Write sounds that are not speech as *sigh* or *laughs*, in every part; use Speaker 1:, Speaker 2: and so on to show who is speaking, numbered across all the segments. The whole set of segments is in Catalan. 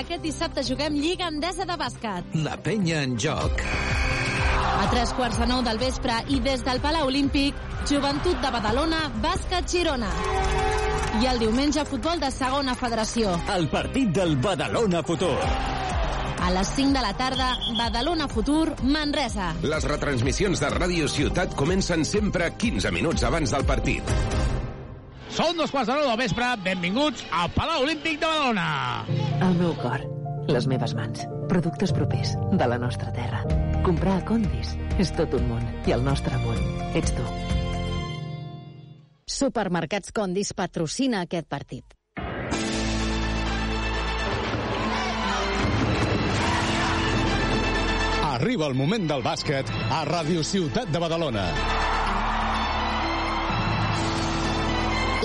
Speaker 1: Aquest dissabte juguem Lliga Endesa de bàsquet.
Speaker 2: La penya en joc.
Speaker 1: A tres quarts de nou del vespre i des del Palau Olímpic, Joventut de Badalona, Bàsquet Girona. I el diumenge, futbol de segona federació.
Speaker 3: El partit del Badalona Futur.
Speaker 1: A les 5 de la tarda, Badalona Futur, Manresa.
Speaker 4: Les retransmissions de Ràdio Ciutat comencen sempre 15 minuts abans del partit.
Speaker 5: Són dos quarts de nou del vespre, benvinguts al Palau Olímpic de Badalona.
Speaker 6: El meu cor, les meves mans, productes propers de la nostra terra. Comprar a Condis és tot un món i el nostre món ets tu.
Speaker 7: Supermercats Condis patrocina aquest partit.
Speaker 8: Arriba el moment del bàsquet a Ràdio Ciutat de Badalona.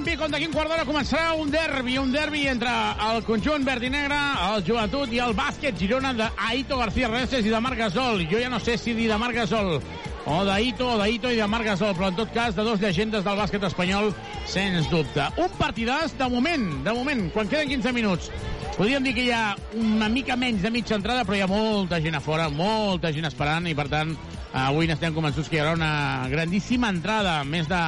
Speaker 5: Olímpic, on d'aquí un quart d'hora començarà un derbi, un derbi entre el conjunt verd i negre, el joventut i el bàsquet Girona d'Aito García Reses i de Marc Gasol. Jo ja no sé si dir de Marc Gasol o d'Aito o d'Aito i de Marc Gasol, però en tot cas de dos llegendes del bàsquet espanyol, sens dubte. Un partidàs de moment, de moment, quan queden 15 minuts. Podríem dir que hi ha una mica menys de mitja entrada, però hi ha molta gent a fora, molta gent esperant, i per tant, avui n'estem convençuts que hi haurà una grandíssima entrada, més de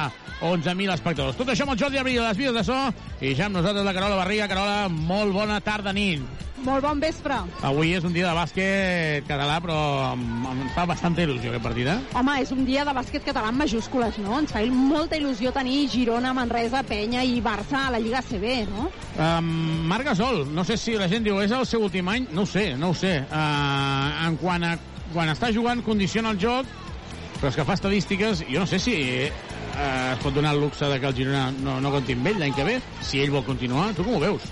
Speaker 5: 11.000 espectadors. Tot això amb el Jordi Abril, les vies de so, i ja amb nosaltres la Carola Barriga. Carola, molt bona tarda nit.
Speaker 9: Molt bon vespre.
Speaker 5: Avui és un dia de bàsquet català, però em, fa bastanta il·lusió aquest partit, eh?
Speaker 9: Home, és un dia de bàsquet català en majúscules, no? Ens fa molta il·lusió tenir Girona, Manresa, Penya i Barça a la Lliga CB, no?
Speaker 5: Um, Marc Gasol, no sé si la gent diu és el seu últim any, no ho sé, no ho sé. Uh, en quant a quan està jugant condiciona el joc, però és que fa estadístiques, jo no sé si eh, es pot donar el luxe de que el Girona no, no compti amb ell l'any que ve, si ell vol continuar. Tu com ho veus?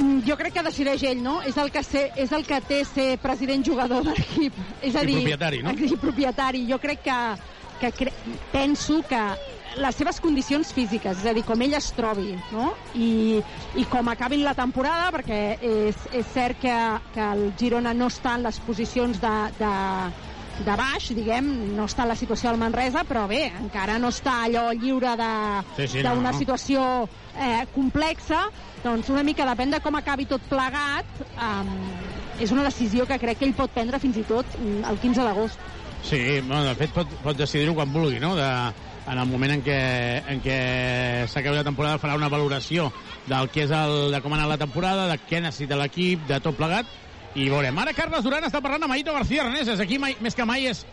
Speaker 9: Mm, Jo crec que decideix ell, no? És el que, sé, és el que té ser president jugador de l'equip. És a
Speaker 5: I
Speaker 9: dir,
Speaker 5: propietari, no? *laughs*
Speaker 9: I propietari. Jo crec que, que cre penso que les seves condicions físiques, és a dir, com ell es trobi, no? I, i com acabin la temporada, perquè és, és cert que, que el Girona no està en les posicions de, de, de baix, diguem, no està en la situació del Manresa, però bé, encara no està allò lliure de-
Speaker 5: Sí, sí,
Speaker 9: d'una
Speaker 5: no, no.
Speaker 9: situació eh, complexa, doncs una mica depèn de com acabi tot plegat, um, és una decisió que crec que ell pot prendre fins i tot mm, el 15 d'agost.
Speaker 5: Sí, bueno, de fet pot, pot decidir-ho quan vulgui, no? De, en el moment en què, en què s'acabi la temporada farà una valoració del que és el, de com ha anat la temporada, de què necessita l'equip, de tot plegat, i veurem. Ara Carles Duran està parlant amb Aito García Reneses. Aquí mai, més que mai és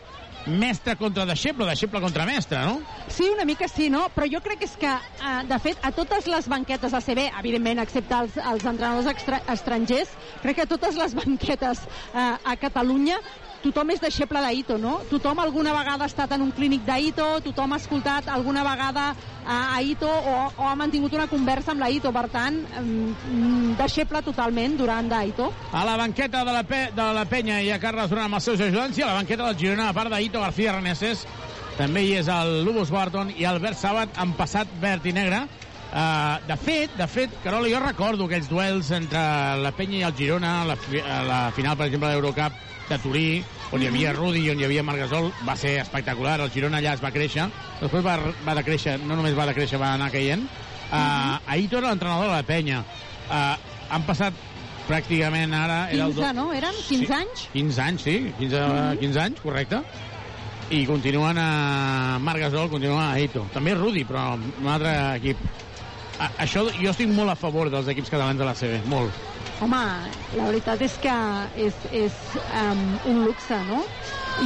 Speaker 5: mestre contra deixeble, deixeble contra mestre, no?
Speaker 9: Sí, una mica sí, no? Però jo crec que és que, eh, de fet, a totes les banquetes de CB, evidentment, excepte els, els entrenadors estrangers, crec que a totes les *laughs* banquetes eh, a Catalunya tothom és deixeble d'Aito, no? Tothom alguna vegada ha estat en un clínic d'Aito, tothom ha escoltat alguna vegada a Aito o, o ha mantingut una conversa amb l'Aito, per tant, mm, deixeble totalment durant d'Aito.
Speaker 5: A la banqueta de la, Pe de la Penya hi ha Carles Duran amb els seus ajudants i a la banqueta del Girona, a part d'Ito García Reneses, també hi és el Lubos Barton i el Bert Sabat en passat verd i negre. Uh, de fet, de fet, Carola, jo recordo aquells duels entre la Penya i el Girona, la, fi a la final, per exemple, de l'Eurocup de Turí, on hi havia Rudi i on hi havia Margasol, va ser espectacular. El Girona allà es va créixer, després va, va decréixer, no només va decréixer, va anar caient. Uh, Aito era l'entrenador de la Penya. Uh, han passat pràcticament ara... Era el
Speaker 9: 15, no? Eren 15 anys?
Speaker 5: 15 anys, sí, 15,
Speaker 9: Mhm.
Speaker 5: 15 anys, correcte. I continuen a Marc Gasol, continua a Eito. També Rudi, però un altre equip. A, això, jo estic molt a favor dels equips catalans de la CB, molt.
Speaker 9: Home, la veritat és que és, és um, un luxe, no?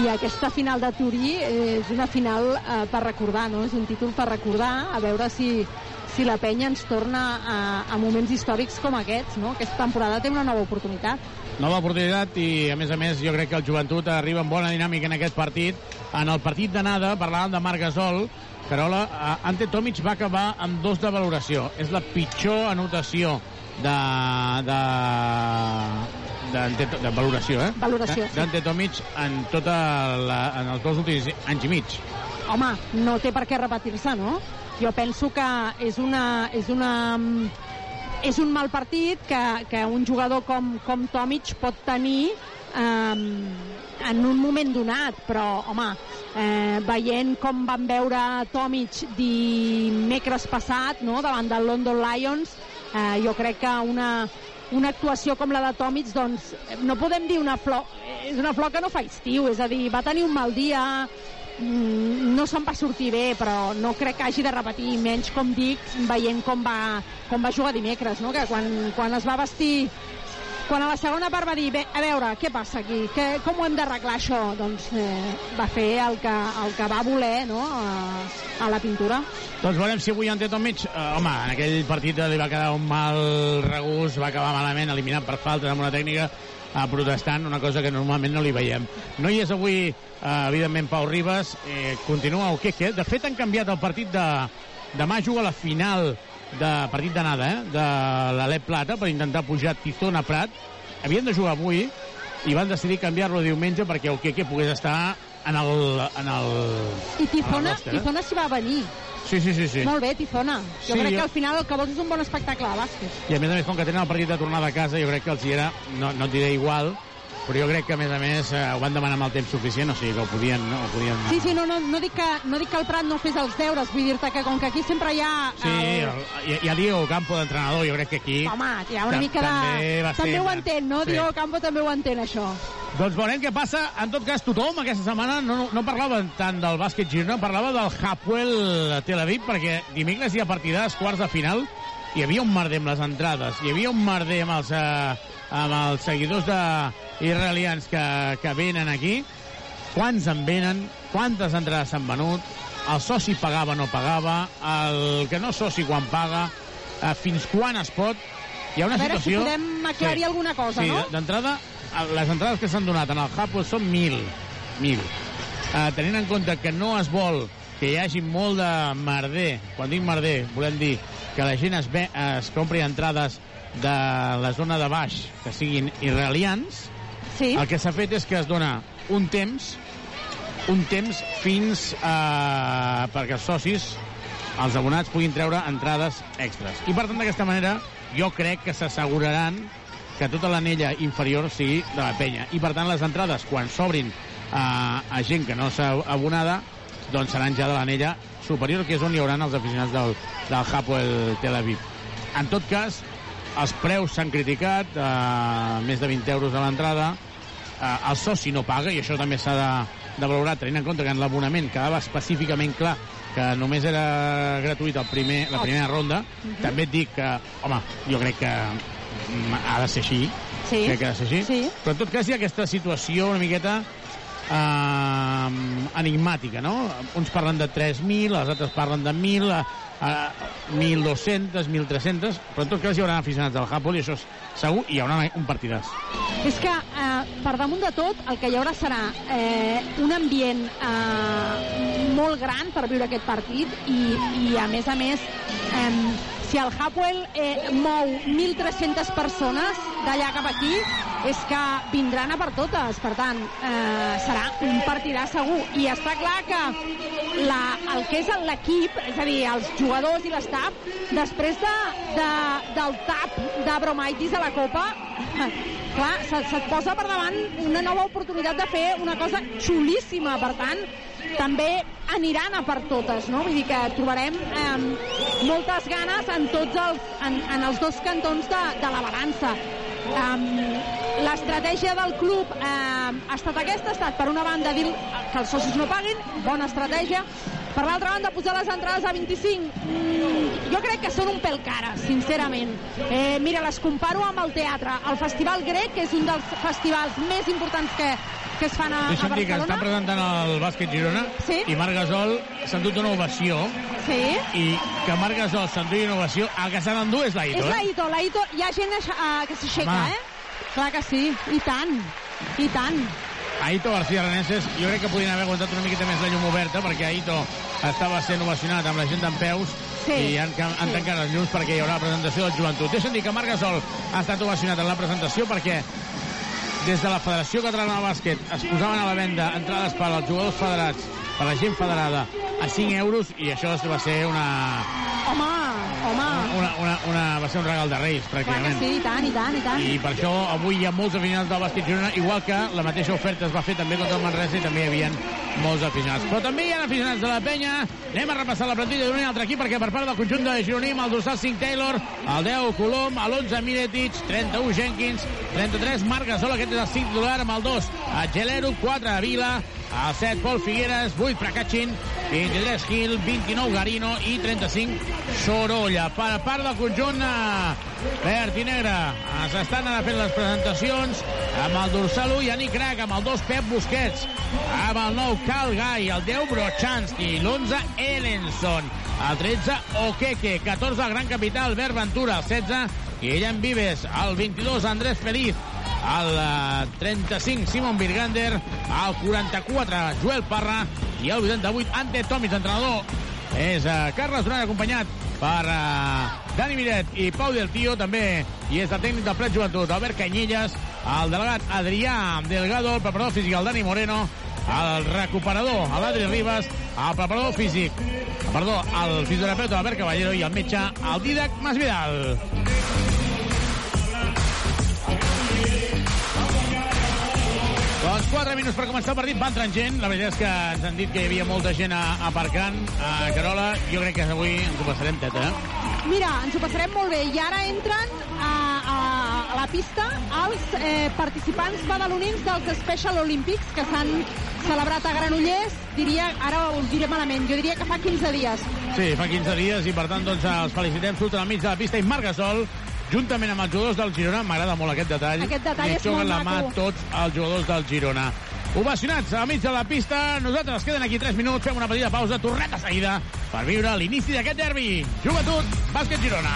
Speaker 9: I aquesta final de Turí és una final uh, per recordar, no? És un títol per recordar, a veure si, si la penya ens torna a, a moments històrics com aquests, no? Aquesta temporada té una nova oportunitat.
Speaker 5: Nova oportunitat i, a més a més, jo crec que el joventut arriba amb bona dinàmica en aquest partit. En el partit d'anada, parlàvem de Marc Gasol, Carola, eh, Ante Tomic va acabar amb dos de valoració. És la pitjor anotació de, de, de, de, de valoració, eh?
Speaker 9: Valoració, sí.
Speaker 5: D'Ante Tomic en, tota la, en els dos últims anys i mig.
Speaker 9: Home, no té per què repetir-se, no? Jo penso que és una... És una és un mal partit que, que un jugador com, com Tomic pot tenir um, en un moment donat, però, home, eh, veient com van veure Tomic dimecres passat, no?, davant del London Lions, eh, jo crec que una, una actuació com la de Tomic, doncs, no podem dir una flor... És una flor que no fa estiu, és a dir, va tenir un mal dia, mm, no se'n va sortir bé, però no crec que hagi de repetir, menys com dic, veient com va, com va jugar dimecres, no? que quan, quan es va vestir quan a la segona part va dir, bé, a veure, què passa aquí? Que, com ho hem d'arreglar això? Doncs eh, va fer el que, el que va voler no? a, a la pintura.
Speaker 5: Doncs veurem si avui en té Tom Mig. Uh, home, en aquell partit li va quedar un mal regús, va acabar malament, eliminat per falta amb una tècnica uh, protestant, una cosa que normalment no li veiem. No hi és avui, uh, evidentment, Pau Ribas, eh, continua el Queque. De fet, han canviat el partit de... Demà juga la final de partit d'anada, eh, de l'Alep Plata per intentar pujar Tizona Prat. Havien de jugar avui i van decidir canviar-lo diumenge perquè el Queque pogués estar en el... En el
Speaker 9: I
Speaker 5: roster, eh?
Speaker 9: Tizona s'hi va venir.
Speaker 5: Sí, sí, sí, sí.
Speaker 9: Molt bé, Tizona. Jo
Speaker 5: Sí,
Speaker 9: crec
Speaker 5: jo-
Speaker 9: que al final el que vols és un bon espectacle de bàsquet.
Speaker 5: I a més a més, com que tenen el partit de tornada a casa, jo crec que els hi era, no, no et diré igual, però jo crec que a més a més eh, ho van demanar amb el temps suficient, o sigui que ho podien... No, ho podien
Speaker 9: Sí, sí, no, no, no, dic que, no dic que el Prat no fes els deures, vull dir-te que com que aquí sempre hi ha...
Speaker 5: Sí, el, hi, hi ha Diego Campo d'entrenador, jo crec que aquí...
Speaker 9: Home, hi ha una
Speaker 5: Tam-
Speaker 9: mica
Speaker 5: també
Speaker 9: de... També
Speaker 5: ser-
Speaker 9: ho entén, no?
Speaker 5: sí.
Speaker 9: Diego Campo també ho entén, això.
Speaker 5: Doncs veurem què passa. En tot cas, tothom aquesta setmana no, no parlava tant del bàsquet Girona, parlava del Hapoel Tel Aviv, perquè dimecres hi ha partidars, quarts de final, hi havia un merder amb les entrades, hi havia un merder amb els, eh, amb els seguidors de israelians que, que venen aquí. Quants en venen? Quantes entrades s'han venut? El soci pagava o no pagava? El que no soci quan paga? Eh, fins quan es pot? Hi ha una
Speaker 9: A veure si
Speaker 5: situació...
Speaker 9: podem aclarir alguna cosa,
Speaker 5: sí,
Speaker 9: no?
Speaker 5: de- D'entrada, eh, les entrades que s'han donat en el Hapoel són 1.000. 1.000. Uh, tenint en compte que no es vol que hi hagi molt de merder, quan dic merder, volem dir que la gent es, ve, es compri entrades de la zona de baix que siguin israelians,
Speaker 9: Sí.
Speaker 5: el que s'ha fet és que es dona un temps un temps fins a... perquè els socis, els abonats, puguin treure entrades extres. I per tant, d'aquesta manera, jo crec que s'asseguraran que tota l'anella inferior sigui de la penya. I per tant, les entrades, quan s'obrin a, a gent que no s'ha abonada, doncs seran ja de l'anella superior, que és on hi haurà els aficionats del, del Hapoel Tel Aviv. En tot cas, els preus s'han criticat, eh, més de 20 euros a l'entrada, eh, el soci no paga, i això també s'ha de, de valorar, tenint en compte que en l'abonament quedava específicament clar que només era gratuït el primer, la primera ronda. També et dic que, home, jo crec que mm, ha de ser així.
Speaker 9: Sí.
Speaker 5: Crec que ha de ser així.
Speaker 9: Sí.
Speaker 5: Però en tot cas hi ha aquesta situació una miqueta eh, enigmàtica, no? Uns parlen de 3.000, els altres parlen de 1.000, eh, 1.200, 1.300, però en tot cas hi haurà aficionats del Japol i això és segur, i hi haurà un partidàs.
Speaker 9: És que, eh, per damunt de tot, el que hi haurà serà eh, un ambient eh, molt gran per viure aquest partit i, i a més a més, eh, si el Hapoel eh, mou 1.300 persones d'allà cap aquí, és que vindran a per totes. Per tant, eh, serà un partidàs segur. I està clar que la, el que és l'equip, és a dir, els jugadors i l'estaf, després de, de, del tap d'Abromaitis a la Copa, *laughs* clar, se, se't posa per davant una nova oportunitat de fer una cosa xulíssima. Per tant, també aniran a per totes, no? Vull dir que trobarem eh, moltes ganes en tots els, en, en els dos cantons de, de la balança. Um, L'estratègia del club eh, ha estat aquesta, ha estat per una banda dir que els socis no paguin, bona estratègia, per l'altra banda posar les entrades a 25 mm, jo crec que són un pèl cares sincerament eh, mira, les comparo amb el teatre el Festival Grec, que és un dels festivals més importants que, que es fan a, a
Speaker 5: Deixa'm dir que
Speaker 9: Barcelona
Speaker 5: està presentant el bàsquet Girona
Speaker 9: Sí.
Speaker 5: i Marc Gasol s'ha endut una ovació
Speaker 9: sí,
Speaker 5: i que Marc Gasol s'endugui una ovació el que s'ha d'endur és l'Aito,
Speaker 9: és
Speaker 5: eh?
Speaker 9: l'Aito, l'Aito, hi ha gent uh, que s'aixeca, eh? Clar que sí, i tant, i tant.
Speaker 5: Aito García Reneses, jo crec que podien haver aguantat una miqueta més la llum oberta perquè Aito estava sent ovacionat amb la gent d'en peus
Speaker 9: Sí,
Speaker 5: i han, han
Speaker 9: sí.
Speaker 5: tancat els llums perquè hi haurà la presentació del joventut. Deixa'm dir que Marc Gasol ha estat ovacionat en la presentació perquè des de la Federació Catalana de Bàsquet es posaven a la venda entrades per als jugadors federats, per la gent federada, a 5 euros i això va ser una,
Speaker 9: Home, home.
Speaker 5: una, una, una, va ser un regal de Reis,
Speaker 9: Clar
Speaker 5: pràcticament.
Speaker 9: sí, i tant, i tant, i tant.
Speaker 5: I per això avui hi ha molts aficionats del bàsquet Girona, igual que la mateixa oferta es va fer també contra el Manresa i també hi havia molts aficionats. Però també hi ha aficionats de la penya. Anem a repassar la plantilla d'un altre equip perquè per part del conjunt de Gironí amb el dorsal 5 Taylor, el 10 Colom, l'11 Miretic, 31 Jenkins, 33 Marc Gasol, aquest és el 5 titular amb el 2 a Gelero, 4 a Vila, el 7 Pol Figueres, 8 Prakachin, 23 Gil, 29 Garino i 35 Sorolla. Per part del conjunt eh, verd i negre s'estan ara fent les presentacions amb el dorsal 1 Yannick Crac, amb el 2 Pep Busquets, amb el 9 Cal Gai, el 10 Brochanski, l'11 Ellenson, el 13 Okeke, 14 el gran capità Albert Ventura, el 16 Guillem Vives, el 22 Andrés Feliz, eh, 35 Simon Birgander, el 44 Joel Parra. I el 88 Ante Tomis, entrenador. És uh, Carles Duran acompanyat per uh, Dani Miret i Pau Del Tio també. I és el tècnic del Plet Joventut Albert Canyelles, el delegat Adrià Delgado, el preparador físic el Dani Moreno. El recuperador l'Adri Ribas, el preparador físic perdó, el fisioterapeuta Albert Caballero i el metge el Didac Masvidal 4 minuts per començar el partit, va entrant gent. La veritat és que ens han dit que hi havia molta gent a- aparcant a Carola. Jo crec que avui ens ho passarem teta, eh?
Speaker 9: Mira, ens ho passarem molt bé. I ara entren a, a, a la pista els eh, participants badalonins dels Special Olympics que s'han celebrat a Granollers, diria, ara ho diré malament, jo diria que fa 15 dies.
Speaker 5: Sí, fa 15 dies i per tant doncs els felicitem. Surten al mig de la pista i Marc Gasol juntament amb els jugadors del Girona. M'agrada molt aquest detall.
Speaker 9: Aquest detall
Speaker 5: Li
Speaker 9: és molt
Speaker 5: la mà
Speaker 9: maco.
Speaker 5: tots els jugadors del Girona. Ovacionats al mig de la pista. Nosaltres queden aquí 3 minuts, fem una petita pausa, tornem de seguida per viure l'inici d'aquest derbi. Joventut, bàsquet Girona.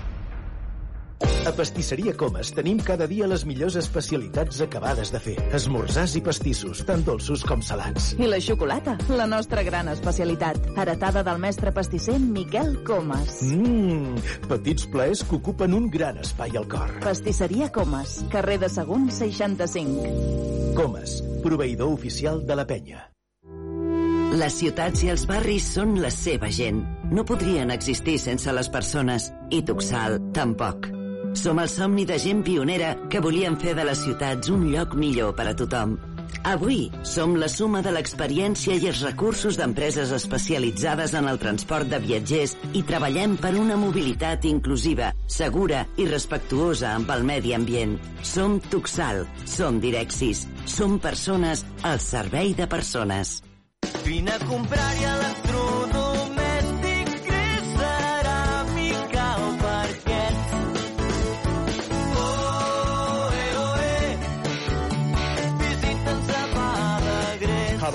Speaker 10: A Pastisseria Comas tenim cada dia les millors especialitats acabades de fer. Esmorzars i pastissos, tant dolços com salats.
Speaker 11: I la xocolata, la nostra gran especialitat, heretada del mestre pastisser Miquel Comas.
Speaker 10: Mmm, petits plaers que ocupen un gran espai al cor.
Speaker 11: Pastisseria Comas, carrer de Sagunt 65.
Speaker 10: Comas, proveïdor oficial de la penya.
Speaker 12: Les ciutats i els barris són la seva gent. No podrien existir sense les persones. I Tuxal, tampoc. Som el somni de gent pionera que volien fer de les ciutats un lloc millor per a tothom. Avui som la suma de l'experiència i els recursos d'empreses especialitzades en el transport de viatgers i treballem per una mobilitat inclusiva, segura i respectuosa amb el medi ambient. Som Tuxal, som Direxis, som persones al servei de persones.
Speaker 13: Vine a comprar-hi electrodomèstic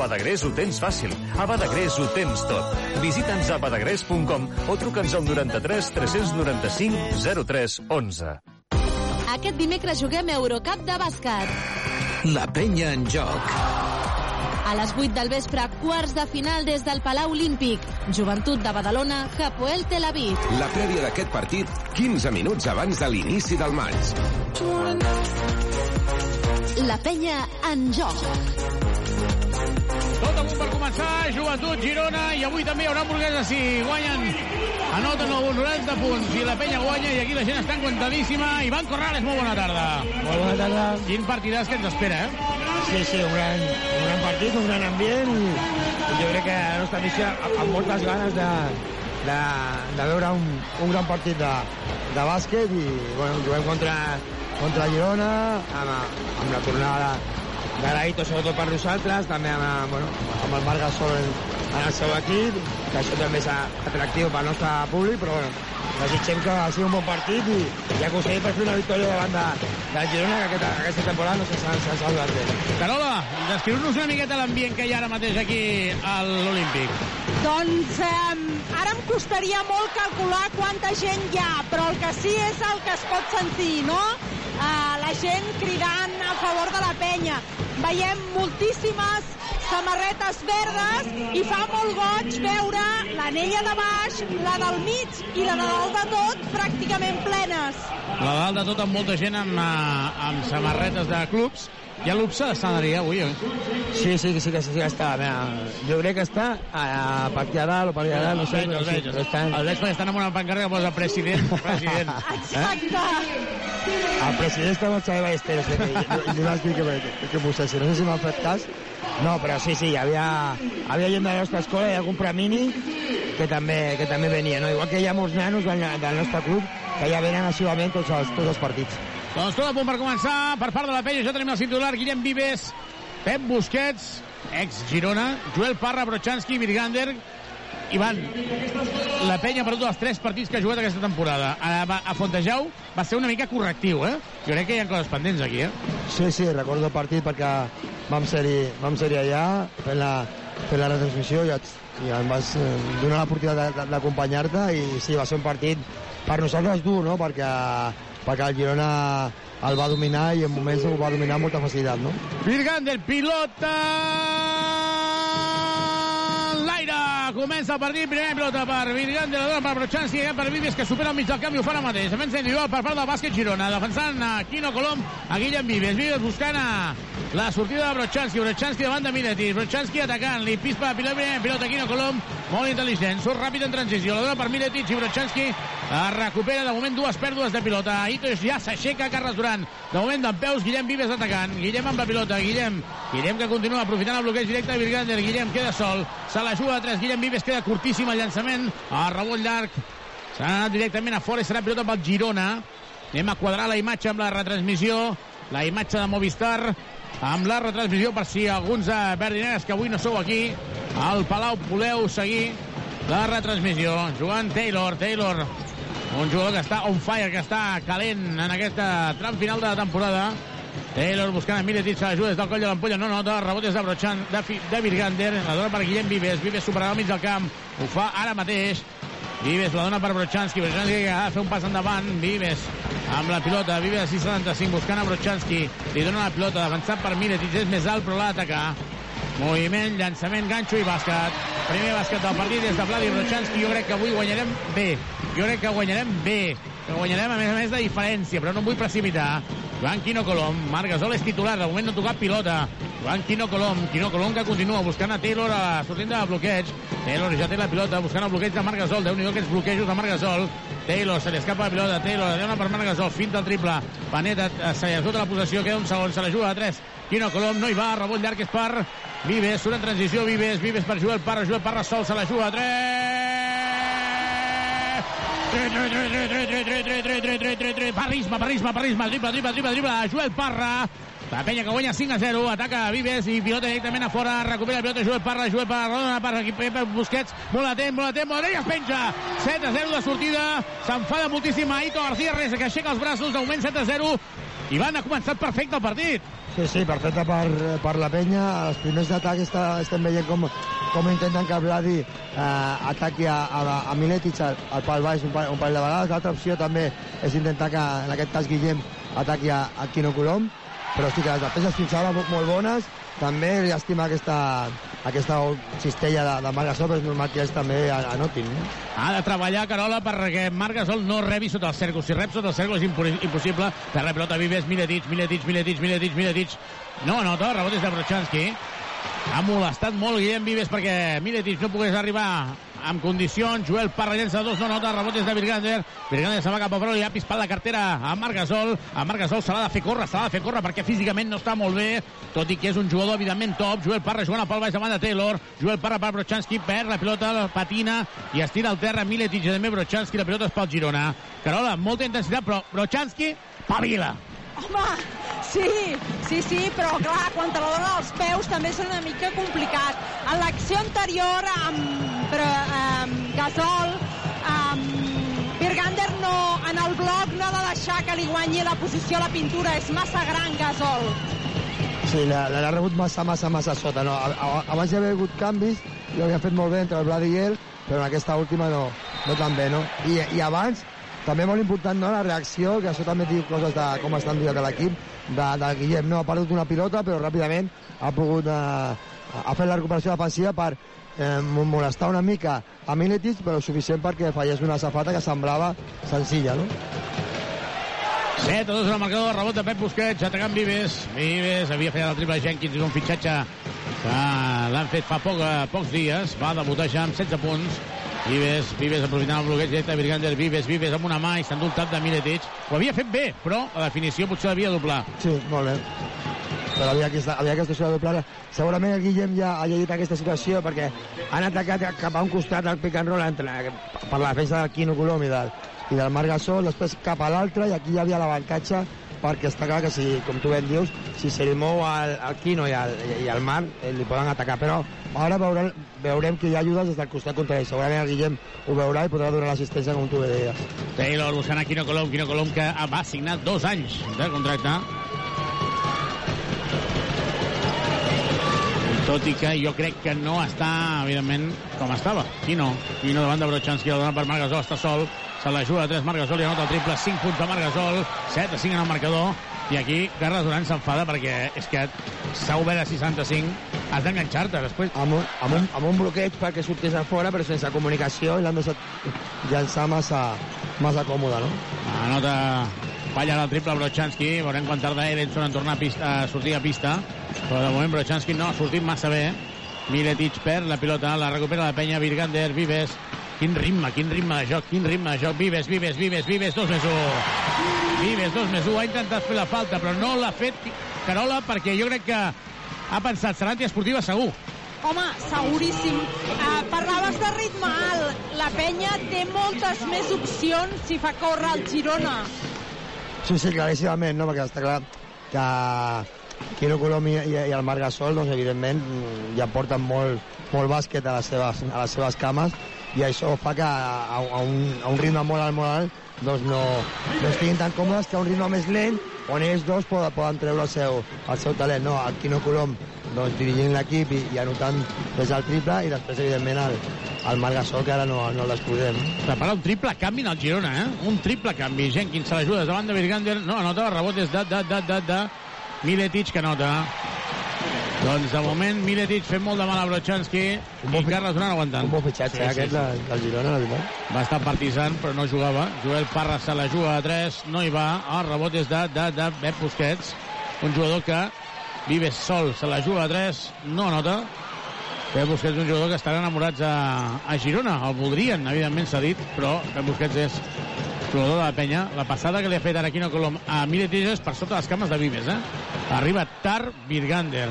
Speaker 13: Badagrés.
Speaker 14: Ho tens fàcil. A Badagrés ho tens tot. Visita'ns a badagrés.com o truca'ns al 93 395 03 11.
Speaker 1: Aquest dimecres juguem Eurocup de bàsquet.
Speaker 3: La penya en joc.
Speaker 1: A les 8 del vespre, quarts de final des del Palau Olímpic. Joventut de Badalona, Hapoel Tel Aviv.
Speaker 4: La prèvia d'aquest partit, 15 minuts abans de l'inici del maig.
Speaker 7: La penya en joc.
Speaker 5: Tot a punt per començar, Joventut, Girona, i avui també hi haurà hamburgueses si guanyen. Anoten els 90 punts i la penya guanya i aquí la gent està encontadíssima. Ivan Corrales, molt bona tarda.
Speaker 15: Molt bona tarda.
Speaker 5: Quin partidàs que ens espera, eh?
Speaker 15: Sí, sí, un gran, un gran partit, un gran ambient i, i jo crec que la nostra missió amb, amb moltes ganes de, de, de veure un, un gran partit de, de bàsquet i bueno, juguem contra, contra Girona amb, amb la tornada d'agraït sobretot per nosaltres, també amb, bueno, amb el Marc Gasol en, el seu equip, que això també és atractiu pel nostre públic, però bueno, desitgem que sigui un bon partit i, i aconseguir per fer una victòria davant de, del Girona, que aquesta, aquesta temporada no s'ha s'ha salvat bé.
Speaker 5: Carola, descriu-nos una miqueta l'ambient que hi ha ara mateix aquí a l'Olímpic.
Speaker 9: Doncs eh, ara em costaria molt calcular quanta gent hi ha, però el que sí és el que es pot sentir, no? Eh, la gent cridant a favor de la penya. Veiem moltíssimes samarretes verdes i fa molt goig veure l'anella de baix, la del mig i la de dalt de tot pràcticament plenes.
Speaker 5: La de dalt de tot amb molta gent amb, eh, amb samarretes de clubs. Hi ha l'UPSA d'escenaria avui, oi?
Speaker 15: Sí, sí, sí que sí que està. Mira, jo crec que està a partir de dalt o per allà dalt, no sé.
Speaker 5: Els veig, els veig.
Speaker 15: però estan-
Speaker 5: Els veig perquè estan amb una pancarta que posa president, *laughs* president.
Speaker 9: Exacte.
Speaker 15: El president està amb el Xavi Ballesteros, que vas dir que, que, que posessi. No sé si m'han fet cas. No, però sí, sí, hi havia, havia gent de la nostra escola i algun premini que també, que també venia. No? Igual que hi ha molts nanos del, del nostre club que ja venen assíduament tots els, tots els partits.
Speaker 5: Doncs tot a punt per començar. Per part de la penya ja tenim el titular Guillem Vives, Pep Busquets, ex-Girona, Joel Parra, Brochanski, Virgander, Ivan, la penya ha perdut els tres partits que ha jugat aquesta temporada. A, a Fontejau va ser una mica correctiu, eh? Jo crec que hi ha coses pendents aquí, eh?
Speaker 15: Sí, sí, recordo el partit perquè vam ser-hi vam ser allà fent la, fent la retransmissió i, et, i em vas eh, donar l'oportunitat d'acompanyar-te i sí, va ser un partit per nosaltres dur, no? Perquè, perquè el Girona el va dominar i en moments ho va dominar amb molta facilitat, no?
Speaker 5: Virgander, pilota... l'aire! Comença el partit, primera pilota per Virgander, la dona per Brochanski, eh, per Vives, que supera el mig del camp i ho fa ara mateix. Defensa individual per part del bàsquet Girona, defensant a Quino Colom, a Guillem Vives. Vives buscant a la sortida de Brochanski, Brochanski davant de Miletis, Brochanski atacant, li pispa pilota, primera pilota Quino Colom, molt intel·ligent, surt ràpid en transició, la dona per Miletic i Brochanski la recupera, de moment dues pèrdues de pilota. Itos ja s'aixeca, Carles Duran. De moment d'en peus, Guillem Vives atacant. Guillem amb la pilota, Guillem. Guillem que continua aprofitant el bloqueig directe de Virgander. Guillem queda sol, se la juga a 3. Guillem Vives queda curtíssim el llançament. A rebot llarg. S'ha anat directament a fora i serà pilota pel Girona. Anem a quadrar la imatge amb la retransmissió. La imatge de Movistar amb la retransmissió per si alguns de verdineres que avui no sou aquí al Palau voleu seguir la retransmissió. Jugant Taylor, Taylor, un jugador que està on fire, que està calent en aquesta tram final de la temporada. Taylor buscant a Miletic, se l'ajuda des del coll de l'ampolla, no nota, rebot és de Brochan, de, Fi- la dona per Guillem Vives, Vives superarà al mig del camp, ho fa ara mateix, Vives la dona per Brochanski, Brochanski que ha de fer un pas endavant, Vives amb la pilota, Vives a 6'75 buscant a Brochanski, li dona la pilota, avançat per Miletic, és més alt però l'ha d'atacar. Moviment, llançament, ganxo i bàsquet. Primer bàsquet del partit des de Vladi Brochanski. Jo crec que avui guanyarem bé. Jo crec que guanyarem bé. Que guanyarem a més a més de diferència, però no em vull precipitar. Joan Quino Colom, Marc Gasol és titular, de moment no ha tocat pilota. Joan Quino Colom, Quino Colom que continua buscant a Taylor a la sortida de bloqueig. Taylor ja té la pilota, buscant el bloqueig de Marc Gasol. Déu-n'hi-do aquests bloquejos de Marc Gasol. Taylor, se li escapa la pilota, Taylor, la dona per Marc Gasol, finta el triple. Paneta, eh, se li esgota la possessió, queda un segon, se la juga a 3. Quino Colom no hi va, rebot llarg és per Vives, surt en transició, Vives, Vives per Joel Parra, Joel Parra sol, se la juga a 3. Parrisme, parrisme, parrisme, triple, triple, triple, triple, Joel Parra, la penya que guanya 5 a 0, ataca Vives i pilota directament a fora, recupera la pilota Joel Parra, Joel Parra, dona per aquí Pepe Busquets, molt atent, molt atent, molt atent, es penja. 7 a 0 de sortida, s'enfada moltíssim Aito García Reyes, que aixeca els braços, de moment 7 a 0, i van ha començat perfecte el partit.
Speaker 15: Sí, sí, perfecte per, per la penya. Els primers d'atac estem veient com, com intenten que Vladi eh, ataqui a, a, a Miletic al, al pal baix un, pa- un parell de vegades. L'altra opció també és intentar que, en aquest cas, Guillem ataqui a, a Quino Colom. Però sí que les defenses fins ara molt bones. També llàstima aquesta, aquesta cistella de, de Marc Gasol, però és normal que ells també anotin. No?
Speaker 5: Ha de treballar Carola perquè Marc Gasol no rebi sota el cercle. Si rep sota el cercle és impo- impossible. Per la pilota Vives, Miletic, Miletic, Miletic, Miletic, Miletic. No anota, rebot de Brochanski. Ha molestat molt Guillem Vives perquè Miletic no pogués arribar amb condicions. Joel Parra llença dos, no nota, rebot és de Virgander. Virgander se va cap a fora i ha pispat la cartera a Marc Gasol. A Marc Gasol se l'ha de fer córrer, se l'ha de fer córrer perquè físicament no està molt bé, tot i que és un jugador evidentment top. Joel Parra jugant a pal baix davant de Taylor. Joel Parra per Brochanski, perd la pilota, la patina i es tira al terra Miletic i Brochanski, la pilota és pel Girona. Carola, molta intensitat, però Brochanski pavila.
Speaker 9: Home, sí, sí, sí, però clar, quan te la donen als peus també és una mica complicat. En l'acció anterior amb, però, amb Gasol, amb Birgander no, en el bloc no ha de deixar que li guanyi la posició a la pintura, és massa gran Gasol.
Speaker 15: Sí, l'ha rebut massa, massa, massa sota. No? Abans hi havia hagut canvis, i ho havia fet molt bé entre el Brady i ell, però en aquesta última no, no tan bé, no? I, I abans, també molt important, no?, la reacció, que això també diu coses de com està enviat l'equip, de, de Guillem, no? Ha perdut una pilota, però ràpidament ha pogut... Eh, ha fet la recuperació defensiva per eh, molestar una mica a Miletic, però suficient perquè fallés una safata que semblava senzilla, no?
Speaker 5: 7 a 2 en el marcador, rebot de Pep Busquets, atacant Vives. Vives havia fet el triple Jenkins, és un fitxatge que l'han fet fa poc, pocs dies. Va debutar ja amb 16 punts. Vives, Vives aprofitant el bloqueig directe de Virgander, Vives, Vives amb una mà i s'ha endut tap de Miletic. Ho havia fet bé, però la definició potser l'havia de doblar.
Speaker 15: Sí, molt bé. Però havia aquesta, havia aquesta situació de doble. Segurament el Guillem ja ha llegit aquesta situació perquè han atacat cap a un costat al pick and roll entre, per la defensa del Quino Colom i del, i del Marc Gasol, després cap a l'altre i aquí hi havia l'avantatge perquè està clar que si, com tu ben dius, si se li mou al, al Quino i al, i al Marc, eh, li poden atacar. Però ara veurem, veurem que hi ha ajudes des del costat contrari. Segurament el Guillem ho veurà i podrà donar l'assistència com tu bé deies.
Speaker 5: Taylor buscant a Quino Colom, Quino Colom que va signar dos anys de contracte. Tot i que jo crec que no està, evidentment, com estava. Quino, Quino davant de Brochanski, el dona per Margasol, està sol, se la juga a 3 Margasol i anota el triple, 5 punts de Margasol, 7 a 5 en el marcador, i aquí Carles Duran s'enfada perquè és que s'ha obert a 65, has d'enganxar-te després.
Speaker 15: Amb un, amb, un, amb un bloqueig perquè sortís a fora, però sense comunicació, i l'han deixat llançar massa, massa còmode, no?
Speaker 5: Anota falla el triple Brochanski, veurem quan tarda Erenson en tornar a, pista, a sortir a pista, però de moment Brochanski no ha sortit massa bé. Miletic perd la pilota, la recupera la penya, Virgander, Vives, quin ritme, quin ritme de joc, quin ritme de joc, Vives, Vives, Vives, Vives, dos més un. Vives, dos més un, ha intentat fer la falta, però no l'ha fet Carola perquè jo crec que ha pensat, serà antiesportiva segur.
Speaker 9: Home, seguríssim. Uh, parlaves de ritme alt. La penya té moltes més opcions si fa córrer el Girona.
Speaker 15: Sí, sí, claríssimament, no? perquè està clar que Quino Colom i, i, i el Marc Gasol, doncs, evidentment, ja porten molt, molt bàsquet a les, seves, a les seves cames i això fa que a, a, un, a un ritme molt alt, molt alt, doncs no, no estiguin tan còmodes que a un ritme més lent on ells dos poden, poden treure el seu, el seu talent. No, el Quino Colom doncs, dirigint l'equip i, i anotant des del triple i després, evidentment, el, el Marc Gasol, que ara no, no el descuidem.
Speaker 5: Prepara un triple canvi en el Girona, eh? Un triple canvi. Jenkins se l'ajuda davant de Virgander. No, anota rebot des de, de, de, de, de Miletic, que nota. Doncs de moment Miletic fent molt de mal a Brochanski i Carles Duran aguantant.
Speaker 15: Un bon fitxatge, eh, aquest, del, del Girona, la veritat.
Speaker 5: Va estar partisan, però no jugava. Joel Parra se la juga a 3, no hi va. El rebot és de, de, de Pep Busquets, un jugador que Vives sol, se la juga a 3, no nota. Pep Busquets és un jugador que estan enamorats a, a Girona. El voldrien, evidentment s'ha dit, però Pep Busquets és jugador de la penya. La passada que li ha fet ara Quino Colom a Miletic és per sota les cames de Vives, eh? Arriba Tar Virgander.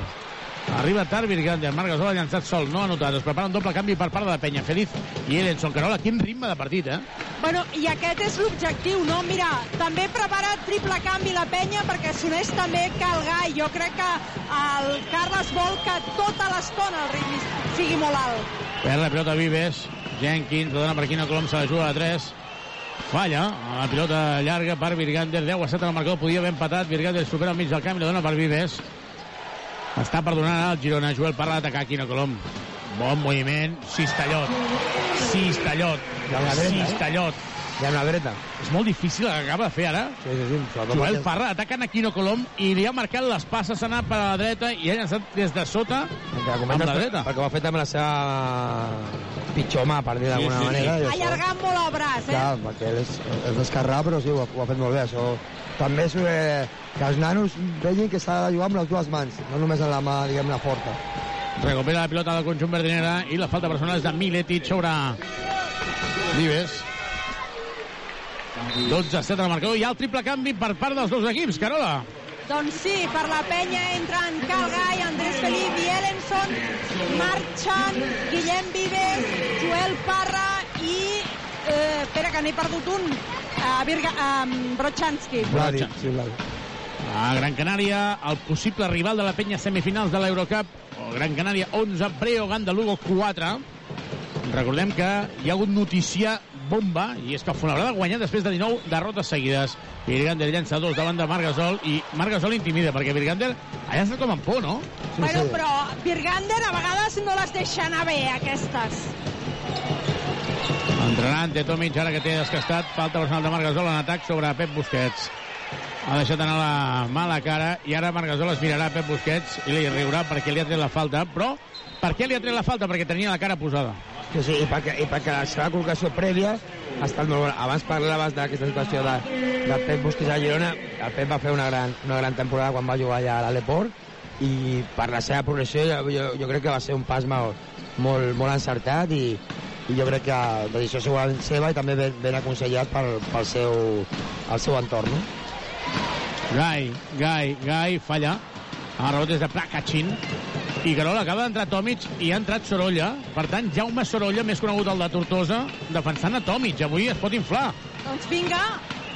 Speaker 5: Arriba tard Virgander, Marc Gasol ha llançat sol, no ha anotat, es prepara un doble canvi per part de la penya, Feliz i Elenson, Carola, quin ritme de partit, eh?
Speaker 9: Bueno, i aquest és l'objectiu, no? Mira, també prepara triple canvi la penya perquè s'uneix també Calgai. Jo crec que el Carles vol que tota l'estona el ritme sigui molt alt.
Speaker 5: Perd la pilota Vives, Jenkins, la dona per Quino Colom, se la juga a 3. Falla, la pilota llarga per Virgander, 10 a 7 en el marcador, podia haver empatat, Virgander supera al mig del camp i la dona per Vives. Està perdonant el Girona, Joel Parra d'atacar Quino Colom. Bon moviment, Cistellot. Cistellot. Cistellot.
Speaker 15: Ja una dreta.
Speaker 5: És molt difícil el que acaba de fer ara.
Speaker 15: Sí, sí, sí.
Speaker 5: Joel Parra atacant a Quino Colom i li ha marcat les passes, s'ha anat per a la dreta i ha llançat des de sota amb la dreta.
Speaker 15: perquè ho ha fet amb la seva pitjor mà, per dir d'alguna
Speaker 5: Sí, sí,
Speaker 15: manera.
Speaker 9: Allargant molt el braç, eh?
Speaker 15: Clar, perquè és, és d'esquerrà, però sí, ho ha, ho ha fet molt bé. Això també és eh, que els nanos vegin que s'ha de jugar amb les dues mans, no només amb la mà, diguem-ne, forta.
Speaker 5: Recupera la pilota del conjunt verdinera i la falta personal és de Miletic sobre Vives. 12 a 7 al marcador. Hi ha el triple canvi per part dels dos equips, Carola.
Speaker 9: Doncs sí, per la penya entren Calgai, Andrés Felip i Ellenson, marxen Guillem Vives, Joel Parra i... Eh, espera, que n'he perdut un. Uh, Virga, um, Brochanski.
Speaker 15: Vladi, sí, Vladi.
Speaker 5: A Gran Canària, el possible rival de la penya semifinals de l'Eurocup, o Gran Canària 11, Breogán de Lugo 4. Recordem que hi ha hagut notícia bomba, i és que el Fuenlabrada ha guanyat després de 19 derrotes seguides. Virgander llença dos davant de Margasol, i Margasol intimida, perquè Virgander ha estat com en por, no?
Speaker 9: Sí, bueno, sí. però Virgander a vegades no les deixa anar bé, aquestes.
Speaker 5: Entrenant de Tomic, ara que té descastat, falta personal de Margasol en atac sobre Pep Busquets. Ha deixat anar la mala cara i ara Margasol es mirarà a Pep Busquets i li riurà perquè li ha tret la falta, però per què li ha tret la falta? Perquè tenia la cara posada.
Speaker 15: Sí, sí, i perquè, i perquè la seva col·locació prèvia ha estat molt bona. Abans parlaves d'aquesta situació de, de Pep Busquets a Girona. El Pep va fer una gran, una gran temporada quan va jugar allà a l'Aleport i per la seva progressió jo, jo, jo crec que va ser un pas molt, molt, molt encertat i, i jo crec que la decisió segurament seva i també ben, ben aconsellat pel, pel seu, el seu entorn. No?
Speaker 5: Gai, Gai, Gai, falla. El rebot és de Prakachin. I Garol acaba d'entrar Tomic i ha entrat Sorolla. Per tant, Jaume Sorolla, més conegut el de Tortosa, defensant a Tomic. Avui es pot inflar.
Speaker 9: Doncs vinga,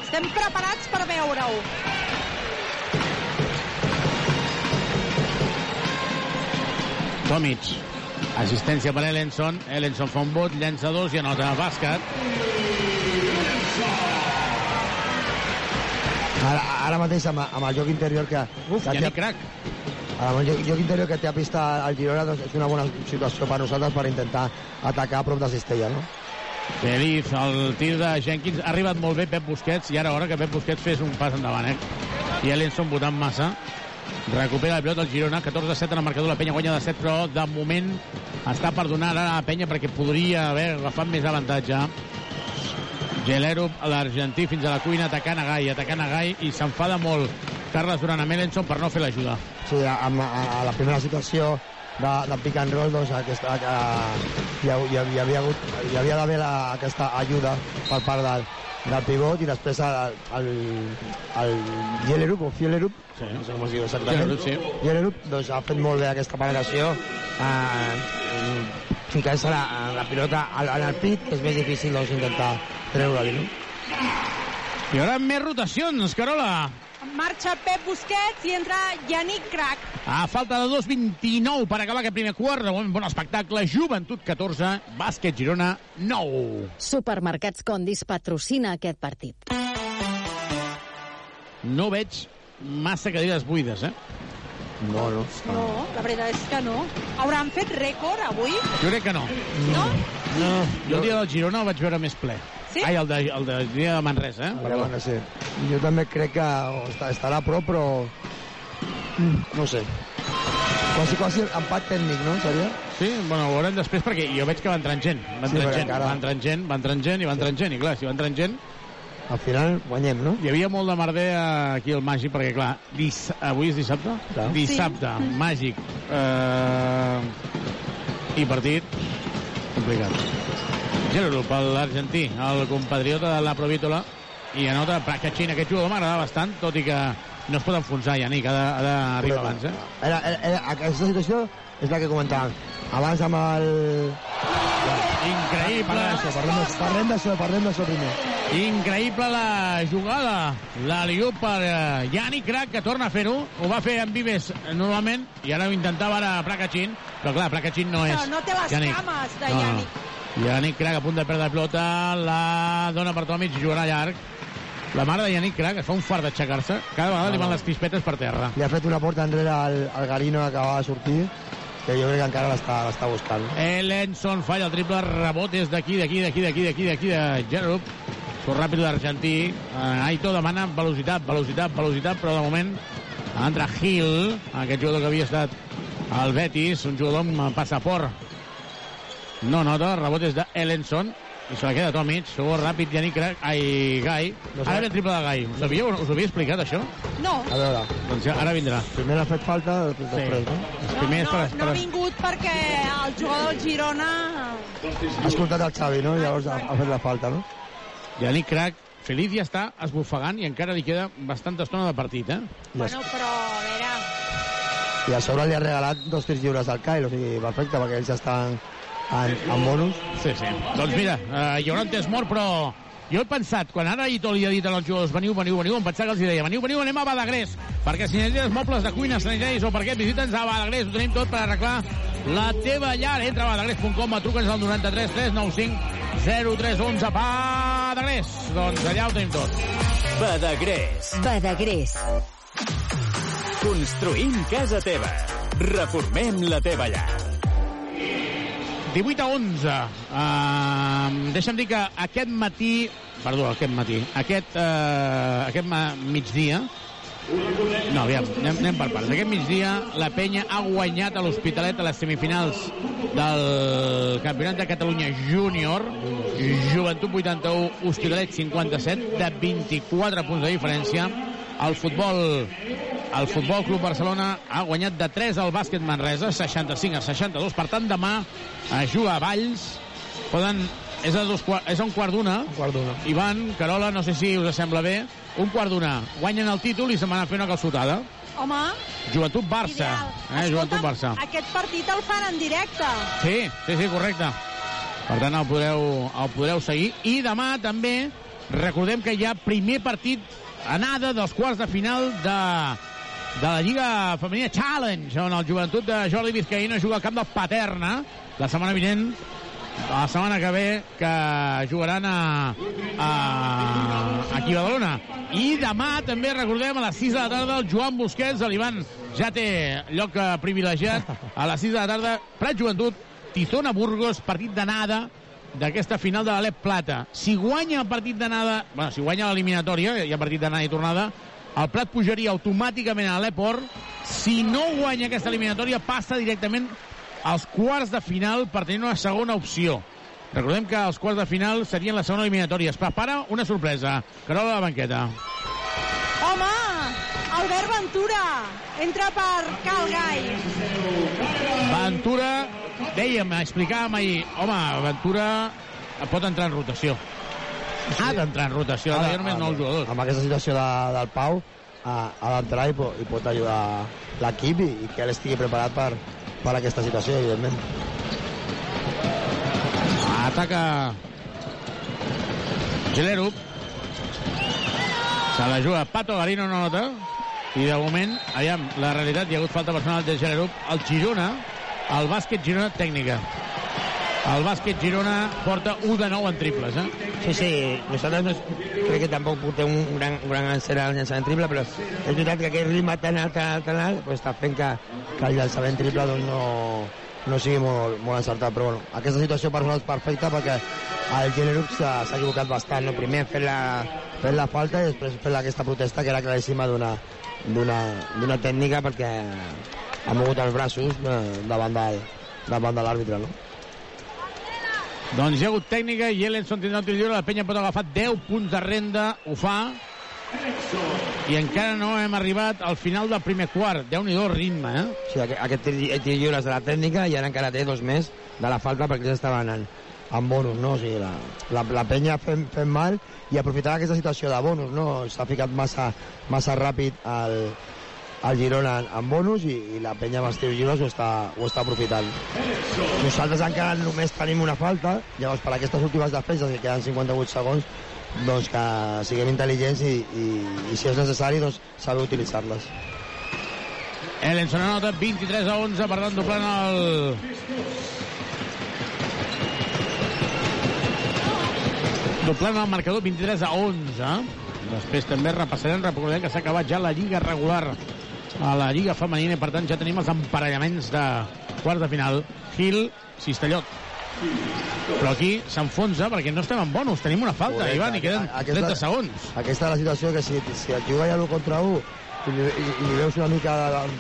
Speaker 9: estem preparats per veure-ho.
Speaker 5: Tomic. Assistència per Ellenson. Ellenson fa un vot, llença dos i anota bàsquet.
Speaker 15: Ara, ara mateix amb, amb el joc interior que...
Speaker 5: Uf,
Speaker 15: que
Speaker 5: ja crac.
Speaker 15: amb el joc, joc interior que té a pista el Girona doncs és una bona situació per nosaltres per intentar atacar a prop de Cistella, no?
Speaker 5: Feliz, el tir de Jenkins. Ha arribat molt bé Pep Busquets i ara hora que Pep Busquets fes un pas endavant, eh? I Ellenson votant massa. Recupera el pilot del Girona, 14-7 en el marcador. La penya guanya de 7, però de moment està per donar ara a la penya perquè podria haver agafat més avantatge. Gelero, l'argentí, fins a la cuina, atacant a Gai, atacant a Gai, i s'enfada molt Carles Duran amb Ellenson per no fer l'ajuda.
Speaker 15: Sí, a, a, a la primera situació de, de pick and roll doncs aquesta, a, hi, ha, hi, ha- hi havia hagut hi havia d'haver aquesta ajuda per part del, del pivot i després el, el, el Yelerup o Fielerup
Speaker 5: sí.
Speaker 15: no sé com es diu exactament
Speaker 5: Yelerup, sí.
Speaker 15: Yelerup doncs ha fet molt bé aquesta penetració eh, ficant-se la, la pilota al, en el pit és més difícil doncs, intentar treure-li no?
Speaker 5: I ara més rotacions, Carola.
Speaker 9: Marxa Pep Busquets i entra Yannick Crac.
Speaker 5: A falta de 2.29 per acabar aquest primer quart. De moment, bon espectacle. Joventut 14, bàsquet Girona 9.
Speaker 16: Supermercats Condis patrocina aquest partit.
Speaker 5: No veig massa cadires buides, eh?
Speaker 15: No, no.
Speaker 9: No, la veritat és que no. Hauran fet rècord avui?
Speaker 5: Jo crec que no.
Speaker 9: No?
Speaker 5: No. Jo el dia del Girona el vaig veure més ple.
Speaker 9: Sí?
Speaker 5: Ai, el de, el de dia de Manresa, eh?
Speaker 15: Però, bueno, sí. Jo també crec que està, estarà a prop, però... Mm, No sé. Quasi, quasi empat tècnic, no? Seria?
Speaker 5: Sí, bueno, ho veurem després perquè jo veig que va entrant gent. Va
Speaker 15: Sí,
Speaker 5: entrant
Speaker 15: perquè
Speaker 5: gent,
Speaker 15: encara-
Speaker 5: va entrant gent, va entrant gent i va entrant gent. I clar, si va entrant gent...
Speaker 15: Al final guanyem, no?
Speaker 5: Hi havia molt de merder aquí al Màgic, perquè clar, dis... avui és dissabte?
Speaker 15: Clar.
Speaker 5: Dissabte,
Speaker 15: Sí.
Speaker 5: Màgic. Eh... I partit complicat. Gelo per l'argentí, el compatriota de la Provítola, i anota Prakachin. Aquest jugador m'agrada bastant, tot i que no es pot enfonsar, Yannick, ha d'arribar abans, eh?
Speaker 15: Era, era, era, aquesta situació és la que comentàvem. Abans amb el...
Speaker 5: Increïble.
Speaker 15: Parlem d'això, parlem d'això, parlem d'això, primer.
Speaker 5: Increïble la jugada. La liu per eh, Yannick Crac, que torna a fer-ho. Ho va fer en Vives eh, normalment, i ara ho intentava ara Prakachin, però clar, Prakachin no és
Speaker 9: Però no té les
Speaker 5: Yannick.
Speaker 9: cames de
Speaker 5: No, no.
Speaker 9: Yannick.
Speaker 5: Yannick Crac a punt de perdre la pilota, la dona per Tomic, jugarà llarg. La mare de Yannick Crac es fa un fart d'aixecar-se. Cada vegada li van les crispetes per terra.
Speaker 15: Li ha fet una porta enrere al, al Garino que acabava de sortir, que jo crec que encara l'està buscant.
Speaker 5: Ellenson falla el triple rebot des d'aquí, d'aquí, d'aquí, d'aquí, d'aquí, d'aquí, de Gerup. Surt ràpid l'argentí. Uh, Aito demana velocitat, velocitat, velocitat, però de moment entra Gil, aquest jugador que havia estat al Betis, un jugador amb passaport. No nota, rebot és d'Ellenson, i se la queda Tomic, segur ràpid, Crac, ai, Gai. Ara ve el triple de Gai. Us, sabíeu, us havia explicat, això?
Speaker 9: No.
Speaker 15: A veure,
Speaker 5: Doncs ja, ara vindrà.
Speaker 15: primer l'ha fet falta, després,
Speaker 5: Sí.
Speaker 15: després no?
Speaker 5: Els primers
Speaker 9: No,
Speaker 5: per,
Speaker 9: no ha vingut perquè el jugador del Girona...
Speaker 15: Ha escoltat el Xavi, no? Llavors ha, ha fet la falta, no?
Speaker 5: Yannick Crac, Feliz ja està esbufegant i encara li queda bastanta estona de partit, eh?
Speaker 9: Bueno, però, a veure...
Speaker 15: I a sobre li ha regalat dos tirs lliures al Kyle, o sigui, perfecte, perquè ells estan en, en bonus.
Speaker 5: Sí, sí. Doncs mira, eh, hi haurà un temps mort, però Jo he pensat, quan ara Ito li ha dit als jugadors veniu, veniu, veniu, em pensava que els deia veniu, veniu, anem a Badagrés, perquè si necessites mobles de cuina, sanitaris o per què, visita'ns a Badagrés, ho tenim tot per arreglar la teva llar. Entra a badagrés.com, truca'ns al 93 395 0311. Badagrés, doncs allà ho tenim tot.
Speaker 17: Badagrés.
Speaker 7: Badagrés.
Speaker 17: Construïm casa teva. Reformem la teva llar.
Speaker 5: 18 a 11. Uh, deixa'm dir que aquest matí... Perdó, aquest matí. Aquest, uh, aquest migdia... No, aviam, anem, anem per parts. Aquest migdia la penya ha guanyat a l'Hospitalet a les semifinals del Campionat de Catalunya Júnior. Joventut 81, Hospitalet 57, de 24 punts de diferència. El futbol el Futbol Club Barcelona ha guanyat de 3 al bàsquet Manresa, 65 a 62. Per tant, demà es juga a Valls. Poden... És a, dos, és a un quart d'una.
Speaker 15: Un quart d'una.
Speaker 5: Ivan, Carola, no sé si us sembla bé. Un quart d'una. Guanyen el títol i se'n van a fer una calçotada.
Speaker 9: Home,
Speaker 5: Joventut Barça.
Speaker 9: ideal.
Speaker 5: Eh, Joventut Barça.
Speaker 9: aquest partit el fan en directe.
Speaker 5: Sí, sí, sí, correcte. Per tant, el podreu, el podreu seguir. I demà també recordem que hi ha primer partit anada dels quarts de final de, de la Lliga Femenina Challenge, on el joventut de Jordi Vizcaíno juga al camp del Paterna la setmana vinent la setmana que ve que jugaran a, a, aquí a Badalona. I demà també recordem a les 6 de la tarda el Joan Busquets, l'Ivan ja té lloc eh, privilegiat. A les 6 de la tarda, Prat Joventut Tizona Burgos, partit d'anada d'aquesta final de l'Alep Plata. Si guanya el partit d'anada, bueno, si guanya l'eliminatòria, hi ha partit d'anada i tornada, el Prat pujaria automàticament a l'Eport. Si no guanya aquesta eliminatòria, passa directament als quarts de final per tenir una segona opció. Recordem que els quarts de final serien la segona eliminatòria. Es prepara una sorpresa. Carola a la banqueta.
Speaker 9: Home, Albert Ventura entra per Cal Gai.
Speaker 5: Ventura, dèiem, explicàvem ahir, home, Ventura pot entrar en rotació. Ha d'entrar en rotació, ara, jo només nou jugadors.
Speaker 15: Amb aquesta situació de, del Pau, ha, ha d'entrar i, po- i pot ajudar l'equip i, i que ell estigui preparat per, per aquesta situació, evidentment.
Speaker 5: Ataca Gelerup. Se la juga Pato Garino, no nota. I de moment, aviam, la realitat, hi ha hagut falta personal de Gelerup. El Girona, el bàsquet Girona tècnica. El bàsquet Girona porta 1 de 9 en triples, eh?
Speaker 15: Sí, sí, nosaltres no, crec que tampoc portem un gran, un gran encert al llançament triple, però és veritat que aquest ritme tan alt, tan alt, tan alt, pues, està fent que, que el llançament triple doncs, no, no sigui molt, molt encertat. Però bueno, aquesta situació per nosaltres perfecta perquè el Generup s'ha equivocat bastant. No? Primer fent la, fent la falta i després fent aquesta protesta que era claríssima d'una d'una tècnica perquè ha mogut els braços eh, davant del, davant de l'àrbitre. No?
Speaker 5: Doncs hi ha hagut tècnica i Ellenson tindrà un tir lliure. La penya pot agafar 10 punts de renda. Ho fa. I encara no hem arribat al final del primer quart. déu nhi ritme, eh?
Speaker 15: Sí, aquest, aquest tir, tir lliure és de la tècnica i ara encara té dos més de la falta perquè ells estaven en, en bonus, no? O sigui, la, la, la penya fent, fent mal i aprofitant aquesta situació de bonus, no? S'ha ficat massa, massa ràpid al, al Girona en, en bonus i, i la penya amb els tirs lliures ho està, ho està aprofitant. Nosaltres encara només tenim una falta, llavors per aquestes últimes defenses, que queden 58 segons, doncs que siguem intel·ligents i, i, i si és necessari, doncs saber utilitzar-les.
Speaker 5: Ellenson anota 23 a 11, per tant doblant el... Doblant el marcador 23 a 11. Després també repassarem, recordem que s'ha acabat ja la Lliga regular a la Lliga femenina i per tant ja tenim els emparellaments de quarts de final. Gil, Cistellot. Però aquí s'enfonsa perquè no estem en bonus, tenim una falta,
Speaker 15: Correcte.
Speaker 5: Ivan, i queden
Speaker 15: Aquesta-
Speaker 5: 30 segons.
Speaker 15: Aquesta és la situació que si, si et juga ja l'1 contra 1 i, i, i veus una mica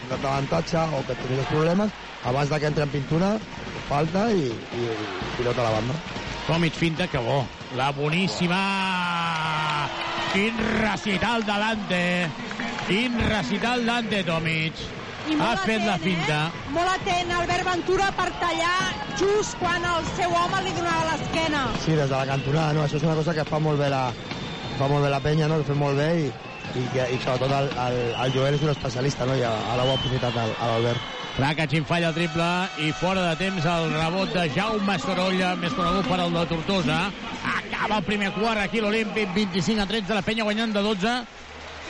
Speaker 15: d'avantatge o que tens problemes, abans de que entri en pintura, falta i, i, i pilota a la banda.
Speaker 5: Tomic finta, que bo. La boníssima... Quin recital de Dante. Quin recital Dante, Tomic.
Speaker 9: I
Speaker 5: Ha fet la
Speaker 9: atent,
Speaker 5: finta.
Speaker 9: Eh? Molt atent, Albert Ventura, per tallar just quan el seu home li donava l'esquena.
Speaker 15: Sí, des de la cantonada, no? Això és una cosa que fa molt bé la, fa molt bé la penya, no? Que fa molt bé i, i, que- i sobretot el, el, el Joel és un especialista, no? I ara ho ha aprofitat l'Albert.
Speaker 5: Rakacin falla el triple i fora de temps el rebot de Jaume Sorolla, més conegut per el de Tortosa. Acaba el primer quart aquí l'Olímpic, 25 a 13, la penya guanyant de 12.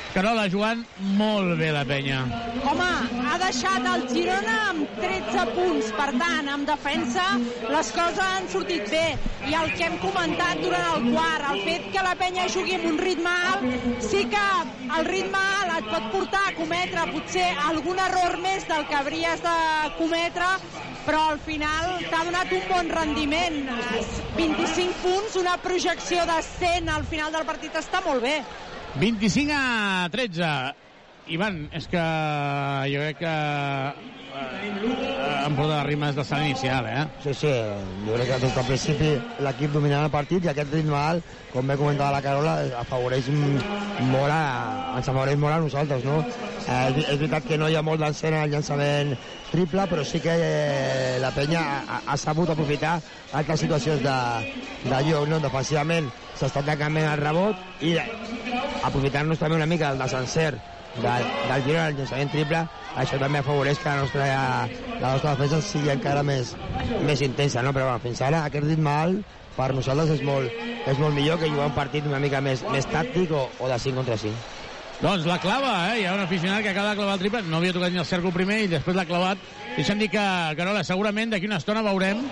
Speaker 5: Carola jugant molt bé la penya.
Speaker 9: Home, ha deixat el Girona amb 13 punts. Per tant, en defensa les coses han sortit bé. I el que hem comentat durant el quart, el fet que la penya jugui amb un ritme alt, sí que el ritme alt et pot portar a cometre potser algun error més del que hauries de cometre, però al final t'ha donat un bon rendiment. 25 punts, una projecció de 100 al final del partit està molt bé.
Speaker 5: 25 a 13. Ivan, és que jo crec que eh, em porta de rimes de salt inicial, eh?
Speaker 15: Sí, sí, jo crec que des del principi l'equip dominant el partit i aquest ritme alt, com bé comentava la Carola, afavoreix molt a, ens afavoreix molt a nosaltres, no? Eh, és, veritat que no hi ha molt d'encert en el llançament triple, però sí que eh, la penya ha, ha sabut aprofitar altres situacions de, de lloc, no? Defensivament s'està atacant bé el rebot i aprofitant-nos també una mica del desencert del, del Girona al llançament triple, això també afavoreix que la nostra, la nostra defensa sigui encara més, més intensa, no? però bueno, fins ara aquest ritme alt per nosaltres és molt, és molt millor que jugar un partit una mica més, més tàctic o, o de 5 contra 5.
Speaker 5: Doncs la clava, eh? Hi ha un aficionat que acaba de clavar el triple, no havia tocat ni el cèrcol primer i després l'ha clavat. Deixa'm dir que, Carola, segurament d'aquí una estona veurem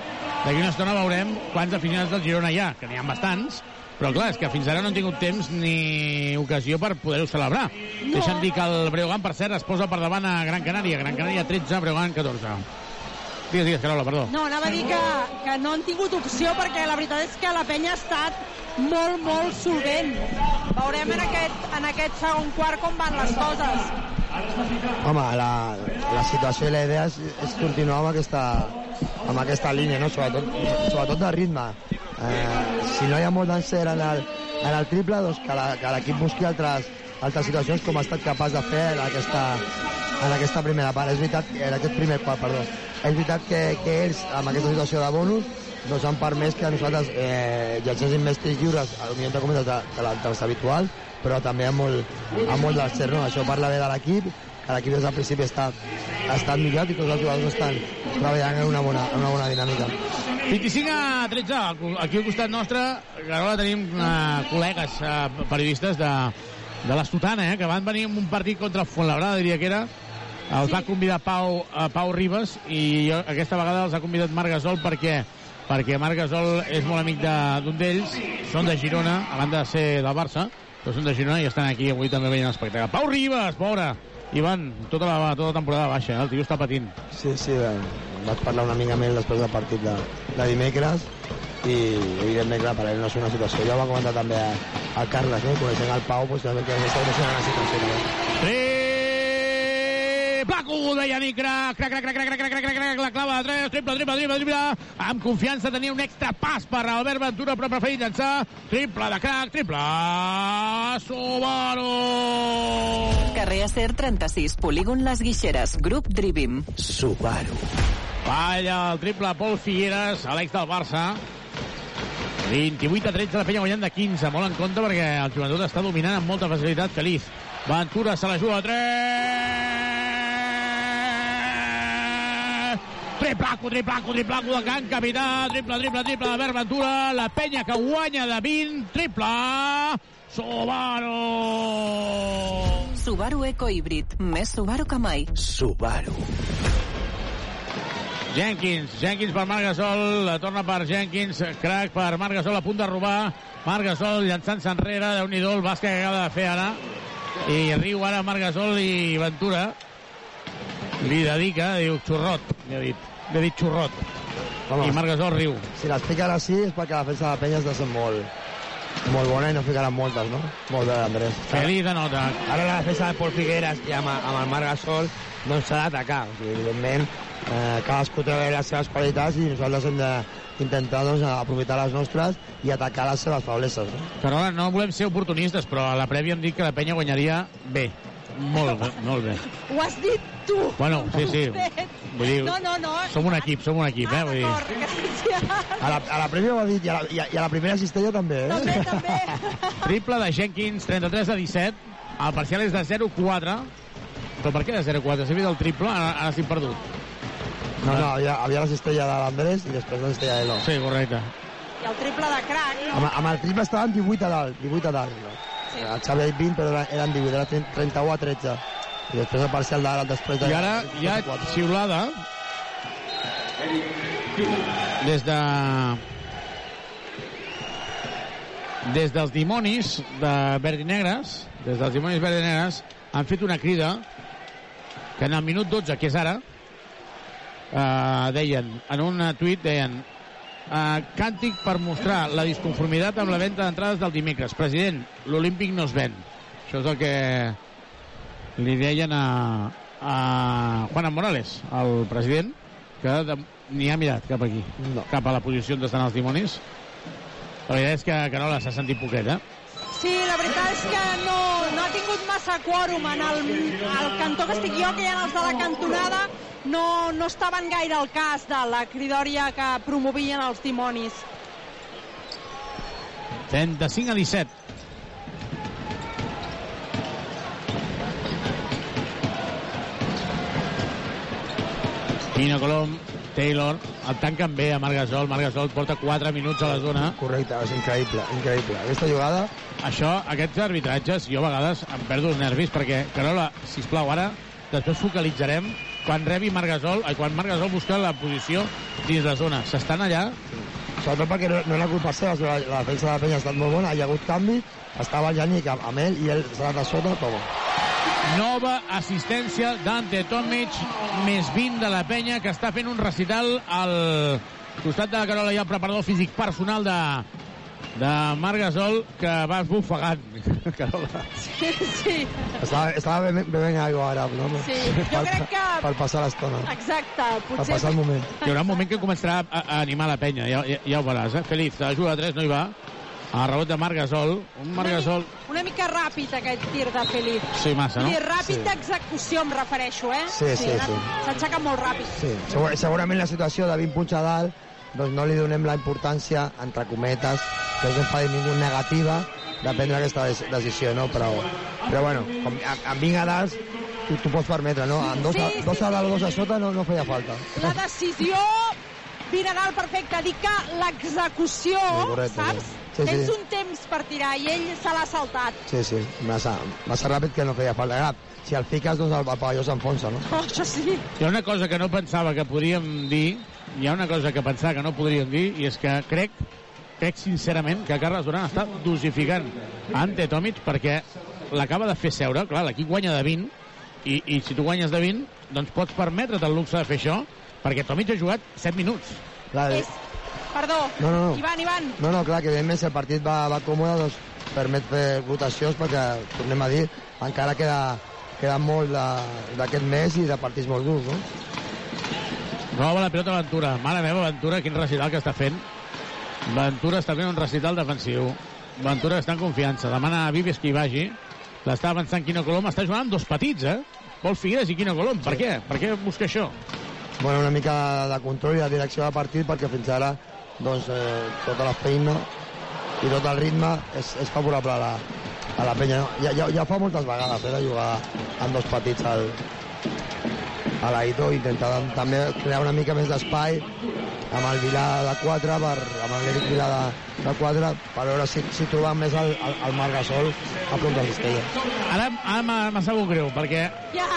Speaker 5: d'aquí una estona veurem quants aficionats del Girona hi ha, que n'hi ha bastants, però clar, és que fins ara no han tingut temps ni ocasió per poder-ho celebrar. No. Deixa'm dir que el Breogán, per cert, es posa per davant a Gran Canària. Gran Canària 13, Breogán 14. Digues, digues, Carola, perdó.
Speaker 9: No, anava a dir que, que no han tingut opció perquè la veritat és que la penya ha estat molt, molt solvent. Veurem en aquest, en aquest segon quart com van les coses.
Speaker 15: Home, la, la situació i la idea és, és continuar amb aquesta, amb aquesta línia, no? sobretot, sobretot de ritme. Eh, si no hi ha molt d'encert en, el, en el triple, doncs que l'equip busqui altres, altres situacions com ha estat capaç de fer en aquesta, en aquesta primera part. És veritat, en aquest primer quart, perdó. És veritat que, que ells, amb aquesta situació de bonus, doncs han permès que nosaltres eh, llancéssim més tirs lliures, potser entre cometes, de, de, la- dels habituals, però també amb molt, amb molt d'encert, no? Això parla bé de l'equip, l'equip des del principi està, ha estat millorat i tots els jugadors estan treballant en una bona, en una bona dinàmica.
Speaker 5: 25 a 13, aquí al costat nostre, Carola, tenim uh, col·legues uh, periodistes de, de l'Estutana, eh, que van venir en un partit contra el Fuenlabrada, diria que era, els va convidar Pau, uh, Pau Ribas i jo, aquesta vegada els ha convidat Marc Gasol perquè perquè Marc Gasol és molt amic de- d'un d'ells, són de Girona, a banda de ser del Barça, però són de Girona i estan aquí avui també veient l'espectacle. Pau Ribas, pobre! Ivan, tota la, tota la temporada baixa, eh? el tio està patint.
Speaker 15: Sí, sí, vaig parlar una mica més després del partit de, de dimecres i evidentment, clar, per ell no és una situació. Jo ho va comentar també a, a Carles, no? Eh? coneixent el Pau, doncs, també que està coneixent la situació. També.
Speaker 5: 3 Paco de Yannick Crac, crac, crac, crac, crac, crac, crac, crac, crac, la clava de tres, triple, triple, triple, triple, amb confiança tenia un extra pas per Albert Ventura, però preferit llançar, triple de crac, triple, Subaru!
Speaker 11: Carrer Acer 36, polígon Les Guixeres, grup Drivim.
Speaker 3: Subaru.
Speaker 5: Falla el triple Pol Figueres, Alex del Barça, 28 a 13, la penya guanyant de 15. Molt en compte perquè el jugador està dominant amb molta facilitat. Feliç. Ventura se la juga a 3! Triplaco, triplaco, triplaco de Can Capità. Triple, triple, triple d'Albert Ventura. La penya que guanya de 20. Triple. Subaru.
Speaker 11: Subaru Eco Híbrid, més Subaru que mai.
Speaker 3: Subaru.
Speaker 5: Jenkins, Jenkins per Marc Gasol, la torna per Jenkins, crack per Marc Gasol, a punt de robar, Marc Gasol llançant-se enrere, déu nhi el bàsquet que acaba de fer ara, i riu ara Marc Gasol i Ventura, li dedica, diu xurrot, li ha dit, li ha dit xurrot,
Speaker 15: Home.
Speaker 5: i Marc Gasol riu.
Speaker 15: Si l'expliquen així és perquè la defensa de la penya està sent molt, molt bona i no ficaran moltes, no? Molt bé, Andrés.
Speaker 5: Feliç de nota.
Speaker 15: Ara la defensa de Pol Figueres i amb, amb el Marc Gasol no s'ha d'atacar. O sigui, evidentment, eh, cadascú té les seves qualitats i nosaltres hem d'intentar doncs, aprofitar les nostres i atacar les seves febleses. No?
Speaker 5: Carola, no volem ser oportunistes, però a la prèvia hem dit que la penya guanyaria bé. Molt bé, molt bé.
Speaker 9: Ho has dit tu.
Speaker 5: Bueno, sí, sí. Vull dir,
Speaker 9: No, no, no.
Speaker 5: som un equip, som un equip, eh? Vull dir,
Speaker 15: A la, a la prèvia ho ha dit i a la, i a, i a la primera cistella també, eh?
Speaker 9: També, també.
Speaker 5: Triple de Jenkins, 33 a 17. El parcial és de 0-4. Però per què de 0-4? S'ha vist el triple, ara, ara estic perdut.
Speaker 15: No, no, havia, havia la cistella de l'Andrés i després la cistella de l'Elo.
Speaker 5: Sí, correcte.
Speaker 9: I el triple de crack, no?
Speaker 15: Amb, amb el triple estaven 18 a dalt, 18 a dalt. No?
Speaker 9: Sí.
Speaker 15: El Xavi ha dit 20, però eren- eren 18, era 30 31 a 13. I després el parcial d'ara, després de...
Speaker 5: I ara hi ha xiulada des de des dels dimonis de verd i negres des dels dimonis verd i negres han fet una crida que en el minut 12, que és ara eh, deien en un tuit deien eh, càntic per mostrar la disconformitat amb la venda d'entrades del dimecres president, l'Olímpic no es ven això és el que li deien a, a Juan Morales, el president, que de, ni ha mirat cap aquí,
Speaker 15: no.
Speaker 5: cap a la posició on estan els dimonis. La veritat és que Carola s'ha sentit poquet, eh?
Speaker 9: Sí, la veritat és que no, no ha tingut massa quòrum en el, el cantó que estic jo, que hi ha els de la cantonada, no, no estaven gaire al cas de la cridòria que promovien els dimonis.
Speaker 5: 35 a 17. Quino Colom, Taylor, el tanquen bé a Margasol. Margasol porta 4 minuts a la zona.
Speaker 15: Correcte, és increïble, increïble. Aquesta jugada...
Speaker 5: Això, aquests arbitratges, jo a vegades em perdo els nervis perquè, Carola, sisplau, ara després focalitzarem quan rebi Margasol, ai, quan Margasol busca la posició dins la zona. S'estan allà
Speaker 15: Sobretot perquè no, no era culpa seva, la, la defensa de la penya ha estat molt bona, hi ha hagut canvi, estava el Yannick amb, amb ell i ell s'ha anat a sota, toma.
Speaker 5: Nova assistència d'Ante Tomic, més 20 de la penya, que està fent un recital al costat de la Carola i el preparador físic personal de, de Marc Gasol, que va esbufegant, *laughs* Carola.
Speaker 9: Sí, sí.
Speaker 15: Estava, estava bevent, bevent aigua ara, no?
Speaker 9: Sí, jo
Speaker 15: per,
Speaker 9: crec que-
Speaker 15: Per passar l'estona.
Speaker 9: Exacte,
Speaker 15: Per
Speaker 9: potser...
Speaker 15: passar el moment.
Speaker 5: Hi haurà un moment que començarà a, a animar la penya, ja, ja, ja ho veuràs, eh? Feliz, la juga de 3 no hi va. A rebot de Marc Gasol. Un Marc Gasol...
Speaker 9: Una mica ràpid, aquest tir de Felip.
Speaker 5: Sí, massa, no?
Speaker 9: I ràpid
Speaker 15: Sí.
Speaker 9: d'execució, em refereixo, eh?
Speaker 15: Sí, sí, sí.
Speaker 9: S'aixeca molt ràpid.
Speaker 15: Sí, segur, segurament la situació de 20 punts a dalt doncs no li donem la importància, entre cometes, que no fa ningú negativa de prendre aquesta decisió, no? Però, però bueno, com, amb, amb 20 a dalt tu, tu pots permetre, no? Amb dos, a,
Speaker 9: Sí, sí,
Speaker 15: dos a dalt o dos a sota no, no feia falta.
Speaker 9: La decisió vine a dalt perfecte. Dic que l'execució,
Speaker 15: Sí, correcte,
Speaker 9: saps?
Speaker 15: sí. Sí,
Speaker 9: Tens
Speaker 15: sí.
Speaker 9: un temps per tirar i ell se l'ha saltat.
Speaker 15: Sí, sí, massa, massa ràpid que no feia falta. Ara, si el fiques, doncs el, el pavelló s'enfonsa, no?
Speaker 9: Oh, això sí.
Speaker 5: Hi ha una cosa que no pensava que podríem dir, hi ha una cosa que pensava que no podríem dir, i és que crec, crec sincerament que Carles Duran està dosificant Ante Tomic perquè l'acaba de fer seure, clar, l'equip guanya de 20, i, i si tu guanyes de 20, doncs pots permetre't el luxe de fer això, perquè Tomic ha jugat 7 minuts.
Speaker 15: Clar,
Speaker 9: És... Perdó.
Speaker 15: No, no, no.
Speaker 9: Ivan, Ivan.
Speaker 15: No, no, clar, que evidentment si el partit va, va còmode, doncs permet fer rotacions perquè, tornem a dir, encara queda, queda molt d'aquest mes i de partits molt durs, no?
Speaker 5: Roba la pilota Ventura. Mare meva, Ventura, quin recital que està fent. Ventura està fent un recital defensiu. Ventura està en confiança. Demana a Vives que hi vagi. L'està avançant Quino Colom. Està jugant amb dos petits, eh? Pol Figueres i Quino Colom. Per què? Per què busca això?
Speaker 15: Bueno, una mica de control i de direcció del partit perquè fins ara doncs, eh, tota la feina i tot el ritme és, és favorable a la, a la penya. Ja, ja, ja fa moltes vegades eh, de jugar amb dos petits al, a l'Aito, intentar també crear una mica més d'espai amb el Vilà de 4, per, amb l'Eric Vilà de, de 4, per veure si, si trobam més el, el, el Marc Gasol a prop de l'Estella.
Speaker 5: Ara, ara m'ha sabut greu, perquè
Speaker 9: Ja,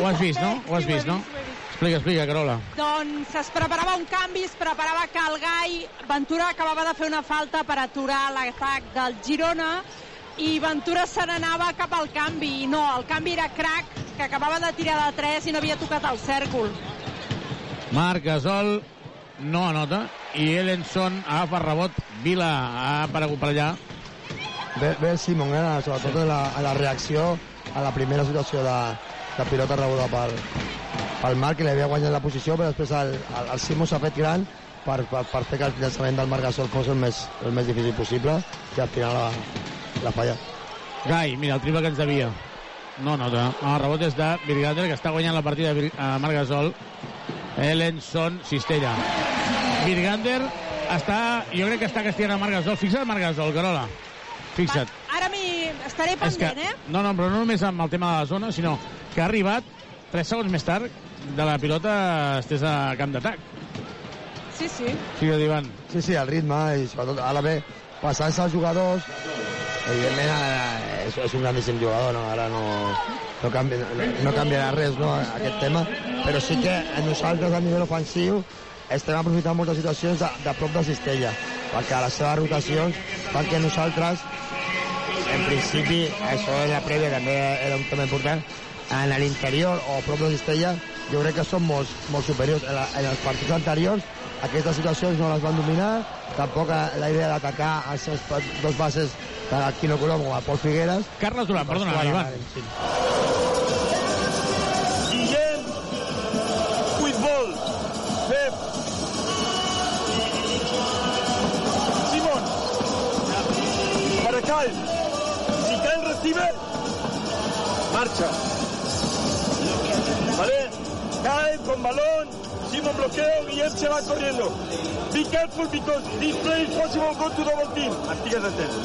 Speaker 5: ho has vist, no? Ho has vist, no? Explica, explica, Carola.
Speaker 9: Doncs es preparava un canvi, es preparava que el Gai... Ventura acabava de fer una falta per aturar l'atac del Girona i Ventura se n'anava cap al canvi i no, el canvi era crack que acabava de tirar de 3 i no havia tocat el cèrcol
Speaker 5: Marc Gasol no anota i Ellenson agafa rebot. Vila ha aparegut per allà.
Speaker 15: Bé, bé el Simon, eh? sobretot a la, a la reacció a la primera situació de, de pilota rebuda pel, pel Marc, que li havia guanyat la posició, però després el, el, el Simon s'ha fet gran per, per, per fer que el llançament del Marc Gasol fos el més, el més difícil possible i al final la, la falla.
Speaker 5: Gai, mira, el triple que ens devia. No nota. El rebot és de Virgander, que està guanyant la partida a Marc Gasol. Ellenson, Cistella. Virgander està, jo crec que està castigant a Marc Gasol. Fixa't Marc Gasol, Carola. Fixa't.
Speaker 9: ara m'hi estaré
Speaker 5: És que,
Speaker 9: pendent, eh?
Speaker 5: no, no, però no només amb el tema de la zona, sinó que ha arribat 3 segons més tard, de la pilota estés a camp d'atac.
Speaker 9: Sí, sí.
Speaker 5: Sí, Ivan.
Speaker 15: Sí, sí, el ritme i sobretot ara bé passant-se als jugadors evidentment ara és, és un grandíssim jugador no? ara no, no, canvi, no, no canviarà res no, aquest tema però sí que nosaltres a nivell ofensiu estem aprofitant moltes situacions de, de prop de cistella perquè les seves rotacions que nosaltres en principi això en la prèvia també era un tema important en l'interior o a prop de cistella jo crec que són molt, molt superiors en, la, en els partits anteriors aquestes situacions no les van dominar tampoc la idea d'atacar els seus dos bases tant el Quino Colom com el Pol Figueres
Speaker 5: Carles Durant, perdona,
Speaker 15: Bueno,
Speaker 5: Ivan.
Speaker 15: sí.
Speaker 18: Guillem, with ball. Pep. Simón. Para Kyle. Si Kyle recibe, marcha. ¿Vale? Kyle con balón. Simón bloqueo. Guillem se va corriendo. Be careful because this play is possible go to double team. Artigas atento.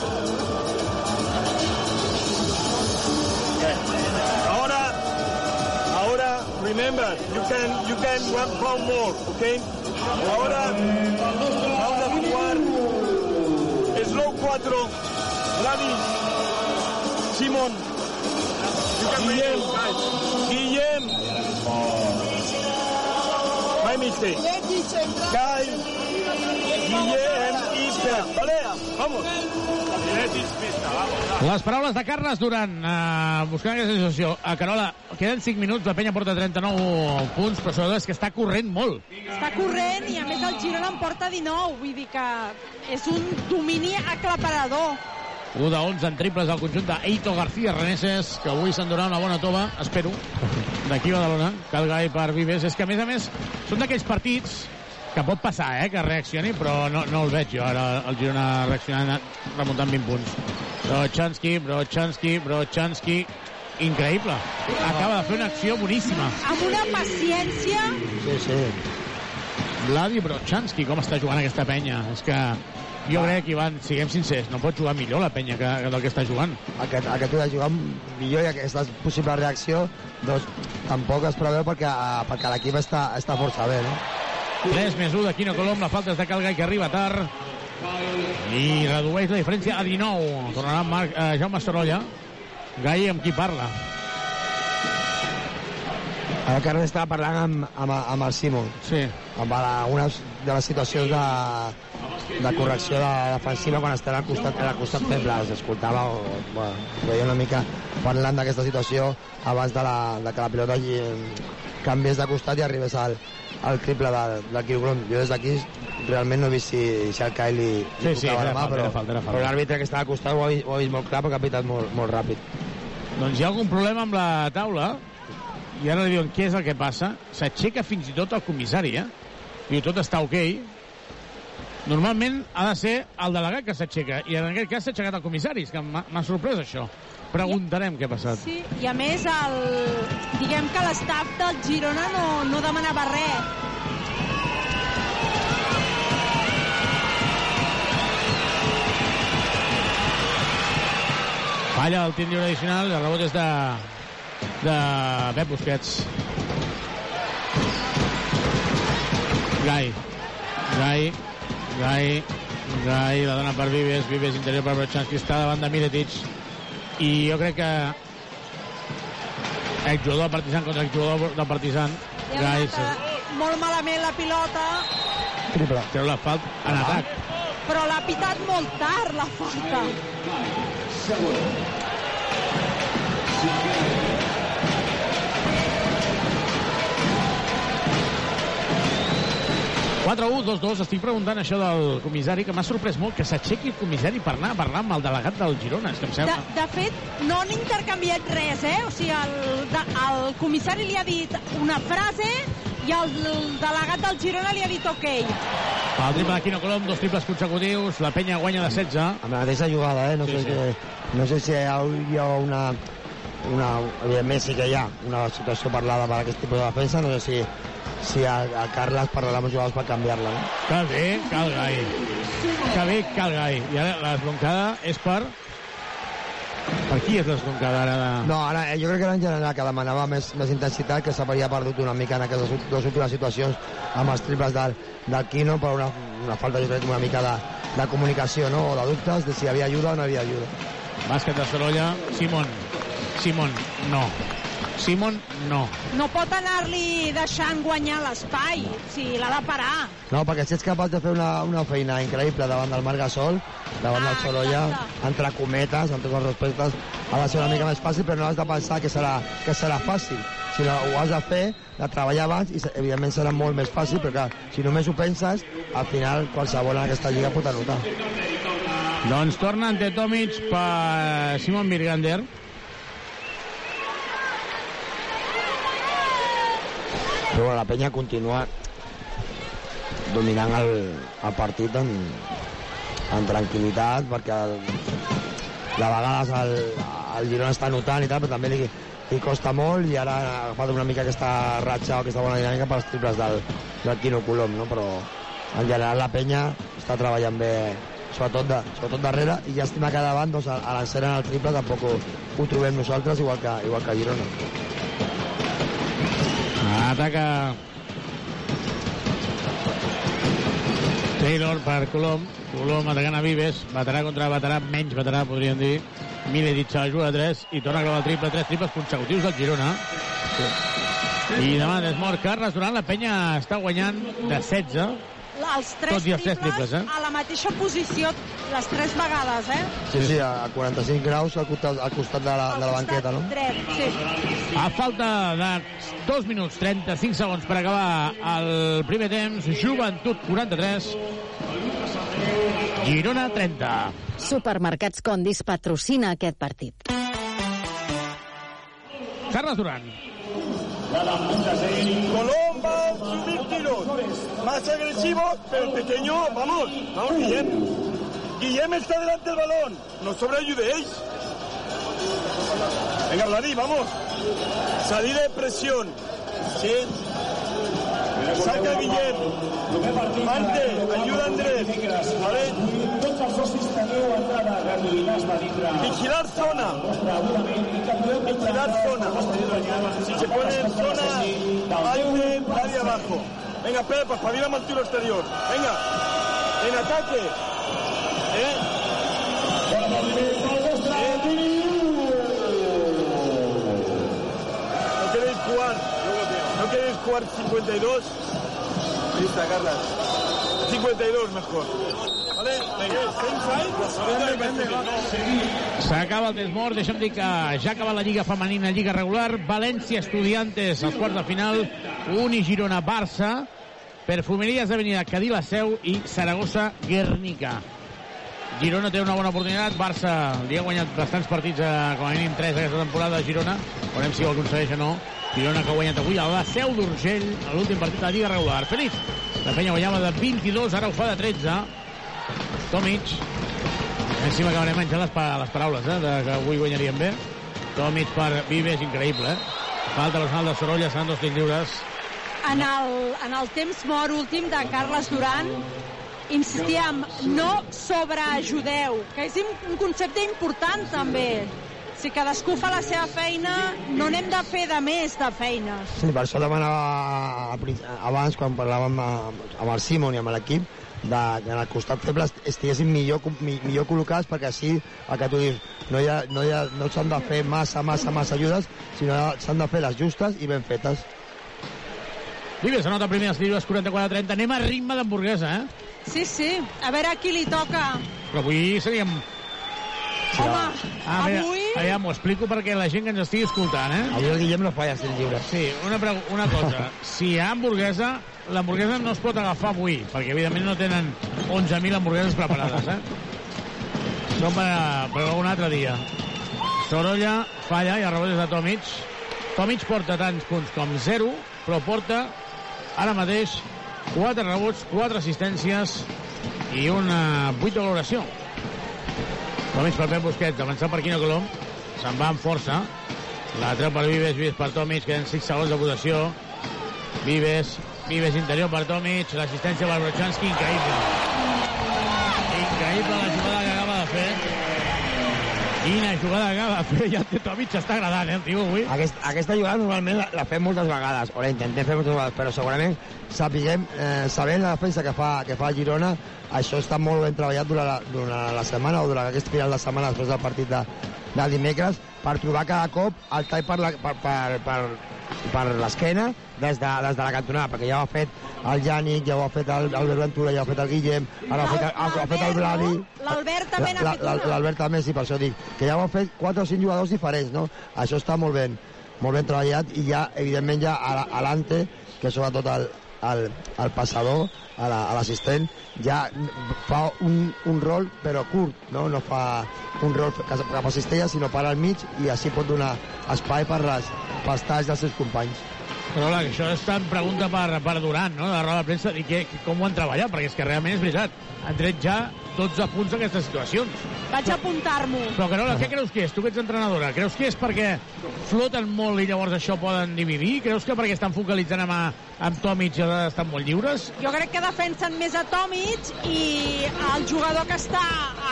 Speaker 18: Ahora Ahora, remember, you can you can one pound more, okay? Ahora vamos a jugar slow 4, Vladi, Simón, Guillem, Guillem, mistake, Kai, Guillem Pep, ¿vale? Vamos.
Speaker 5: Les paraules de Carles Duran, eh, buscant aquesta situació. A Carola, queden 5 minuts, la penya porta 39 punts, però sobretot és que està corrent molt.
Speaker 9: Està corrent i a més el Girona en porta 19, vull dir que és un domini aclaparador.
Speaker 5: 1 de 11 en triples al conjunt d'Eito García Reneses, que avui s'endurà una bona tova, espero, d'aquí a Badalona. Calgai per Vives. És que, a més a més, són d'aquells partits que pot passar, eh, que reaccioni, però no, no el veig jo ara, el Girona reaccionant, remuntant 20 punts. Brochanski, Brochanski, Brochanski, increïble. Acaba de fer una acció boníssima.
Speaker 9: Amb una paciència...
Speaker 15: Sí, sí.
Speaker 5: Vladi Brochanski, com està jugant aquesta penya? És que jo crec, Ivan, siguem sincers, no pot jugar millor la penya que, que del que està jugant.
Speaker 15: aquest, aquest ho de jugar millor i aquesta possible reacció doncs tampoc es preveu perquè, eh, perquè l'equip està, està força bé no?
Speaker 5: 3 més 1 de Quino Colom, la falta és de Calgai que arriba tard i redueix la diferència a 19. Tornarà Marc, eh, Jaume Sorolla. Gai amb qui parla.
Speaker 15: Que ara estava parlant amb, amb, amb el Simon.
Speaker 5: Sí.
Speaker 15: Amb algunes de les situacions de, de correcció de defensiva quan estan al costat, al costat feble. Els escoltava, o, bueno, veia una mica parlant d'aquesta situació abans de, la, de que la pilota allí canviés de costat i arribés al, al triple del, del Quiroclom. Jo des d'aquí realment no he vist si, si el Kyle li, li
Speaker 5: Sí, sí,
Speaker 15: tocava
Speaker 5: era
Speaker 15: la mà,
Speaker 5: falta,
Speaker 15: però,
Speaker 5: falta, falta.
Speaker 15: però l'àrbitre que estava al costat ho ha, vist- ho ha vist molt clar perquè ha pitat molt, molt ràpid.
Speaker 5: Doncs hi ha algun problema amb la taula i ara li diuen què és el que passa. S'aixeca fins i tot el comissari, eh? Diu, tot està ok. Normalment ha de ser el delegat que s'aixeca i en aquest cas s'ha aixecat el comissari. Que m'ha sorprès això. Preguntarem què ha passat.
Speaker 9: Sí, i a més, el, diguem que l'estaf del Girona no, no demanava res.
Speaker 5: Falla el tir lliure addicional, el rebot és de, de Pep Busquets. Gai. Gai. Gai. Gai, la dona per Vives, Vives interior per Brochanski, està davant de Miletic. I jo crec que exjugador del Partizan contra exjugador del Partizan.
Speaker 9: I ha
Speaker 5: Gai,
Speaker 9: anat eh, molt malament la pilota,
Speaker 15: Triple.
Speaker 5: treu la falta en atac.
Speaker 9: però l'ha pitat molt tard, la falta.
Speaker 5: 4-1, 2-2. Estic preguntant això del comissari, que m'ha sorprès molt que s'aixequi el comissari per anar a parlar amb el delegat del Girona. És que em
Speaker 9: De,
Speaker 5: sembla...
Speaker 9: de fet, no han intercanviat res, eh? O sigui, el, de, el comissari li ha dit una frase i el, delegat del Girona li ha dit ok.
Speaker 5: El triple de Quino Colom, dos triples consecutius, la penya guanya de 16.
Speaker 15: Amb la mateixa jugada, eh? No,
Speaker 5: Sí,
Speaker 15: sé,
Speaker 5: sí.
Speaker 15: Que, no sé si hi ha, hi ha una, una... Evidentment sí que hi ha una situació parlada per aquest tipus de defensa, no sé si, si a, a Carles parlarà amb els jugadors per canviar-la, no?
Speaker 5: Que bé, cal gai. Que bé, cal gai. I ara l'esbroncada és per... Per qui és l'estroncada ara? De...
Speaker 15: No, ara eh, jo crec que era en general que demanava més, més intensitat, que s'havia perdut una mica en aquestes dues últimes situacions amb els triples del, del Quino per una, una falta, jo crec, una mica de, de comunicació, no?, o de dubtes de si hi havia ajuda o no hi havia ajuda.
Speaker 5: Bàsquet de Sorolla, Simon. Simon, no. Simon, no.
Speaker 9: No pot anar-li deixant guanyar l'espai, si l'ha de parar.
Speaker 15: No, perquè si ets capaç de fer una, una feina increïble davant del Marc Gasol, davant
Speaker 9: Ah,
Speaker 15: del Sorolla, entre cometes, amb tots els respectes, ha de ser una mica més fàcil, però no has de pensar que serà, que serà fàcil. Si no, ho has de fer, de treballar abans, i evidentment serà molt més fàcil, però clar, si només ho penses, al final qualsevol en aquesta lliga pot anotar.
Speaker 5: Doncs torna ante Tomic per Simon Birgander.
Speaker 15: Però la penya continua dominant el, el partit en, en tranquil·litat perquè el, de vegades el, el Girona està notant i tal, però també li, li costa molt i ara ha agafat una mica aquesta ratxa o aquesta bona dinàmica pels triples del, del Quino Colom, no? però en general la penya està treballant bé sobretot, de, sobretot darrere i llàstima que davant doncs, a, l'encera en el triple tampoc ho, ho trobem nosaltres igual que, igual que Girona
Speaker 5: Ataca Taylor per Colom. Colom atacant a Vives. Baterà contra baterà, menys baterà, podríem dir. Miledic a la juga 3 i torna a clavar triple. Tres triples consecutius del Girona. I demà Desmort Carles durant la penya està guanyant de 16.
Speaker 9: Els tres
Speaker 5: Tot i els tres triples, eh?
Speaker 9: a la mateixa posició les tres vegades, eh?
Speaker 15: Sí, sí, a 45 graus al costat, al costat de, la, de la banqueta, no?
Speaker 9: Dret, sí.
Speaker 5: A falta de 2 minuts 35 segons per acabar el primer temps, Joventut 43, Girona 30.
Speaker 16: Supermercats Condis patrocina aquest partit.
Speaker 5: Carles Duran.
Speaker 18: Colón va a subir tiros. Más agresivo, pero pequeño. Vamos, vamos, Guillem. Guillem está delante del balón. No sobreayudéis. Venga, Vladi, vamos. Salida de presión. Sí. Saca Guillem. Mante, ayuda Andrés. ¿Vale? Vigilar zona. Vigilar zona. Si se pone en zona, Mante, nadie abajo. Venga, Pepe, espabila al tiro exterior. Venga, en ataque. ¿Eh? ¿No queréis jugar? ¿No queréis jugar 52? Lista, Carlas. 52 mejor. ¿Vale?
Speaker 5: S'acaba el temps mort, deixa'm dir que ja ha acabat la Lliga Femenina, Lliga Regular, València Estudiantes, als quarts de final, Uni Girona Barça, Perfumeries Avenida Cadí la Seu i Saragossa Guernica. Girona té una bona oportunitat, Barça li ha guanyat bastants partits, a, com a mínim 3 aquesta temporada a Girona, veurem si ho aconsegueix o no. Girona que ha guanyat avui a la Seu d'Urgell, a l'últim partit de la Lliga Regular. Feliç, la penya guanyava de 22, ara ho fa de 13. Tomic, Així m'acabaré menjant les, pa les paraules, eh, de que avui guanyaríem bé. Tomic per Vives, increïble, eh? Falta personal de Sorolla, seran dos tirs lliures.
Speaker 9: En el, en el temps mort últim de Carles Duran, insistíem, no sobreajudeu, que és un concepte important també. Si cadascú fa la seva feina, no n'hem de fer de més de feines.
Speaker 15: Sí, per això demanava abans, quan parlàvem amb, el Simon i amb l'equip, de, que en el costat feble est- estiguessin millor, millor col·locats perquè així, el que tu dius, no, hi ha, no, hi ha, no s'han de fer massa, massa, massa ajudes, sinó s'han de fer les justes i ben fetes.
Speaker 5: Vives anota primer els tirs 44-30. Anem a ritme d'hamburguesa, eh?
Speaker 9: Sí, sí, a veure a qui li toca.
Speaker 5: Però avui seríem...
Speaker 9: Home,
Speaker 5: Ah, mira,
Speaker 9: avui...
Speaker 5: ja m'ho explico perquè la gent que ens estigui escoltant, eh?
Speaker 15: Avui el Guillem no falla ser lliure.
Speaker 5: Sí, una, una cosa. *laughs* Si hi ha hamburguesa, l'hamburguesa no es pot agafar avui, perquè evidentment no tenen 11.000 hamburgueses preparades, eh? Són per, a- per algun altre dia. Sorolla falla i el rebot és de Tomic. Tomic porta tants punts com 0, però porta ara mateix 4 rebots, 4 assistències i una 8 de valoració. Tomic per Pep Busquets, avançant per Quino Colom. Se'n va amb força. La treu per Vives, Vives per Tomic, queden 6 segons de votació. Vives, Vives interior per Tomic, l'assistència per Brochanski, increïble. Increïble la jugada que acaba de fer. Quina jugada que va fer ja el Tomic està agradant, eh, el tio, avui.
Speaker 15: Aquest, aquesta jugada normalment la, la fem moltes vegades, o la intentem fer moltes vegades, però segurament sapiguem, eh, sabent la defensa que fa, que fa Girona, això està molt ben treballat durant la, durant la setmana o durant aquest final de setmana després del partit de, de dimecres per trobar cada cop el tall per la, per, per, per, per l'esquena des, de, des de la cantonada, perquè ja ho ha fet el Jànic, ja ho ha fet el, el Ventura, ja ho ha fet el Guillem, ara ho ha fet, el- ho ha fet el Bladi,
Speaker 9: L'Albert també n'ha fet una.
Speaker 15: L'Albert també, sí, per això dic, que ja ho han fet 4 o 5 jugadors diferents, no? Això està molt ben, molt ben treballat i ja, evidentment, ja a, a l'Ante, que sobretot el, el, el passador, a la- l'assistent, ja fa un, un rol, però curt, no? No fa un rol cap a cistella, sinó per al mig i així pot donar espai per les, pels dels seus companys.
Speaker 5: Però que això està en pregunta per, per Durant, no?, de la roda de premsa, i que, com ho han treballat, perquè és que realment és veritat, han tret ja 12 punts d'aquestes situacions.
Speaker 9: Vaig a apuntar-m'ho.
Speaker 5: Però, Carola, què creus que és? Tu que ets entrenadora, creus que és perquè floten molt i llavors això poden dividir? Creus que perquè estan focalitzant amb, amb Tomic estan molt lliures?
Speaker 9: Jo crec que defensen més a Tomic i el jugador que està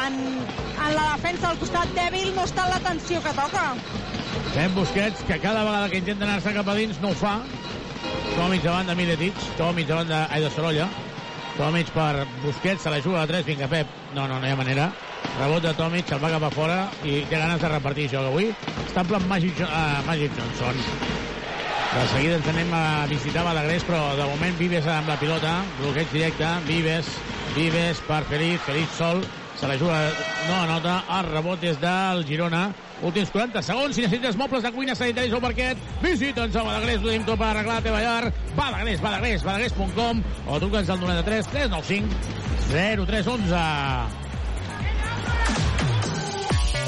Speaker 9: en, en la defensa al costat dèbil no està en la tensió que toca.
Speaker 5: Fem Busquets, que cada vegada que intenta anar-se cap a dins no ho fa. Tomic davant de Miletic, Tomic davant de, ai, de Sorolla. Tomic per Busquets, se la juga a 3, vinga Pep. No, no, no hi ha manera. Rebot de Tomic, el va cap a fora i té ganes de repartir que avui. Està en plan Magic, uh, Magic Johnson. De seguida ens anem a visitar Badagrés, però de moment Vives amb la pilota, bloqueig directe, Vives, Vives per Feliz, Feliz sol, se la juga, no anota, el rebot des del Girona, últims 40 segons, si necessites mobles de cuina sanitaris o parquet, visita'ns a Badagrés, ho tenim tot per arreglar la teva llar, Badagrés, Badagrés, badagrés.com, o truca'ns al 93 395 0311.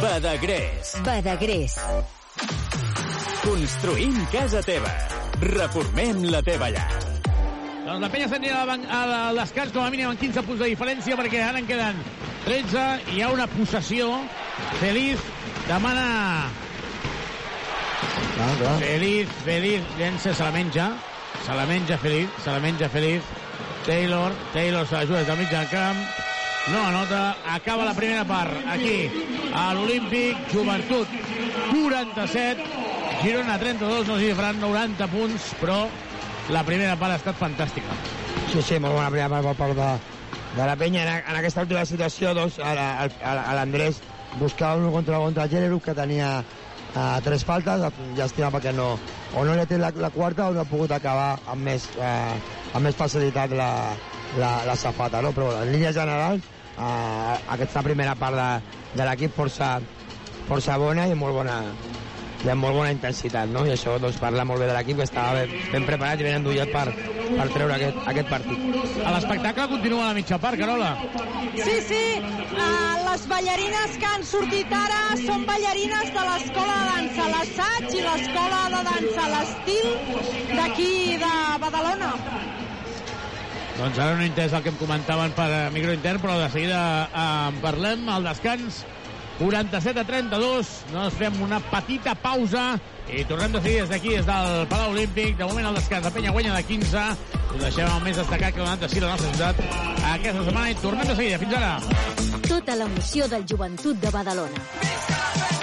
Speaker 17: Badagrés.
Speaker 7: Badagrés.
Speaker 17: Construïm casa teva. Reformem la teva llar.
Speaker 5: Doncs la penya s'anirà al descans com a mínim amb 15 punts de diferència perquè ara en queden 13 i hi ha una possessió. Feliz demana...
Speaker 15: Clar, clar.
Speaker 5: Feliz, Feliz, llença, se la menja. Se la menja Feliz, se la menja Feliz. Taylor, Taylor se la juga des del mig del camp. No anota, acaba la primera part aquí a l'Olímpic, Joventut 47, Girona 32, no sé si faran 90 punts, però la primera part ha estat fantàstica.
Speaker 15: Sí, sí, molt bona primera part per part de, de la penya. En, en aquesta última situació, doncs, l'Andrés buscava un contra contra Gènero, que tenia uh, tres faltes, llàstima perquè no, o no li té la, la quarta o no ha pogut acabar amb més, uh, amb més facilitat la, la, la safata, no? Però en línia general, uh, aquesta primera part de, de l'equip força, força bona i molt bona, amb molt bona intensitat, no? I això doncs, parla molt bé de l'equip, que estava ben, ben preparat i ben endollat per, per treure aquest, aquest partit.
Speaker 5: L'espectacle continua a la mitja part, Carola.
Speaker 9: Sí, sí, uh, les ballarines que han sortit ara són ballarines de l'escola de dansa, l'assaig i l'escola de dansa, l'estil d'aquí de Badalona.
Speaker 5: Doncs ara no he entès el que em comentaven per eh, microintern, però de seguida eh, en parlem. Al descans, 47 a 32. Nos fem una petita pausa i tornem de seguida des d'aquí, des del Palau Olímpic. De moment, al descans, la penya guanya de 15. Us deixem el més destacat que ha de sí la nostra ciutat aquesta setmana i tornem de seguida. Fins ara.
Speaker 7: Tota l'emoció del joventut de Badalona.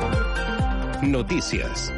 Speaker 4: Notícies.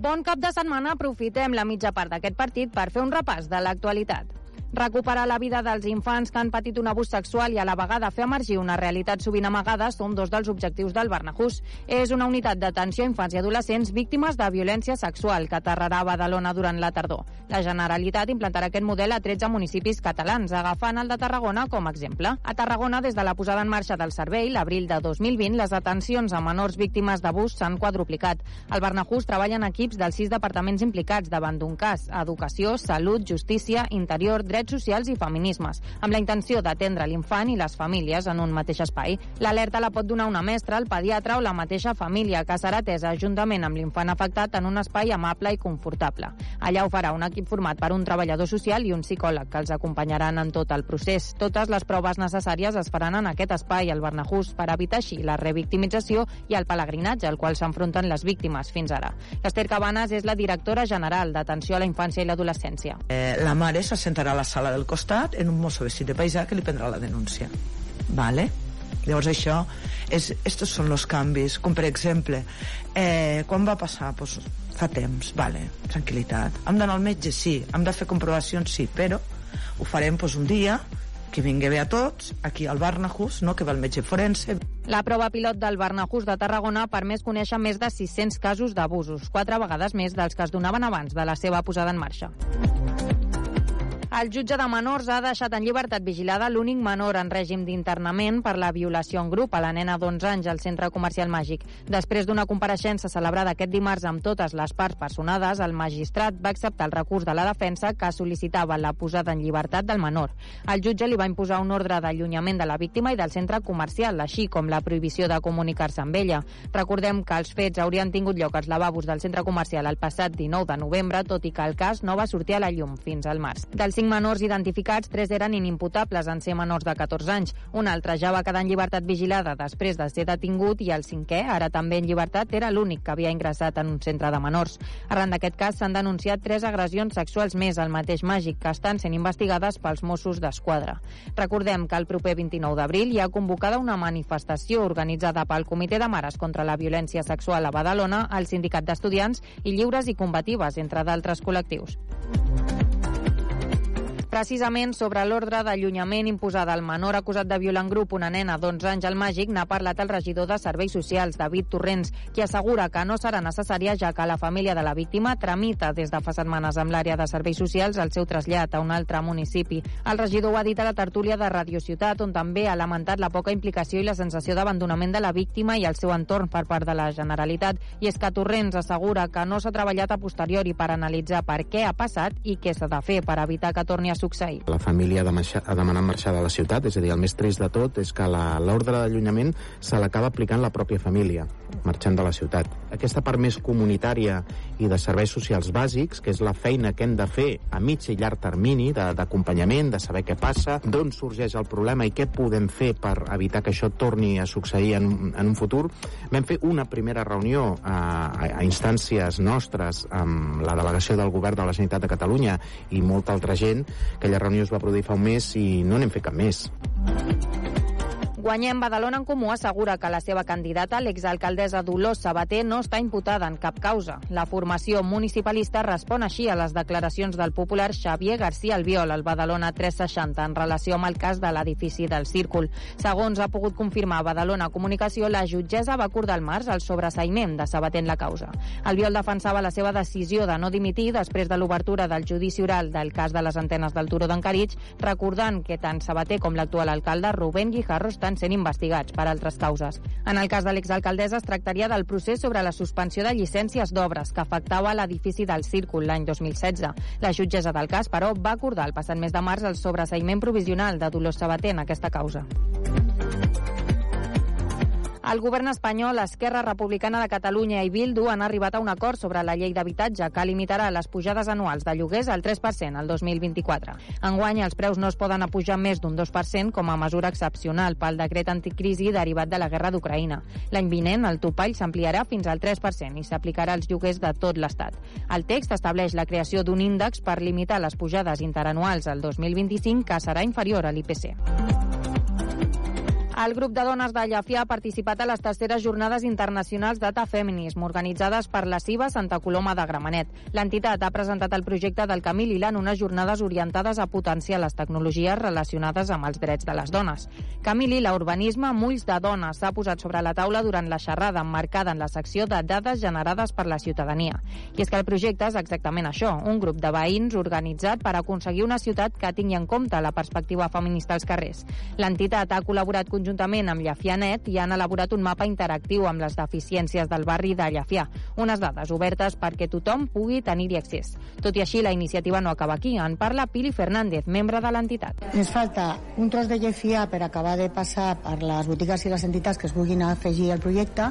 Speaker 19: Bon cap de setmana, aprofitem la mitja part d'aquest partit per fer un repàs de l'actualitat. Recuperar la vida dels infants que han patit un abús sexual i a la vegada fer emergir una realitat sovint amagada són dos dels objectius del Barnahús. És una unitat d'atenció a infants i adolescents víctimes de violència sexual que aterrarà a Badalona durant la tardor. La Generalitat implantarà aquest model a 13 municipis catalans, agafant el de Tarragona com a exemple. A Tarragona, des de la posada en marxa del servei, l'abril de 2020, les atencions a menors víctimes d'abús s'han quadruplicat. El Barnahús treballa en equips dels sis departaments implicats davant d'un cas. Educació, Salut, Justícia, Interior, Drets drets socials i feminismes, amb la intenció d'atendre l'infant i les famílies en un mateix espai. L'alerta la pot donar una mestra, el pediatre o la mateixa família, que serà atesa juntament amb l'infant afectat en un espai amable i confortable. Allà ho farà un equip format per un treballador social i un psicòleg que els acompanyaran en tot el procés. Totes les proves necessàries es faran en aquest espai, al Barnahús, per evitar així la revictimització i el pelegrinatge al qual s'enfronten les víctimes fins ara. L'Ester Cabanes és la directora general d'Atenció a la Infància i l'Adolescència.
Speaker 20: Eh, la mare s'assentarà a la sala del costat en un mosso vestit de paisà que li prendrà la denúncia. Vale? Llavors això, és, estos són els canvis, com per exemple, eh, quan va passar? Pues, fa temps, vale, tranquil·litat. Hem d'anar al metge? Sí. Hem de fer comprovacions? Sí, però ho farem pues, un dia que vingui bé a tots, aquí al Barnahus, no, que va el metge forense.
Speaker 19: La prova pilot del Barnahus de Tarragona ha permès conèixer més de 600 casos d'abusos, quatre vegades més dels que es donaven abans de la seva posada en marxa. El jutge de menors ha deixat en llibertat vigilada l'únic menor en règim d'internament per la violació en grup a la nena d'11 anys al centre comercial Màgic. Després d'una compareixença celebrada aquest dimarts amb totes les parts personades, el magistrat va acceptar el recurs de la defensa que sol·licitava la posada en llibertat del menor. El jutge li va imposar un ordre d'allunyament de la víctima i del centre comercial, així com la prohibició de comunicar-se amb ella. Recordem que els fets haurien tingut lloc als lavabos del centre comercial el passat 19 de novembre, tot i que el cas no va sortir a la llum fins al març. Dels cinc menors identificats, tres eren inimputables en ser menors de 14 anys. Un altre ja va quedar en llibertat vigilada després de ser detingut i el cinquè, ara també en llibertat, era l'únic que havia ingressat en un centre de menors. Arran d'aquest cas s'han denunciat tres agressions sexuals més al mateix màgic que estan sent investigades pels Mossos d'Esquadra. Recordem que el proper 29 d'abril hi ha convocada una manifestació organitzada pel Comitè de Mares contra la Violència Sexual a Badalona, el Sindicat d'Estudiants i Lliures i Combatives, entre d'altres col·lectius. Precisament sobre l'ordre d'allunyament imposada al menor acusat de violar en grup una nena d'11 anys al Màgic n'ha parlat el regidor de Serveis Socials, David Torrents, qui assegura que no serà necessària ja que la família de la víctima tramita des de fa setmanes amb l'àrea de Serveis Socials el seu trasllat a un altre municipi. El regidor ho ha dit a la tertúlia de Radio Ciutat, on també ha lamentat la poca implicació i la sensació d'abandonament de la víctima i el seu entorn per part de la Generalitat. I és que Torrents assegura que no s'ha treballat a posteriori per analitzar per què ha passat i què s'ha de fer per evitar que torni a succeir.
Speaker 21: La família ha, de marxar, ha demanat marxar de la ciutat, és a dir, el més trist de tot és que l'ordre d'allunyament se l'acaba aplicant la pròpia família, marxant de la ciutat. Aquesta part més comunitària i de serveis socials bàsics, que és la feina que hem de fer a mig i llarg termini d'acompanyament, de, de saber què passa, d'on sorgeix el problema i què podem fer per evitar que això torni a succeir en, en un futur, vam fer una primera reunió a, a, a instàncies nostres amb la delegació del govern de la Generalitat de Catalunya i molta altra gent. Aquella reunió es va produir fa un mes i no n'hem fet cap més.
Speaker 19: Guanyem Badalona en Comú assegura que la seva candidata, l'exalcaldessa Dolors Sabater, no està imputada en cap causa. La formació municipalista respon així a les declaracions del popular Xavier García Albiol al Badalona 360 en relació amb el cas de l'edifici del Círcul. Segons ha pogut confirmar Badalona Comunicació, la jutgessa va acordar el març el sobreseïment de Sabater en la causa. Albiol defensava la seva decisió de no dimitir després de l'obertura del judici oral del cas de les antenes del Turó d'Encarits, recordant que tant Sabater com l'actual alcalde Rubén Guijarro estan sent investigats per altres causes. En el cas de l'exalcaldessa es tractaria del procés sobre la suspensió de llicències d'obres que afectava l'edifici del Círcul l'any 2016. La jutgessa del cas, però, va acordar el passat mes de març el sobreseïment provisional de Dolors Sabater en aquesta causa. El govern espanyol, Esquerra Republicana de Catalunya i Bildu han arribat a un acord sobre la llei d'habitatge que limitarà les pujades anuals de lloguers al 3% al 2024. Enguany, els preus no es poden apujar més d'un 2% com a mesura excepcional pel decret anticrisi derivat de la guerra d'Ucraïna. L'any vinent, el topall s'ampliarà fins al 3% i s'aplicarà als lloguers de tot l'Estat. El text estableix la creació d'un índex per limitar les pujades interanuals al 2025 que serà inferior a l'IPC. El grup de dones de Llafià ha participat a les terceres jornades internacionals Data Feminism, organitzades per la CIVA Santa Coloma de Gramenet. L'entitat ha presentat el projecte del Camí Lila en unes jornades orientades a potenciar les tecnologies relacionades amb els drets de les dones. Camí Lila, urbanisme amb ulls de dones, s'ha posat sobre la taula durant la xerrada emmarcada en la secció de dades generades per la ciutadania. I és que el projecte és exactament això, un grup de veïns organitzat per aconseguir una ciutat que tingui en compte la perspectiva feminista als carrers. L'entitat ha col·laborat conjuntament conjuntament amb Llefianet i han elaborat un mapa interactiu amb les deficiències del barri de Llefià, unes dades obertes perquè tothom pugui tenir-hi accés. Tot i així, la iniciativa no acaba aquí. En parla Pili Fernández, membre de l'entitat.
Speaker 22: Ens falta un tros de Llefià per acabar de passar per les botigues i les entitats que es vulguin afegir al projecte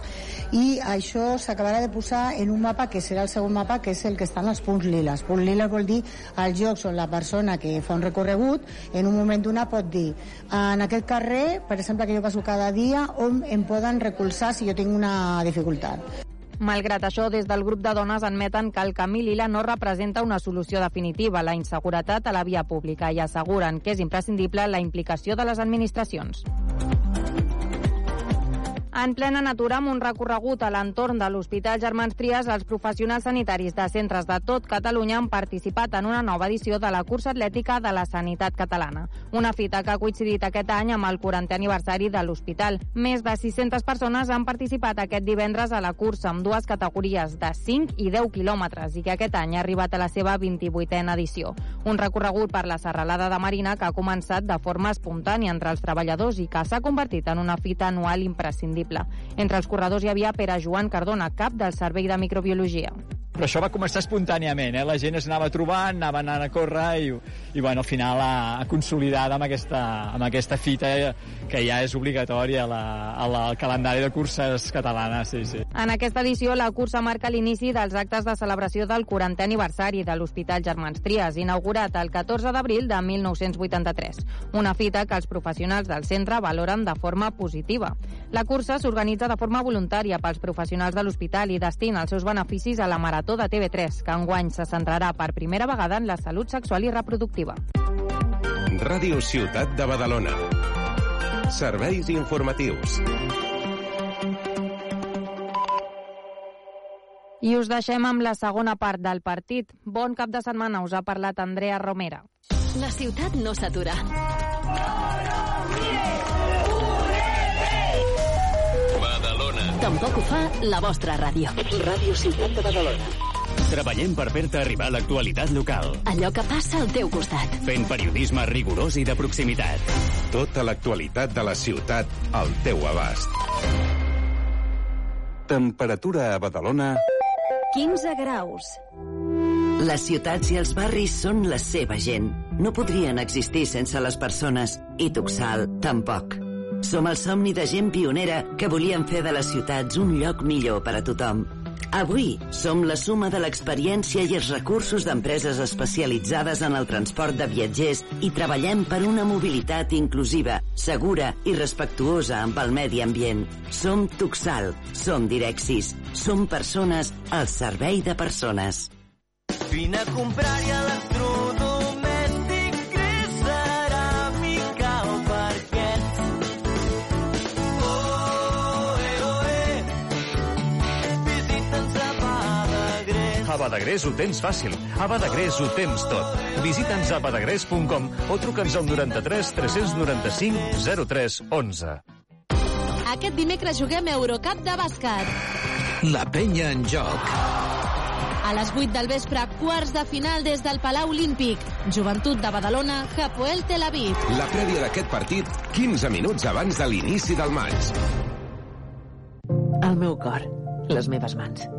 Speaker 22: i això s'acabarà de posar en un mapa que serà el segon mapa, que és el que està en els punts liles. Punt lila vol dir els llocs on la persona que fa un recorregut en un moment donat pot dir en aquest carrer, per exemple, que jo passo cada dia, on em poden recolzar si jo tinc una dificultat.
Speaker 19: Malgrat això, des del grup de dones admeten que el camí lila no representa una solució definitiva a la inseguretat a la via pública i asseguren que és imprescindible la implicació de les administracions. En plena natura, amb un recorregut a l'entorn de l'Hospital Germans Trias, els professionals sanitaris de centres de tot Catalunya han participat en una nova edició de la cursa atlètica de la sanitat catalana. Una fita que ha coincidit aquest any amb el 40è aniversari de l'hospital. Més de 600 persones han participat aquest divendres a la cursa amb dues categories de 5 i 10 quilòmetres i que aquest any ha arribat a la seva 28a edició. Un recorregut per la serralada de Marina que ha començat de forma espontània entre els treballadors i que s'ha convertit en una fita anual imprescindible possible. Entre els corredors hi havia Pere Joan Cardona, cap del Servei de Microbiologia.
Speaker 23: Però això va començar espontàniament, eh? la gent es anava trobant, anava anant a córrer i, i bueno, al final ha, ha consolidat amb aquesta, amb aquesta fita que ja és obligatòria a la, a la, al calendari de curses catalanes. Sí, sí.
Speaker 19: En aquesta edició, la cursa marca l'inici dels actes de celebració del 40è aniversari de l'Hospital Germans Trias, inaugurat el 14 d'abril de 1983. Una fita que els professionals del centre valoren de forma positiva. La cursa s'organitza de forma voluntària pels professionals de l'hospital i destina els seus beneficis a la Marató de TV3, que enguany se centrarà per primera vegada en la salut sexual i reproductiva.
Speaker 4: Ràdio Ciutat de Badalona. Serveis informatius.
Speaker 19: I us deixem amb la segona part del partit. Bon cap de setmana, us ha parlat Andrea Romera.
Speaker 7: La ciutat no s'atura. Tampoc ho fa la vostra ràdio. Ràdio Ciutat de Badalona.
Speaker 17: Treballem per fer-te arribar l'actualitat local.
Speaker 7: Allò que passa al teu costat.
Speaker 17: Fent periodisme rigorós i de proximitat.
Speaker 4: Tota l'actualitat de la ciutat al teu abast. Temperatura a Badalona...
Speaker 7: 15 graus.
Speaker 12: Les ciutats i els barris són la seva gent. No podrien existir sense les persones. I Tuxal, tampoc. Som el somni de gent pionera que volien fer de les ciutats un lloc millor per a tothom. Avui som la suma de l'experiència i els recursos d'empreses especialitzades en el transport de viatgers i treballem per una mobilitat inclusiva, segura i respectuosa amb el medi ambient. Som Tuxal, som Direxis, som persones al servei de persones.
Speaker 13: Vine a comprar-hi electrodomèstic, A Badagrés
Speaker 14: ho tens fàcil. A Badagrés ho tens tot. Visita'ns a badagrés.com o truca'ns al 93 395 03 11.
Speaker 1: Aquest dimecres juguem Eurocup de bàsquet.
Speaker 3: La penya en joc.
Speaker 1: A les 8 del vespre, quarts de final des del Palau Olímpic. Joventut de Badalona, Hapoel Tel Aviv.
Speaker 4: La prèvia d'aquest partit, 15 minuts abans de l'inici del maig.
Speaker 24: El meu cor, les meves mans,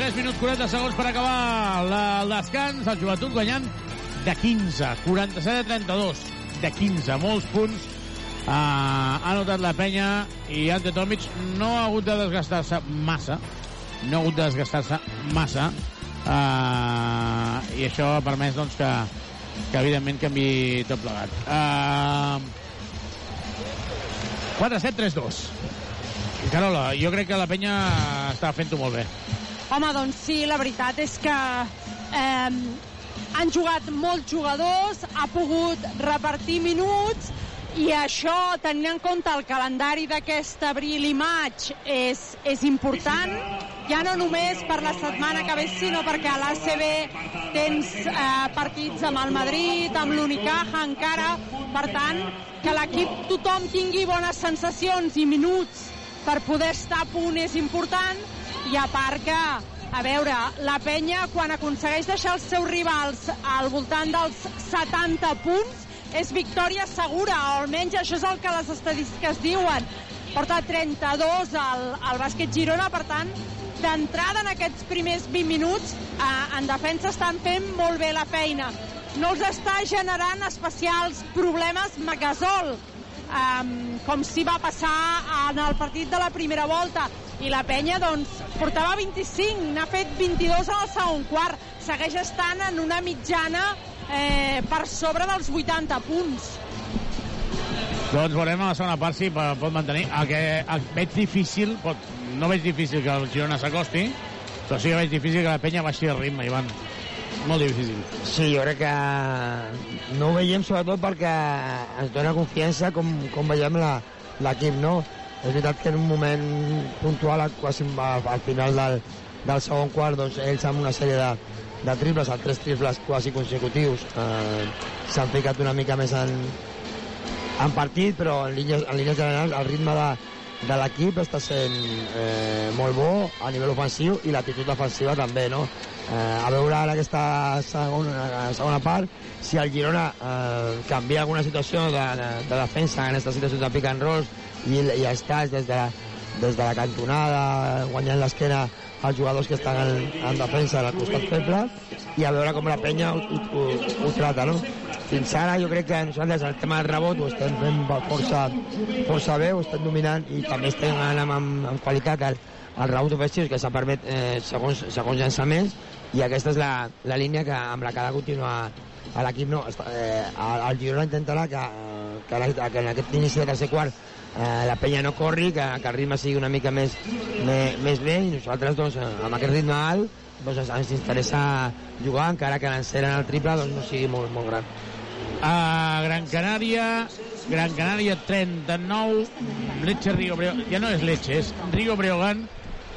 Speaker 5: 3 minuts 40 segons per acabar la, el descans, el joventut guanyant de 15, 47 a 32, de 15, molts punts. Uh, ha notat la penya i Ante Tomic no ha hagut de desgastar-se massa, no ha hagut de desgastar-se massa, uh, i això ha permès doncs, que, que evidentment canvi tot plegat. Uh, 4-7-3-2. Carola, jo crec que la penya està fent-ho molt bé.
Speaker 9: Home, doncs sí, la veritat és que eh, han jugat molts jugadors, ha pogut repartir minuts i això, tenint en compte el calendari d'aquest abril i maig, és, és important, ja no només per la setmana que ve, sinó perquè a l'ACB tens eh, partits amb el Madrid, amb l'Unicaja encara, per tant, que l'equip tothom tingui bones sensacions i minuts per poder estar a punt és important, i a part que, a veure, la penya quan aconsegueix deixar els seus rivals al voltant dels 70 punts, és victòria segura, o almenys això és el que les estadístiques diuen. Porta 32 al, al bàsquet Girona, per tant, d'entrada en aquests primers 20 minuts, eh, en defensa estan fent molt bé la feina. No els està generant especials problemes Magasol, um, com si va passar en el partit de la primera volta. I la penya, doncs, portava 25, n'ha fet 22 en el segon quart. Segueix estant en una mitjana eh, per sobre dels 80 punts.
Speaker 5: Doncs veurem a la segona part si po- pot mantenir. El que veig difícil, pot, no veig difícil que el Girona s'acosti, però sí que veig difícil que la penya baixi el ritme, Ivan. Molt difícil.
Speaker 15: Sí, jo crec que no ho veiem sobretot perquè ens dona confiança com, com veiem l'equip, no? És veritat que en un moment puntual, quasi al, al final del, del segon quart, doncs ells amb una sèrie de, de triples, amb tres triples quasi consecutius, eh, s'han ficat una mica més en, en partit, però en línies, en línies generals el ritme de, de l'equip està sent eh, molt bo a nivell ofensiu i l'actitud defensiva també, no? Eh, a veure ara aquesta segona, segona part si el Girona eh, canvia alguna situació de, de, de defensa en aquesta situació de pick and rolls i, i estàs des de, des de la cantonada guanyant l'esquena als jugadors que estan en, en defensa al costat feble i a veure com la penya ho, ho, ho trata, no? Fins ara jo crec que nosaltres el tema del rebot ho estem fent força, força bé, ho estem dominant i també estem anant amb, amb, amb qualitat el, el rebot ofensiu que s'ha permet eh, segons, segons llançaments i aquesta és la, la línia que, amb la que ha de continuar l'equip. No, eh, el, Girona intentarà que, que, la- que en aquest inici de tercer quart eh, la penya no corri, que, que el ritme sigui una mica més, més, més lent i nosaltres doncs, eh, amb aquest ritme alt doncs, ens interessa jugar encara que l'encert en el triple doncs, no sigui molt, molt gran.
Speaker 5: A Gran Canària, Gran Canària 39, Leche Río Breogán, ja no és Leche, és Río Breogán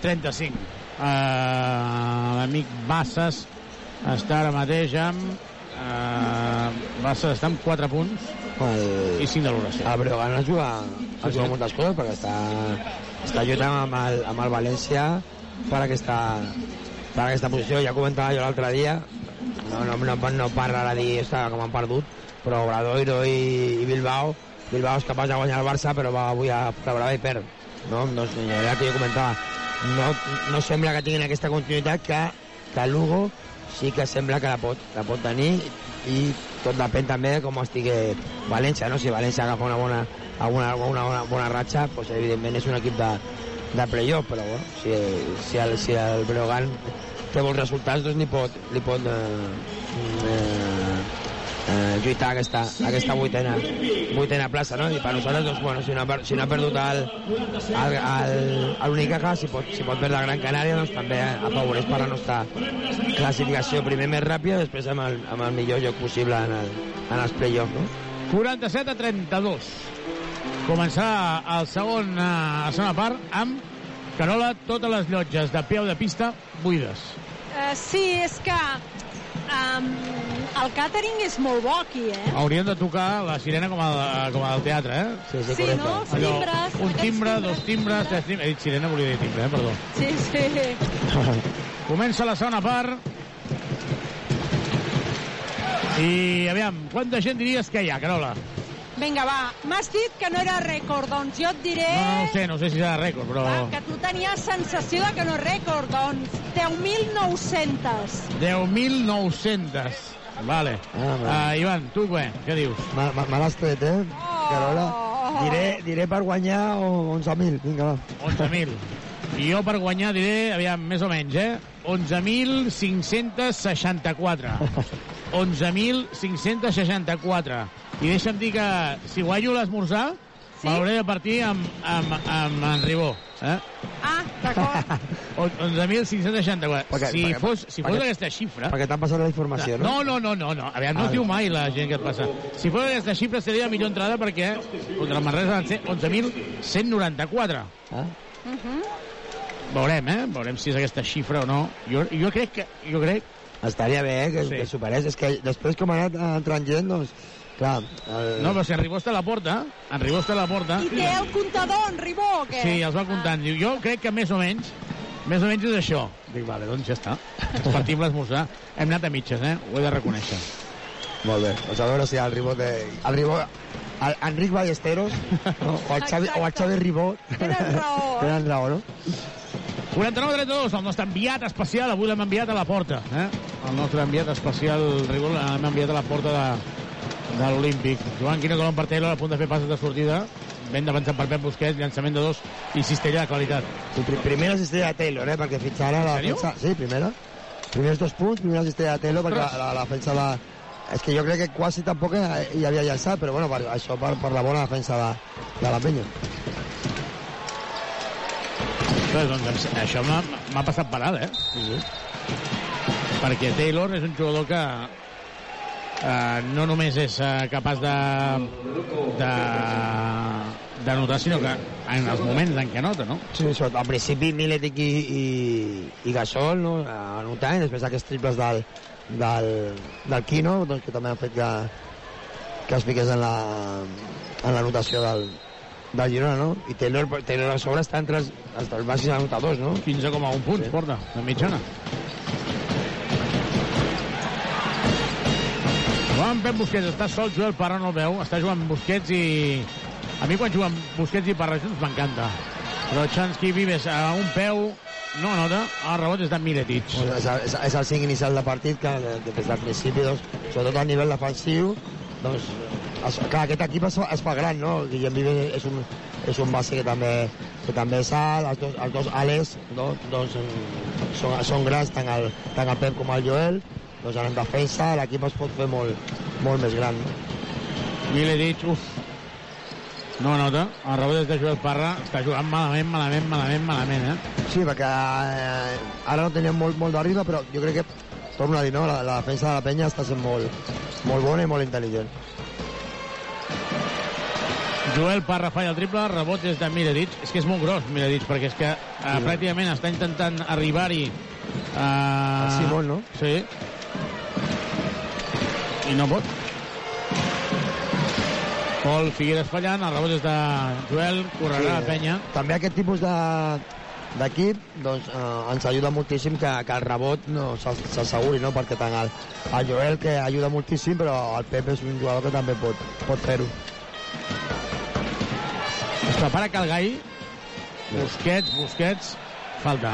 Speaker 5: 35. Uh, L'amic Bassas està ara mateix amb... Uh, Bassas està amb 4 punts
Speaker 15: el,
Speaker 5: i 5 de l'oració.
Speaker 15: El Breogán es juga,
Speaker 5: Sí,
Speaker 15: es juga
Speaker 5: sí.
Speaker 15: moltes coses perquè està, està lluitant amb el, amb el València per aquesta, per aquesta posició. Ja comentava jo l'altre dia, no, no, no, no parla a dir com han perdut, però Obradoiro i, i Bilbao, Bilbao és capaç de guanyar el Barça, però va avui a Brava i perd. No? Doncs, era el que jo comentava. No, no sembla que tinguin aquesta continuïtat que, que Lugo sí que sembla que la pot, la pot tenir i tot depèn també de com estigui València, no? Si València agafa una bona, alguna, una bona, bona ratxa, doncs evidentment és un equip de, de playoff, però bueno, si, si, el, si el Breogán té bons resultats, doncs li pot, li pot eh, eh, eh, lluitar aquesta, aquesta vuitena, vuitena plaça, no? I per nosaltres, doncs, bueno, si no ha, per- si no ha perdut el, el, el, el Unicaja, si pot, si pot perdre el Gran Canària, doncs també afavoreix per la nostra classificació primer més ràpida, després amb el, amb el millor lloc possible en, el, en els play-offs, no?
Speaker 5: 47 a 32. Començar el segon, eh, la segona part amb Carola, totes les llotges de peu de pista buides.
Speaker 9: Eh, sí, és que um, el càtering és molt bo aquí, eh?
Speaker 5: Hauríem de tocar la sirena com a, com a del teatre, eh?
Speaker 15: Sí,
Speaker 9: Sí, correcte. no? Els
Speaker 5: Allò,
Speaker 9: timbres,
Speaker 5: un timbre,
Speaker 9: timbres.
Speaker 5: dos timbres, tres timbres... He dit sirena, volia dir timbre, eh? Perdó.
Speaker 9: Sí, sí. *laughs*
Speaker 5: Comença la segona part. I, aviam, quanta gent diries que hi ha, Carola?
Speaker 9: Vinga, va. M'has dit que no era rècord, doncs jo et diré
Speaker 5: No, no sé, no sé si serà rècord, però...
Speaker 9: va, que tu tenies sensació de que no és rècord, doncs 10.900.
Speaker 5: 10.900. Vale.
Speaker 15: Ah,
Speaker 5: uh, Ivan, tu què? Què dius?
Speaker 15: Me, l'has tret, eh, Carola? Diré, diré per guanyar o- 11.000, vinga, va.
Speaker 5: 11.000. I jo per guanyar diré, aviam, més o menys, eh? 11.564. *laughs* 11.564. I deixa'm dir que si guanyo l'esmorzar,
Speaker 9: Sí?
Speaker 5: M'hauré de partir amb, amb, amb en Ribó. Eh?
Speaker 9: Ah, d'acord. *laughs*
Speaker 5: On- 11.564.
Speaker 15: Perquè-
Speaker 5: si
Speaker 15: perquè-
Speaker 5: fos, si fos
Speaker 15: perquè-
Speaker 5: aquesta xifra...
Speaker 15: Perquè t'han passat la informació, no?
Speaker 5: No, no, no, no, no. A veure, no
Speaker 15: Ah,
Speaker 5: diu mai la gent que et passa. Si fos aquesta xifra seria millor entrada perquè contra el Manresa van ser 11.194.
Speaker 15: Ah.
Speaker 5: Veurem, eh? Veurem si és aquesta xifra o no. Jo, jo crec que... Jo crec...
Speaker 15: Estaria bé eh, que,
Speaker 5: Sí.
Speaker 15: sí. que superés. És que després com ha anat eh, entrant gent, doncs... Clar, el...
Speaker 5: No, però si en Ribó està a la porta, en Ribó està a la porta...
Speaker 9: I té el comptador, en Ribó, o què?
Speaker 5: Sí, els va comptant. Diu, jo crec que més o menys, més o menys és això. Dic, vale, doncs ja està. Ens partim l'esmorzar. Hem anat a mitges, eh? Ho he de reconèixer.
Speaker 15: Molt bé. Doncs a veure si el Ribó... De... El Ribó... El Enric Ballesteros no? o, el Xavi, o el Xavi Ribó
Speaker 9: Tenen raó, eh?
Speaker 15: tenen raó, no?
Speaker 5: 49-32, el nostre enviat especial, avui l'hem enviat a la porta. Eh? El nostre enviat especial, Ribó, l'hem enviat a la porta de, de l'Olímpic. Joan Quino Colom per Taylor, a punt de fer passes de sortida. Ben d'avançar per Pep Busquets, llançament de dos i cistella de qualitat.
Speaker 15: Sí, pri primera cistella de Taylor, eh? Perquè fins ara la defensa... Sí, primera. Primers dos punts, primera cistella de Taylor, perquè la, la, la defensa de... És que jo crec que quasi tampoc hi havia llançat, però bueno, per, això per, per la bona defensa de, de la penya.
Speaker 5: Ostres, doncs això m'ha passat per alt, eh?
Speaker 15: Sí, sí.
Speaker 5: Perquè Taylor és un jugador que eh, no només és eh, capaç de de d'anotar, sinó que en els moments en què anota, no?
Speaker 15: Sí, sobretot al principi Miletic i, i, i Gasol no? anotant, després aquests triples del, del, del Quino doncs, que també han fet que, que es fiqués en la, en la notació del, del Girona, no? I Taylor, Taylor a sobre està entre els, els màxims anotadors, no?
Speaker 5: 15,1 punts, sí. porta, de mitjana. Joan Pep Busquets està sol, Joel Parra no el veu, està jugant Busquets i... A mi quan juguen Busquets i Parra junts m'encanta. Però Chansky Vives a un peu no anota, el rebot és de Miletic.
Speaker 15: Pues és, és, és el cinc inicial de partit que, que des del principi, doncs, sobretot a nivell defensiu, doncs, es, clar, aquest equip es, es fa gran, no? Guillem Vives és un, és un base que també, que també és alt, els dos, els dos ales no? doncs, mm, són, són grans, tant el, tant el Pep com el Joel, doncs en defensa l'equip es pot fer molt, molt més gran. No?
Speaker 5: Miletic, uf, no anota, el rebot és de Joel Parra, està jugant malament, malament, malament, malament, eh?
Speaker 15: Sí, perquè eh, ara no teníem molt, molt d'arriba, però jo crec que, torno a dir, no? la, la defensa de la penya està sent molt, molt bona i molt intel·ligent.
Speaker 5: Joel Parra falla el triple, rebot és de Miretic. És que és molt gros, Miretic, perquè és que eh, pràcticament està intentant arribar-hi... Eh,
Speaker 15: Simón, no?
Speaker 5: Sí. I no pot. Pol Figueres fallant, el rebot és de Joel, correrà la penya.
Speaker 15: També aquest tipus de d'equip doncs, eh, ens ajuda moltíssim que, que el rebot no s'ass- s'asseguri, no? perquè tant el, el Joel que ajuda moltíssim però el Pep és un jugador que també pot, pot fer-ho
Speaker 5: prepara Calgai. Busquets, Busquets, falta.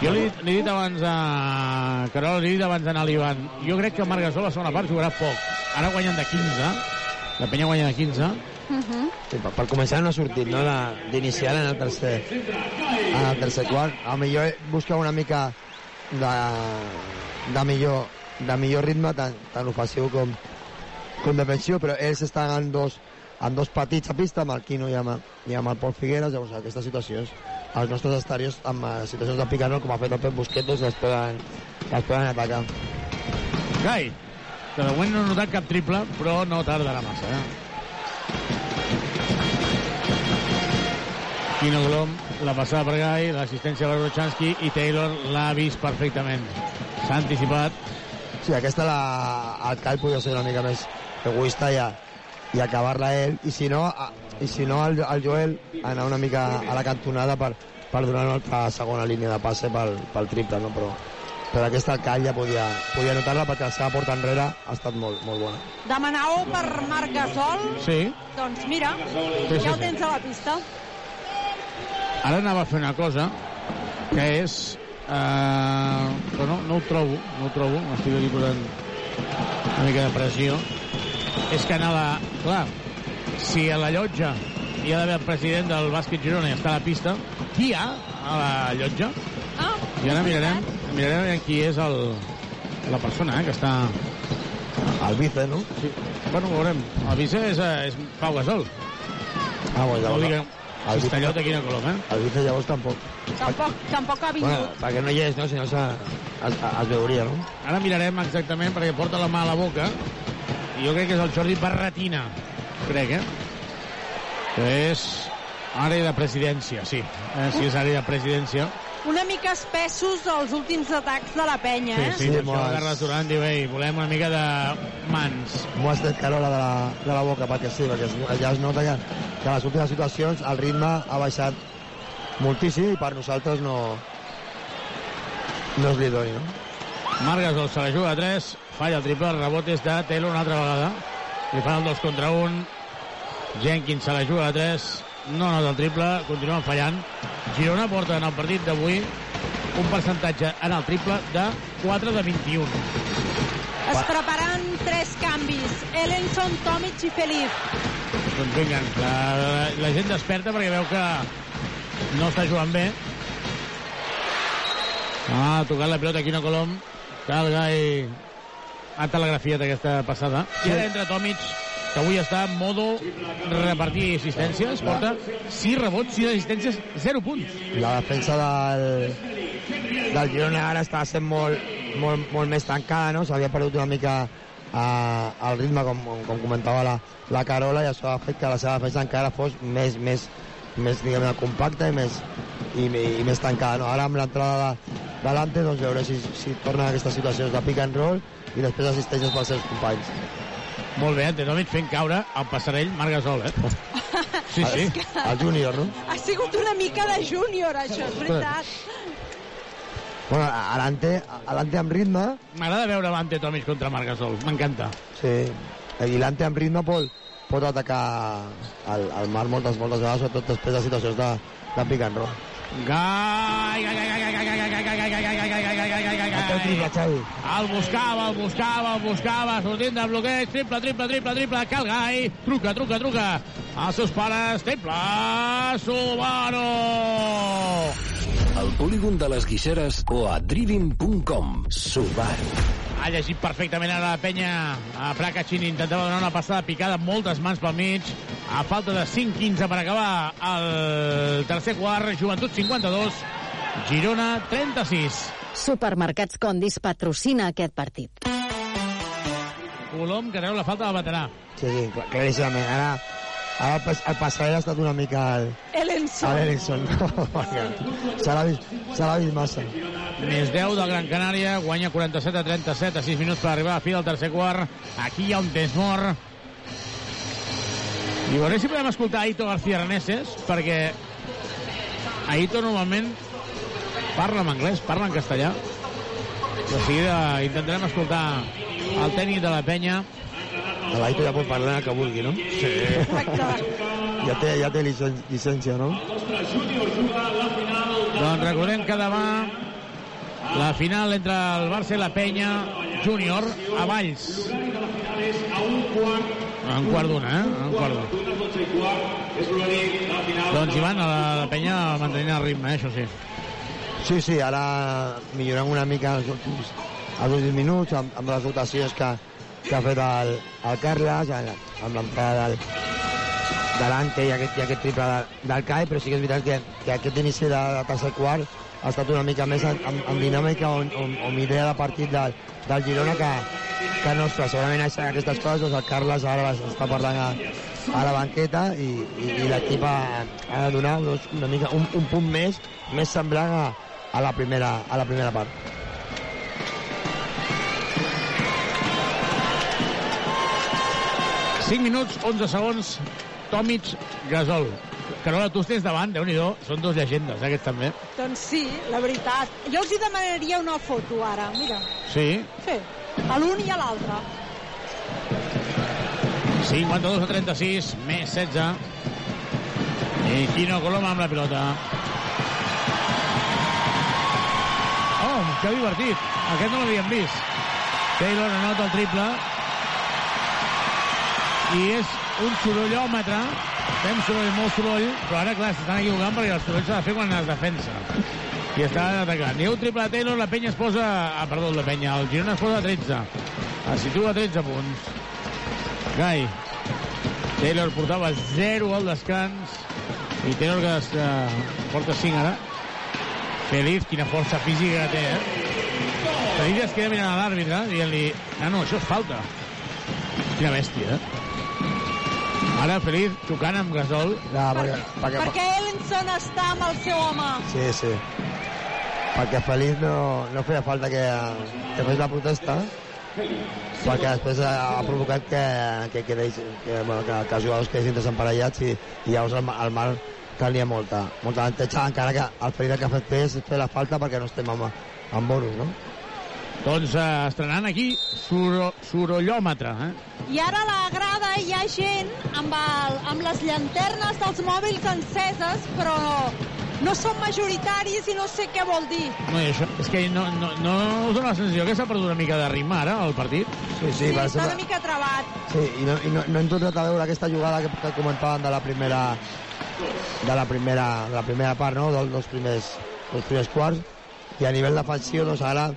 Speaker 5: Jo li, li he dit abans a Carol, li he dit abans a l'Ivan, jo crec que Marc Gasol a la segona part jugarà poc. Ara guanyen de 15, la penya guanya de 15.
Speaker 15: sí, per, per començar no ha sortit no? D'inicial en el tercer en el tercer quart a millor busca una mica de, de, millor, de millor ritme tant, tant ofensiu com, com defensiu però ells estan en dos, en dos petits a pista amb el Quino i amb, i amb el Pol Figueres llavors aquestes situacions els nostres estadios amb eh, situacions de roll com ha fet el Pep Busquets doncs les poden, les poden atacar
Speaker 5: Gai, que de moment no ha notat cap triple, però no tardarà massa, eh? Quino Glom, la passada per Gai, l'assistència per Rochanski i Taylor l'ha vist perfectament. S'ha anticipat.
Speaker 15: Sí, aquesta la, el Cal podria ser una mica més egoista i, a, i acabar-la ell, i si no, a, i si no el, el Joel anar una mica a la cantonada per, per donar una altra segona línia de passe pel, pel triple, no? però, però aquesta el Cal ja podia, podia notar-la perquè la seva porta enrere ha estat molt, molt bona.
Speaker 9: Demanau per Marc Gasol.
Speaker 5: Sí.
Speaker 9: Doncs mira,
Speaker 5: sí,
Speaker 9: ja ho
Speaker 5: sí.
Speaker 9: tens a la pista.
Speaker 5: Ara anava a fer una cosa que és... Eh, però no, no ho trobo, no ho trobo, m'estic aquí posant una mica de pressió. És que anava... Clar, si a la llotja hi ha d'haver el president del bàsquet Girona i està a la pista, qui hi ha a la llotja?
Speaker 9: Ah,
Speaker 5: I ara mirarem, mirarem qui és el, la persona eh, que està...
Speaker 15: El vice, no?
Speaker 5: Sí. Bueno, ho veurem. El vice és, eh, és Pau Gasol.
Speaker 15: Ah, bueno, llavors...
Speaker 5: que Cistellot aquí a Colom, eh?
Speaker 15: El vice llavors tampoc.
Speaker 9: Tampoc, tampoc ha vingut.
Speaker 15: Bueno, perquè no hi és, no? Si no se- es, es veuria, no?
Speaker 5: Ara mirarem exactament perquè porta la mà a la boca. I jo crec que és el Jordi Barretina. Crec, eh? Que és àrea de presidència, sí. Eh, sí, és àrea de presidència.
Speaker 9: Una mica espessos els últims atacs de la penya, eh?
Speaker 5: Sí, sí, per això Carles Duran diu, ei, volem una mica de mans.
Speaker 15: M'ho has tret carola de la, de la boca, perquè sí, perquè es, ja es nota que, que a les últimes situacions el ritme ha baixat moltíssim i per nosaltres no, no és l'idoni, no?
Speaker 5: Marc Gasol se la juga a 3, falla el triple, el rebot és de Taylor una altra vegada. Li fan el 2 contra 1. Jenkins se la juga a 3, no nota el triple, continuen fallant. Girona porta en el partit d'avui un percentatge en el triple de 4 de 21.
Speaker 9: Es preparen tres canvis. Ellenson, Tomic i Felip.
Speaker 5: Doncs vinga, la, la gent desperta perquè veu que no està jugant bé. Ah, tocant la pilota Quino Colom. Calga i ha telegrafiat aquesta passada. I ara entra Tomic, que avui està en modo repartir assistències. Porta 6 rebots, 6 assistències, 0 punts.
Speaker 15: La defensa del, del Girona ara està sent molt, molt, molt més tancada, no? S'havia perdut una mica eh, el ritme, com, com comentava la, la Carola, i això ha fet que la seva defensa encara fos més, més, més diguem compacta i més, i, i més tancada. No? Ara amb l'entrada de, de l'Ante doncs veure si, si torna a aquestes situacions de pick and roll i després assisteixes pels seus companys.
Speaker 5: Molt bé, Antetomic fent caure el passarell Marc Gasol, eh? Sí, sí.
Speaker 15: El júnior, no?
Speaker 9: Ha sigut una mica de júnior, això, és veritat.
Speaker 15: Bueno, Alante, Alante amb ritme,
Speaker 5: M'agrada veure l'Antetomic contra Marc Gasol, m'encanta.
Speaker 15: sí, i l'Ante amb ritme pot, pot atacar el, el Mar moltes, moltes vegades, sobretot després de situacions de, de pick and roll.
Speaker 5: Gai, gai, gai, gai, gai, gai, gai, gai, gai, gai, gai, gai, gai, gai, gai, gai, gai, gai,
Speaker 15: El.
Speaker 5: El buscava, el buscava, el buscava, sortint de bloqueig, triple, triple, triple, triple, Calgai, truca, truca, truca, als seus pares, triple, Subaru!
Speaker 2: Al polígon de les Guixeres o a driving.com. Subaru.
Speaker 5: Ha llegit perfectament ara la penya a Fracachini, intentava donar una passada picada amb moltes mans pel mig, a falta de 5-15 per acabar el tercer quart, Joventut 52, Girona 36.
Speaker 7: Supermercats Condis patrocina aquest partit.
Speaker 5: Colom que treu la falta del veterà.
Speaker 15: Sí, sí, clar- claríssimament. Ara, ara el, pas, el passarell ha estat una mica el,
Speaker 9: Ellenson.
Speaker 15: a l'Erickson. *laughs* se l'ha vist, se l'ha vist massa.
Speaker 5: Més 10 del Gran Canària, guanya 47 a 37 a 6 minuts per arribar a fi del tercer quart. Aquí hi ha un temps mort. I veurem si podem escoltar Aito García Reneses, perquè Aito normalment parla en anglès, parla en castellà. De seguida intentarem escoltar el tècnic de la penya.
Speaker 15: L'Aito ja pot parlar el que vulgui, no?
Speaker 5: Sí.
Speaker 15: Ja té, ja té licen llicència, no?
Speaker 5: Doncs recordem que demà la final entre el Barça i la Penya júnior a Valls. En quart d'una, eh? En quart d'una. Doncs Ivan, a la, la Penya mantenint el ritme, eh? això sí.
Speaker 15: Sí, sí, ara millorant una mica els últims, els últims minuts amb, amb les rotacions que, que ha fet el, el Carles, amb, l'entrada del, de l'Ante i aquest, i aquest triple de, del CAI, però sí que és veritat que, que aquest inici de, de tercer quart ha estat una mica més en, en, en dinàmica o, o, o idea de partit del, del Girona que, que nostra. Segurament aquestes coses doncs el Carles ara les està parlant a, a la banqueta i, i, i l'equip ha, ha de donar doncs, una mica un, un punt més més semblant a, a, la primera, a la primera part.
Speaker 5: Cinc minuts, 11 segons, Tomic, Gasol. Carola, tu estàs davant, déu nhi són dos llegendes, eh, aquests també.
Speaker 9: Doncs sí, la veritat. Jo els hi demanaria una foto ara, mira.
Speaker 5: Sí,
Speaker 9: Sí, a l'un i a l'altre.
Speaker 5: 52 a 36, més 16. I Quino Coloma amb la pilota. Oh, que divertit. Aquest no l'havíem vist. Taylor anota el triple. I és un sorollòmetre. Fem soroll, molt soroll, però ara, clar, s'estan equivocant perquè el soroll s'ha de fer quan es defensa. I està atacant. Ha un triple Taylor, la penya es posa... Ah, perdó, la penya. El Girona es posa a 13. Es situa a 13 punts. Gai. Taylor portava 0 al descans i Taylor que es, eh, porta 5 ara. Feliz, quina força física que té, eh? Feliz es queda mirant a l'àrbitre dient-li, ah, no, això és falta. Quina bèstia, eh? Ara Feliz tocant amb Gasol.
Speaker 15: Ja, perquè, perquè,
Speaker 9: Perquè Ellenson està amb el seu home.
Speaker 15: Sí, sí. Perquè Feliz no, no feia falta que, que fes la protesta, perquè després ha, ha provocat que, que, que, deix, que, bueno, que, que els jugadors quedessin desemparellats i, i llavors el, el Marc tenia molta, molta avantatge, encara que el Feliz el que ha fet és fer la falta perquè no estem amb, amb bonus, no?
Speaker 5: Doncs eh, estrenant aquí suro, sorollòmetre, eh?
Speaker 9: I ara a la grada hi ha gent amb, el, amb les llanternes dels mòbils enceses, però no són majoritaris i no sé què vol dir.
Speaker 5: No, això, és que no, no, no us dona la sensació que s'ha perdut una mica de ritme ara, el partit?
Speaker 15: Sí, sí,
Speaker 9: Sí,
Speaker 15: va
Speaker 9: està
Speaker 15: ser...
Speaker 9: una mica trebat.
Speaker 15: Sí, i no, i no, no hem tornat a veure aquesta jugada que, que comentàvem de la primera de la primera, de la primera part, no? Dels, dels, primers, dels primers quarts. I a nivell defensiu, doncs ara,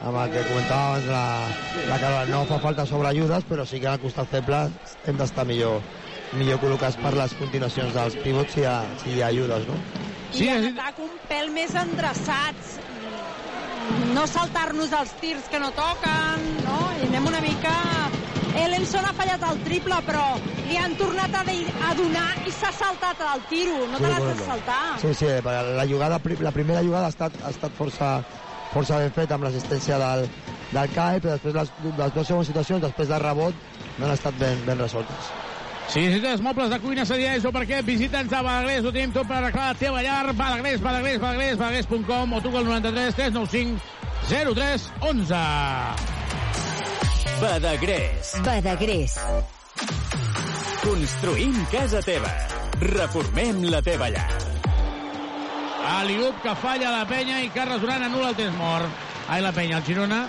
Speaker 15: amb el que comentava abans la, la Carola, no fa falta sobre ajudes, però sí que al costat feble hem d'estar millor, millor col·locats per les continuacions dels pivots si hi ha, si hi ha ajudes, no?
Speaker 9: I en atac un pèl més endreçats. No saltar-nos els tirs que no toquen, no? I anem una mica... Ellenson ha fallat el triple, però li han tornat a, de, a donar i s'ha saltat el tiro. No te l'has de saltar.
Speaker 15: Sí, sí, perquè la, jugada, la primera jugada ha estat, ha estat força, força ben feta amb l'assistència del, del CAE, però després les, les dues següents situacions, després del rebot, no han estat ben, ben resoltes.
Speaker 5: Si necessites mobles de cuina, Sadià, o perquè visita'ns a Badagrés, ho tenim tot per arreglar la teva llar, Badagrés, Badagrés, Badagrés, badagrés.com o truca al 93 395 03 11.
Speaker 17: Badagrés.
Speaker 7: Badagrés.
Speaker 17: Construïm casa teva. Reformem la teva llar.
Speaker 5: Aliup que falla la penya i Carles Duran anul·la el temps mort. Ai, la penya, el Girona.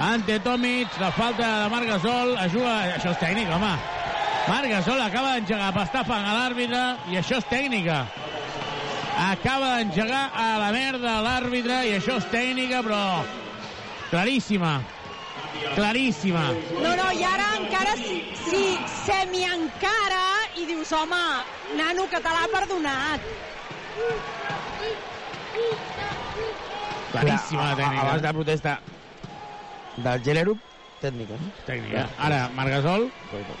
Speaker 5: Ante Tomic, la falta de Marc Gasol, ajuda... Això és tècnic, home. Marc Gasol acaba d'engegar pastafang a l'àrbitre i això és tècnica. Acaba d'engegar a la merda l'àrbitre i això és tècnica, però claríssima. Claríssima.
Speaker 9: No, no, i ara encara si, si semi-encara i dius, home, nano, que te l'ha perdonat.
Speaker 5: Claríssima la tècnica.
Speaker 15: Abans de la protesta del Gelerup, tècnica.
Speaker 5: Tècnica. Ara, Marc Gasol,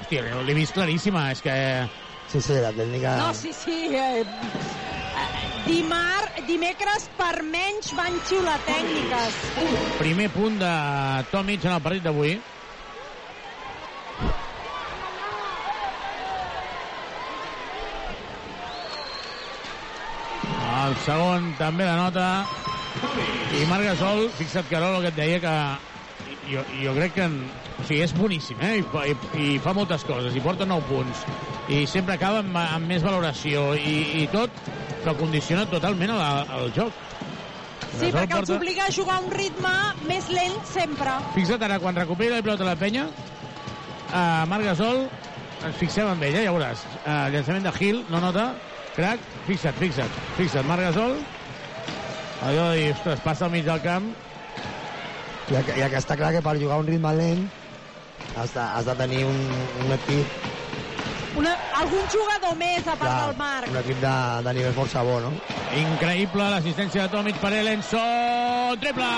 Speaker 5: hòstia, l'he vist claríssima, és que...
Speaker 15: Sí, sí, la tècnica...
Speaker 9: No, sí, sí. Eh, eh, dimar, dimecres per menys van xiular tècniques.
Speaker 5: Primer punt de Tomic en el partit d'avui. El segon també la nota. I Marc Gasol, fixa't, Carol, el que et deia que jo, jo crec que en, o sigui, és boníssim, eh? I, i, i fa moltes coses, i porta 9 punts, i sempre acaba amb, amb més valoració, i, i tot, però condiciona totalment el, el joc.
Speaker 9: Sí,
Speaker 5: Gasol
Speaker 9: perquè els obliga a jugar a un ritme més lent sempre.
Speaker 5: Fixa't ara, quan recupera la pilota la penya, uh, Marc Gasol, ens fixem en ell, eh, ja veuràs. Uh, llançament de Gil, no nota, crac, fixa't, fixa't, fixa't, Marc Gasol, allò de dir, ostres, passa al mig del camp,
Speaker 15: Ja ja que està clar que per jugar un ritme lent has de, has de tenir un, un equip
Speaker 9: Una, algun jugador més a part
Speaker 15: clar,
Speaker 9: del Marc.
Speaker 15: un equip de, de nivell força bo, no?
Speaker 5: Increïble l'assistència de Tomic per Elenson. Triple!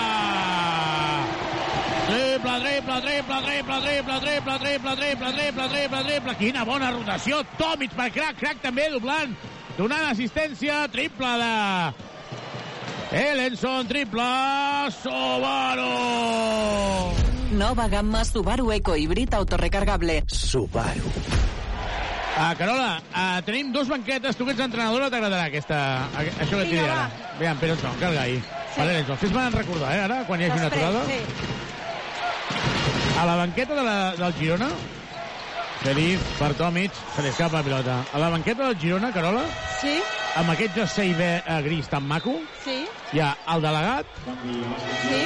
Speaker 5: Triple, triple, triple, triple, triple, triple, triple, triple, triple, triple, triple. Quina bona rotació. Tomic per crac, crac també doblant. Donant assistència. Triple de... Elenson, triple. Subaru!
Speaker 7: Nova gamma Subaru Eco Híbrid autorecargable.
Speaker 21: Subaru.
Speaker 5: Ah, Carola, ah, tenim dos banquetes. Tu que ets entrenadora t'agradarà aquesta, a- això que et diré ara. Aviam, Pere Anson, carga ahí. Sí. Vale, Anson, fes-me recordar, eh, ara, quan hi hagi una aturada.
Speaker 9: sí.
Speaker 5: A la banqueta de la, del Girona, Feliz per Tomic, se li escapa la pilota. A la banqueta del Girona, Carola,
Speaker 9: Sí,
Speaker 5: amb aquest jersei ve, eh, gris tan maco,
Speaker 9: sí,
Speaker 5: hi ha el delegat,
Speaker 9: sí.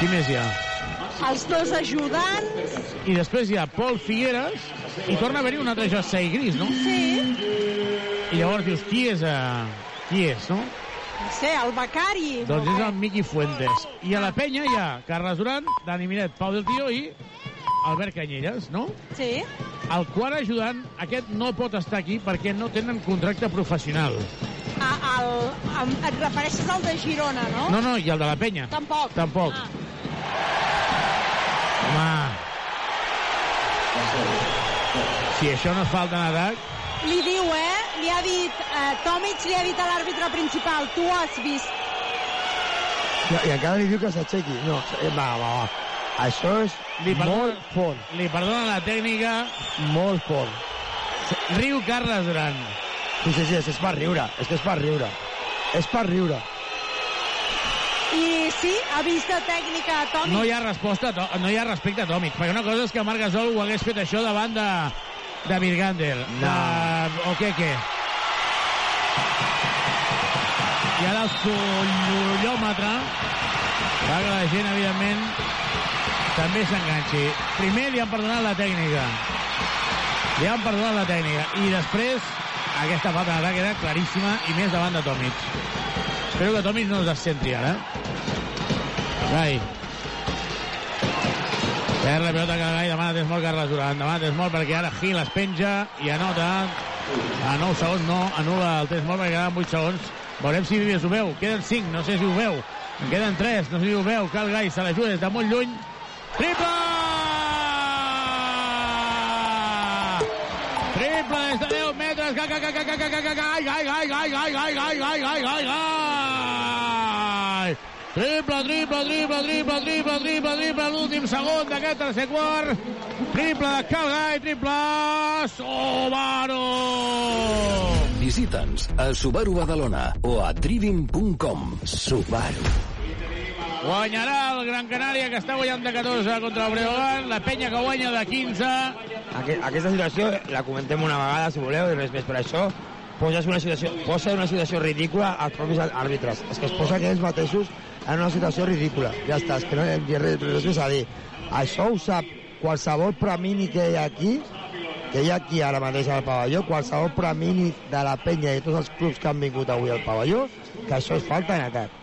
Speaker 5: qui més hi ha?
Speaker 9: Els dos ajudants,
Speaker 5: I després hi ha Pol Figueres, i torna a haver-hi un altre jersei gris, no?
Speaker 9: sí.
Speaker 5: I llavors dius, qui és, eh, qui és, no?
Speaker 9: No sé, el Becari.
Speaker 5: Doncs és el Miqui Fuentes. I a la penya hi ha Carles Duran, Dani Miret, Pau del Tio i Albert Canyelles, no?
Speaker 9: Sí.
Speaker 5: El quart ajudant, aquest no pot estar aquí perquè no tenen contracte professional.
Speaker 9: A, el, em, et refereixes al de Girona, no?
Speaker 5: No, no, i el de la penya.
Speaker 9: Tampoc.
Speaker 5: Tampoc.
Speaker 9: Ah.
Speaker 5: Home... Si això no és falta en atac...
Speaker 9: Li diu, eh? Li ha dit, eh, Tomic li ha dit a l'àrbitre principal, tu ho has vist.
Speaker 15: I, I encara li diu que s'aixequi. No, eh, va, va, va. Això és
Speaker 5: Li perdona-
Speaker 15: molt fort.
Speaker 5: Li perdona la tècnica.
Speaker 15: Molt fort.
Speaker 5: Riu Carles Duran.
Speaker 15: Sí, sí, sí, és, és per riure. És que és per riure. És per riure.
Speaker 9: I sí, ha vist de tècnica a Tomic.
Speaker 5: No hi ha resposta, no hi ha respecte a Tomic, perquè una cosa és que Marc Gasol ho hagués fet això davant de, de Virgander,
Speaker 15: No.
Speaker 5: de Okeke. I ara el sorollòmetre fa que la gent, evidentment, també s'enganxi. Primer li han perdonat la tècnica. Li han perdonat la tècnica. I després, aquesta falta d'atac era claríssima i més davant de Tomic. Espero que Tomic no es senti ara. Gai. Perd la pilota que Gai demana temps molt Carles Duran. Demana temps molt perquè ara Gil es penja i anota. A 9 segons no, anul·la el temps molt perquè quedaven 8 segons. Veurem si Vives ho veu. Queden 5, no sé si ho veu. En queden 3, no sé si ho veu. Cal Gai se l'ajuda des de molt lluny. Triple! Triple des de 10 metres. Gai, gai, gai, gai, gai, gai, gai, gai, gai, gai, gai, gai, gai, gai, gai, gai, gai. Triple, triple, triple, triple, triple, triple, triple, l'últim segon d'aquest tercer quart. Triple de Calgai, triple Subaru.
Speaker 2: Visita'ns a Subaru Badalona o a trivim.com. Subaru.
Speaker 5: Guanyarà el Gran Canària, que està guanyant de 14 contra el Breogán. La penya que guanya de 15.
Speaker 15: Aquest, aquesta situació la comentem una vegada, si voleu, i res més. Per això posa una situació, posa una situació ridícula als propis àrbitres. És que es posa aquells mateixos en una situació ridícula. Ja està, és que no hi ha res, res més a dir. Això ho sap qualsevol premini que hi ha aquí, que hi ha aquí ara mateix al pavelló, qualsevol premini de la penya i tots els clubs que han vingut avui al pavelló, que això és falta en atac.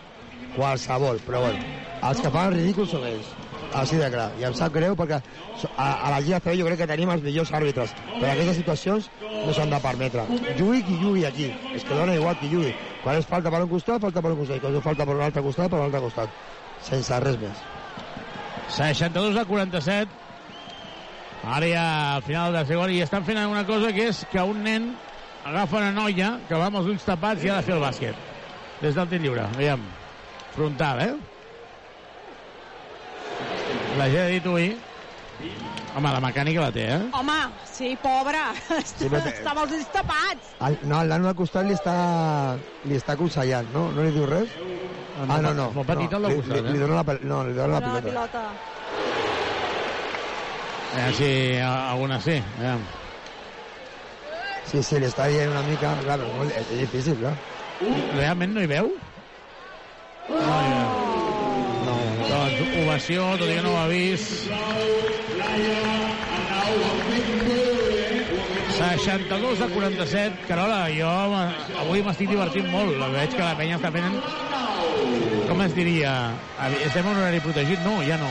Speaker 15: Qualsevol, però bueno, els que fan el ridícul són ells. Així de clar. I em sap greu perquè a, a la Lliga CB jo crec que tenim els millors àrbitres, però aquestes situacions no s'han de permetre. Jugui qui jugui aquí. És que dona igual qui jugui. Quan és falta per un costat, falta per un costat. I quan és falta per un altre costat, per un altre costat. Sense res més.
Speaker 5: 62 a 47. Ara ja al final de segon i estan fent una cosa que és que un nen agafa una noia que va amb els ulls tapats i ha de fer el bàsquet. Des del tir lliure. Aviam. Frontal, eh? La gent ha dit ui. Home, la mecànica la té, eh?
Speaker 9: Home, sí, pobre.
Speaker 15: però té-
Speaker 9: Està amb els ulls tapats.
Speaker 15: El, no, el nano al costat li està, li està aconsellant, no? No li diu res? Ah, no, no.
Speaker 5: Molt petit
Speaker 15: no,
Speaker 5: el del
Speaker 15: li,
Speaker 5: costat,
Speaker 15: li,
Speaker 5: eh?
Speaker 15: li dona la, no, li dona la
Speaker 9: Dona la
Speaker 15: pilota.
Speaker 9: pilota.
Speaker 5: Eh, sí, alguna sí. Aviam.
Speaker 15: Sí, sí, li està dient una mica... Clar, és difícil, clar.
Speaker 5: Realment no hi veu? No hi veu.
Speaker 15: No.
Speaker 5: Doncs ovació, tot i que no ho ha vist. 62 a 47. Carola, jo avui m'estic divertint molt. Veig que la penya està fent... Com es diria? Estem en horari protegit? No, ja no.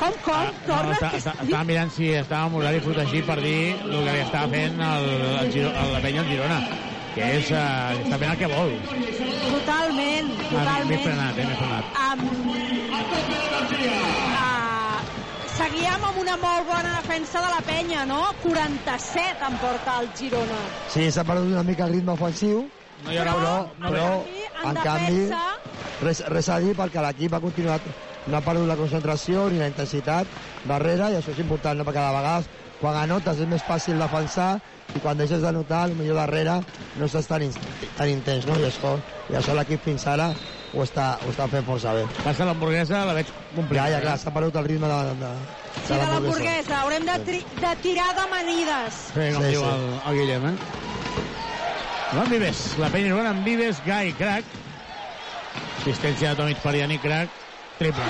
Speaker 9: Com, com?
Speaker 5: Ah, No,
Speaker 9: Torna,
Speaker 5: està, està, estava mirant si estava en horari protegit per dir el que li estava fent el, el, el, la penya al Girona, que és, uh, està fent el que vol.
Speaker 9: Totalment,
Speaker 5: Ah, M'he
Speaker 9: totalment.
Speaker 5: frenat, eh, m'he frenat.
Speaker 9: Um, uh, seguíem amb una molt bona defensa de la penya, no? 47 en porta el Girona.
Speaker 15: Sí, s'ha perdut una mica el ritme ofensiu,
Speaker 5: No hi haurà
Speaker 15: però,
Speaker 5: no,
Speaker 15: però
Speaker 9: en
Speaker 15: en canvi, res, res a dir perquè l'equip ha continuat, no ha perdut la concentració ni la intensitat darrere, i això és important, no? perquè de vegades quan anotes és més fàcil defensar i quan deixes d'anotar, millor darrere no estàs tan, in- tan intens, no? I això, i això l'equip fins ara ho està, ho està fent força bé.
Speaker 5: Passa l'hamburguesa, la veig
Speaker 15: Ja,
Speaker 5: complicada.
Speaker 15: ja, clar, s'ha perdut el ritme de, de, de,
Speaker 9: Sí, de l'hamburguesa. Haurem de, tri de tirar de manides.
Speaker 5: Sí, com
Speaker 15: Sí,
Speaker 5: diu
Speaker 15: sí.
Speaker 5: el, el Guillem, eh? Joan Vives, la penya jugant amb Vives, Gai, crac. Assistència de Tomic per Yannick, crac. Triple.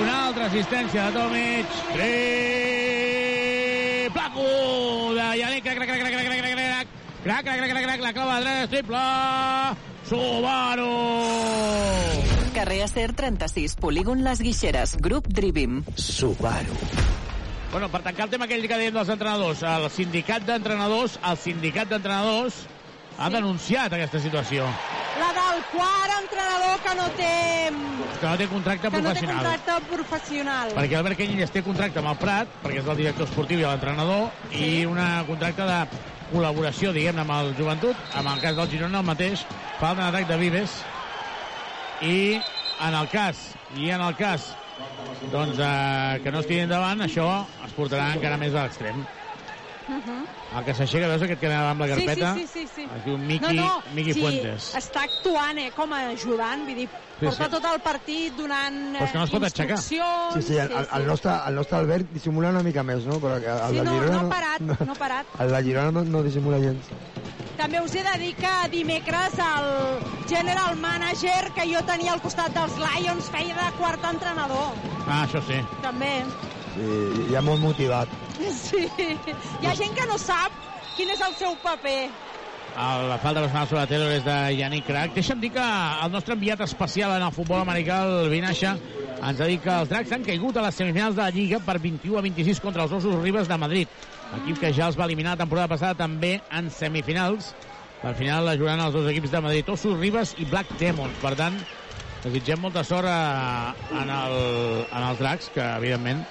Speaker 5: Una altra assistència de Tomic. Triple flaco de Yannick. Crac, crac, crac, crac, crac, crac, crac. Crac, crac, crac, crac, crac, la clava de dret, triple. Subaru!
Speaker 24: Carrer Acer 36, polígon Les Guixeres, grup Drivim.
Speaker 2: Subaru.
Speaker 5: Bueno, per tancar el tema aquell que dèiem dels entrenadors, el sindicat d'entrenadors, el sindicat d'entrenadors, ha denunciat aquesta situació.
Speaker 9: La del quart entrenador que no té,
Speaker 5: Que no té contracte
Speaker 9: que no té
Speaker 5: professional.
Speaker 9: contracte professional.
Speaker 5: Perquè Albert Canyelles té contracte amb el Prat, perquè és el director esportiu i l'entrenador, i una contracte de col·laboració, diguem-ne, amb el joventut. En el cas del Girona, el mateix, fa un atac de Vives. I en el cas, i en el cas doncs, eh, que no estiguin endavant, això es portarà encara més a l'extrem.
Speaker 9: Uh -huh.
Speaker 5: El que s'aixeca, veus aquest que anava amb la carpeta?
Speaker 9: Sí, sí, sí, sí, sí.
Speaker 5: Es diu Miqui,
Speaker 9: no, no,
Speaker 5: Miqui
Speaker 9: sí,
Speaker 5: Fuentes.
Speaker 9: està actuant eh, com a ajudant, vull dir,
Speaker 5: Sí,
Speaker 9: porta
Speaker 5: sí.
Speaker 9: tot el partit donant
Speaker 15: Però és que no es pot
Speaker 5: aixecar.
Speaker 9: instruccions...
Speaker 15: Sí, sí, el, el, el, nostre, el nostre Albert dissimula una mica més, no? Però el
Speaker 9: Sí,
Speaker 15: de
Speaker 9: no,
Speaker 15: Girona
Speaker 9: no ha parat, no ha parat.
Speaker 15: El de Girona no, no dissimula gens.
Speaker 9: També us he de dir que dimecres el general manager que jo tenia al costat dels Lions feia de quart entrenador,
Speaker 5: Ah, això sí.
Speaker 9: també.
Speaker 15: Sí, ja molt motivat.
Speaker 9: Sí. Hi ha gent que no sap quin és el seu paper.
Speaker 5: El, la falta personal sobre Taylor és de Yannick Crac. Deixa'm dir que el nostre enviat especial en el futbol americà, el Vinaixa, ens ha dit que els dracs han caigut a les semifinals de la Lliga per 21 a 26 contra els Ossos Ribes de Madrid. Equip que ja els va eliminar la temporada passada també en semifinals. Al final la jugaran els dos equips de Madrid, Ossos Ribes i Black Demons. Per tant, desitgem molta sort a, en, el, en els dracs, que evidentment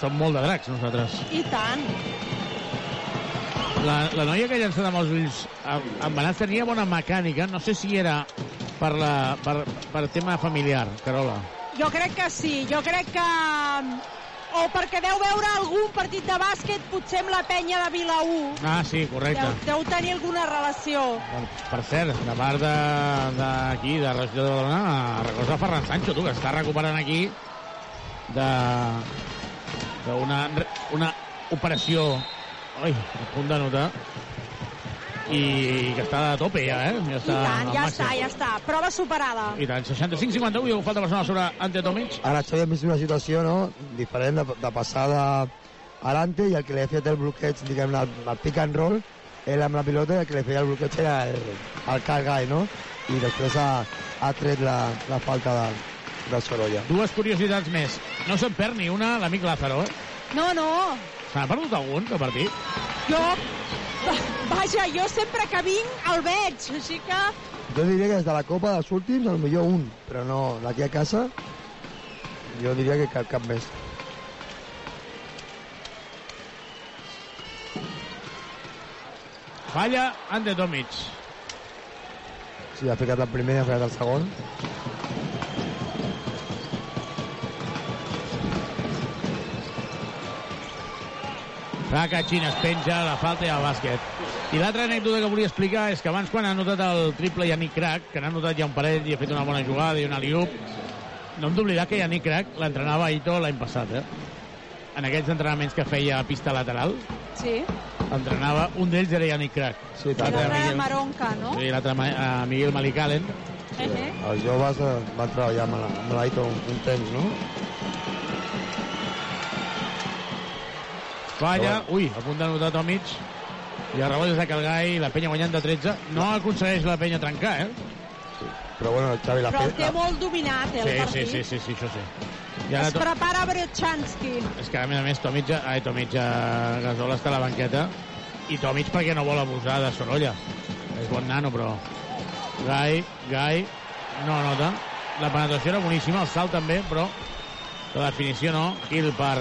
Speaker 5: som molt de dracs nosaltres.
Speaker 9: I tant.
Speaker 5: La, la noia que ha llançat amb els ulls amb- embenats tenia bona mecànica. No sé si era per, la, per, per tema familiar, Carola.
Speaker 9: Jo crec que sí, jo crec que... O perquè deu veure algun partit de bàsquet, potser amb la penya de Vilaú.
Speaker 5: Ah, sí, correcte.
Speaker 9: Deu, deu tenir alguna relació.
Speaker 5: Per, per cert, de part de- d'aquí, de, de Regió de Badalona, recorda Ferran Sancho, tu, que està recuperant aquí de d'una una operació ai, a punt de notar i que està a tope ja, eh? Ja
Speaker 9: I
Speaker 5: està
Speaker 9: tant,
Speaker 5: al
Speaker 9: ja
Speaker 5: màxim.
Speaker 9: està, ja està. Prova superada.
Speaker 5: I tant, 65-51, i ho falta persona sobre Ante Tomic.
Speaker 15: Ara Xavi hem vist una situació no? diferent de, de passada adelante i el que li ha fet el bloqueig, diguem el, el pick and roll, ell amb la pilota i el que li feia el bloqueig era el, el cargai, no? I després ha, ha tret la, la falta de, de Sorolla.
Speaker 5: Dues curiositats més. No se'n perd ni una l'amic Lázaro, eh?
Speaker 9: No, no.
Speaker 5: Se n'ha perdut algun, de partit?
Speaker 9: Jo... Vaja, jo sempre que vinc el veig, així que...
Speaker 15: Jo diria que des de la Copa dels últims, al millor un, però no, d'aquí a casa, jo diria que cap, cap més.
Speaker 5: Falla Ante Tomic.
Speaker 15: Sí, ha ficat el primer i ha ficat el segon.
Speaker 5: Rakachin es penja, la falta i el bàsquet. I l'altra anècdota que volia explicar és que abans quan ha notat el triple Yannick Crac, que n'ha notat ja un parell i ha fet una bona jugada i una liup, no hem d'oblidar que Yannick Crac l'entrenava Aito l'any passat, eh? En aquells entrenaments que feia a pista lateral,
Speaker 9: Sí.
Speaker 5: entrenava, un d'ells era Yannick Crac.
Speaker 15: Sí,
Speaker 9: I l'altre de Maronca, no?
Speaker 5: Sí, l'altre Ma- eh, Miguel Malicalen.
Speaker 9: Eh, eh.
Speaker 15: Els joves van treballar amb la- amb l'Aito un, un temps, no?
Speaker 5: Falla, ui, a punt de notar Tomic. I el rebot és de Calgai, la penya guanyant de 13. No aconsegueix la penya trencar, eh?
Speaker 15: Però bueno, el Xavi l'ha
Speaker 9: Però el té molt dominat, eh, el
Speaker 5: Sí,
Speaker 9: partit.
Speaker 5: sí, sí, sí, sí, això sí. I ara
Speaker 9: Es
Speaker 5: to...
Speaker 9: prepara Bretchansky.
Speaker 5: És que a més a més Tomic, ai, Tomic eh, Gasol està a la banqueta i Tomic perquè no vol abusar de Sorolla. És bon nano, però... Gai, Gai, no nota. La penetració era boníssima, el salt també, però la definició no. Kill per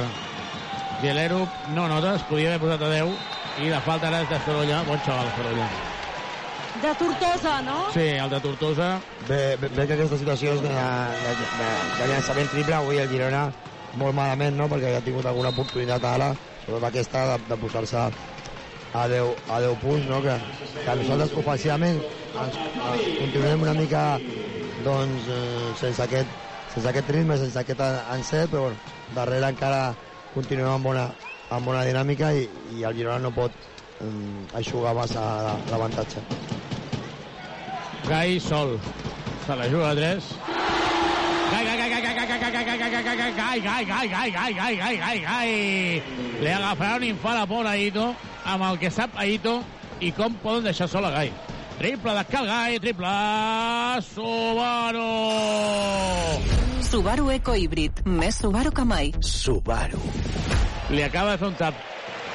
Speaker 5: Gelerup, no nota, es podia haver posat a 10 i la falta ara és de Sorolla. Bon xaval, Sorolla.
Speaker 9: De Tortosa, no?
Speaker 5: Sí, el de Tortosa.
Speaker 15: Bé, bé, bé que aquesta situació és de, de, de, de llançament triple, avui el Girona molt malament, no?, perquè ja ha tingut alguna oportunitat ara, sobretot aquesta, de, de posar-se a 10, a 10 punts, no?, que, que nosaltres ofensivament ens, ens continuem una mica, doncs, eh, sense aquest, sense aquest ritme, sense aquest encert, però bueno, darrere encara continuem amb bona, amb bona dinàmica i, i el Girona no pot eh, aixugar massa l'avantatge.
Speaker 5: Gai sol. Se la juga a 3. Gai, gai, gai, gai, gai, gai, gai, gai, gai, gai, gai, gai, gai, gai, gai, gai, gai, gai, gai, gai. Li agafarà un infant a por a Aito, amb el que sap Aito, i com poden deixar sol a Gai. Triple de Cal Gai, triple Subaru!
Speaker 24: Subaru Eco Híbrid. Més Subaru que mai.
Speaker 3: Subaru.
Speaker 5: li acaba de fer un tap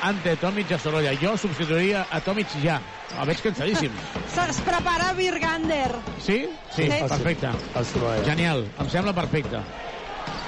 Speaker 5: ante Tomic a Sorolla. Jo substituiria a Tomic ja. El veig cansadíssim. *laughs*
Speaker 9: Es prepara Virgander.
Speaker 5: Sí? Sí,
Speaker 9: Sí.
Speaker 5: perfecte. Genial, em sembla perfecte.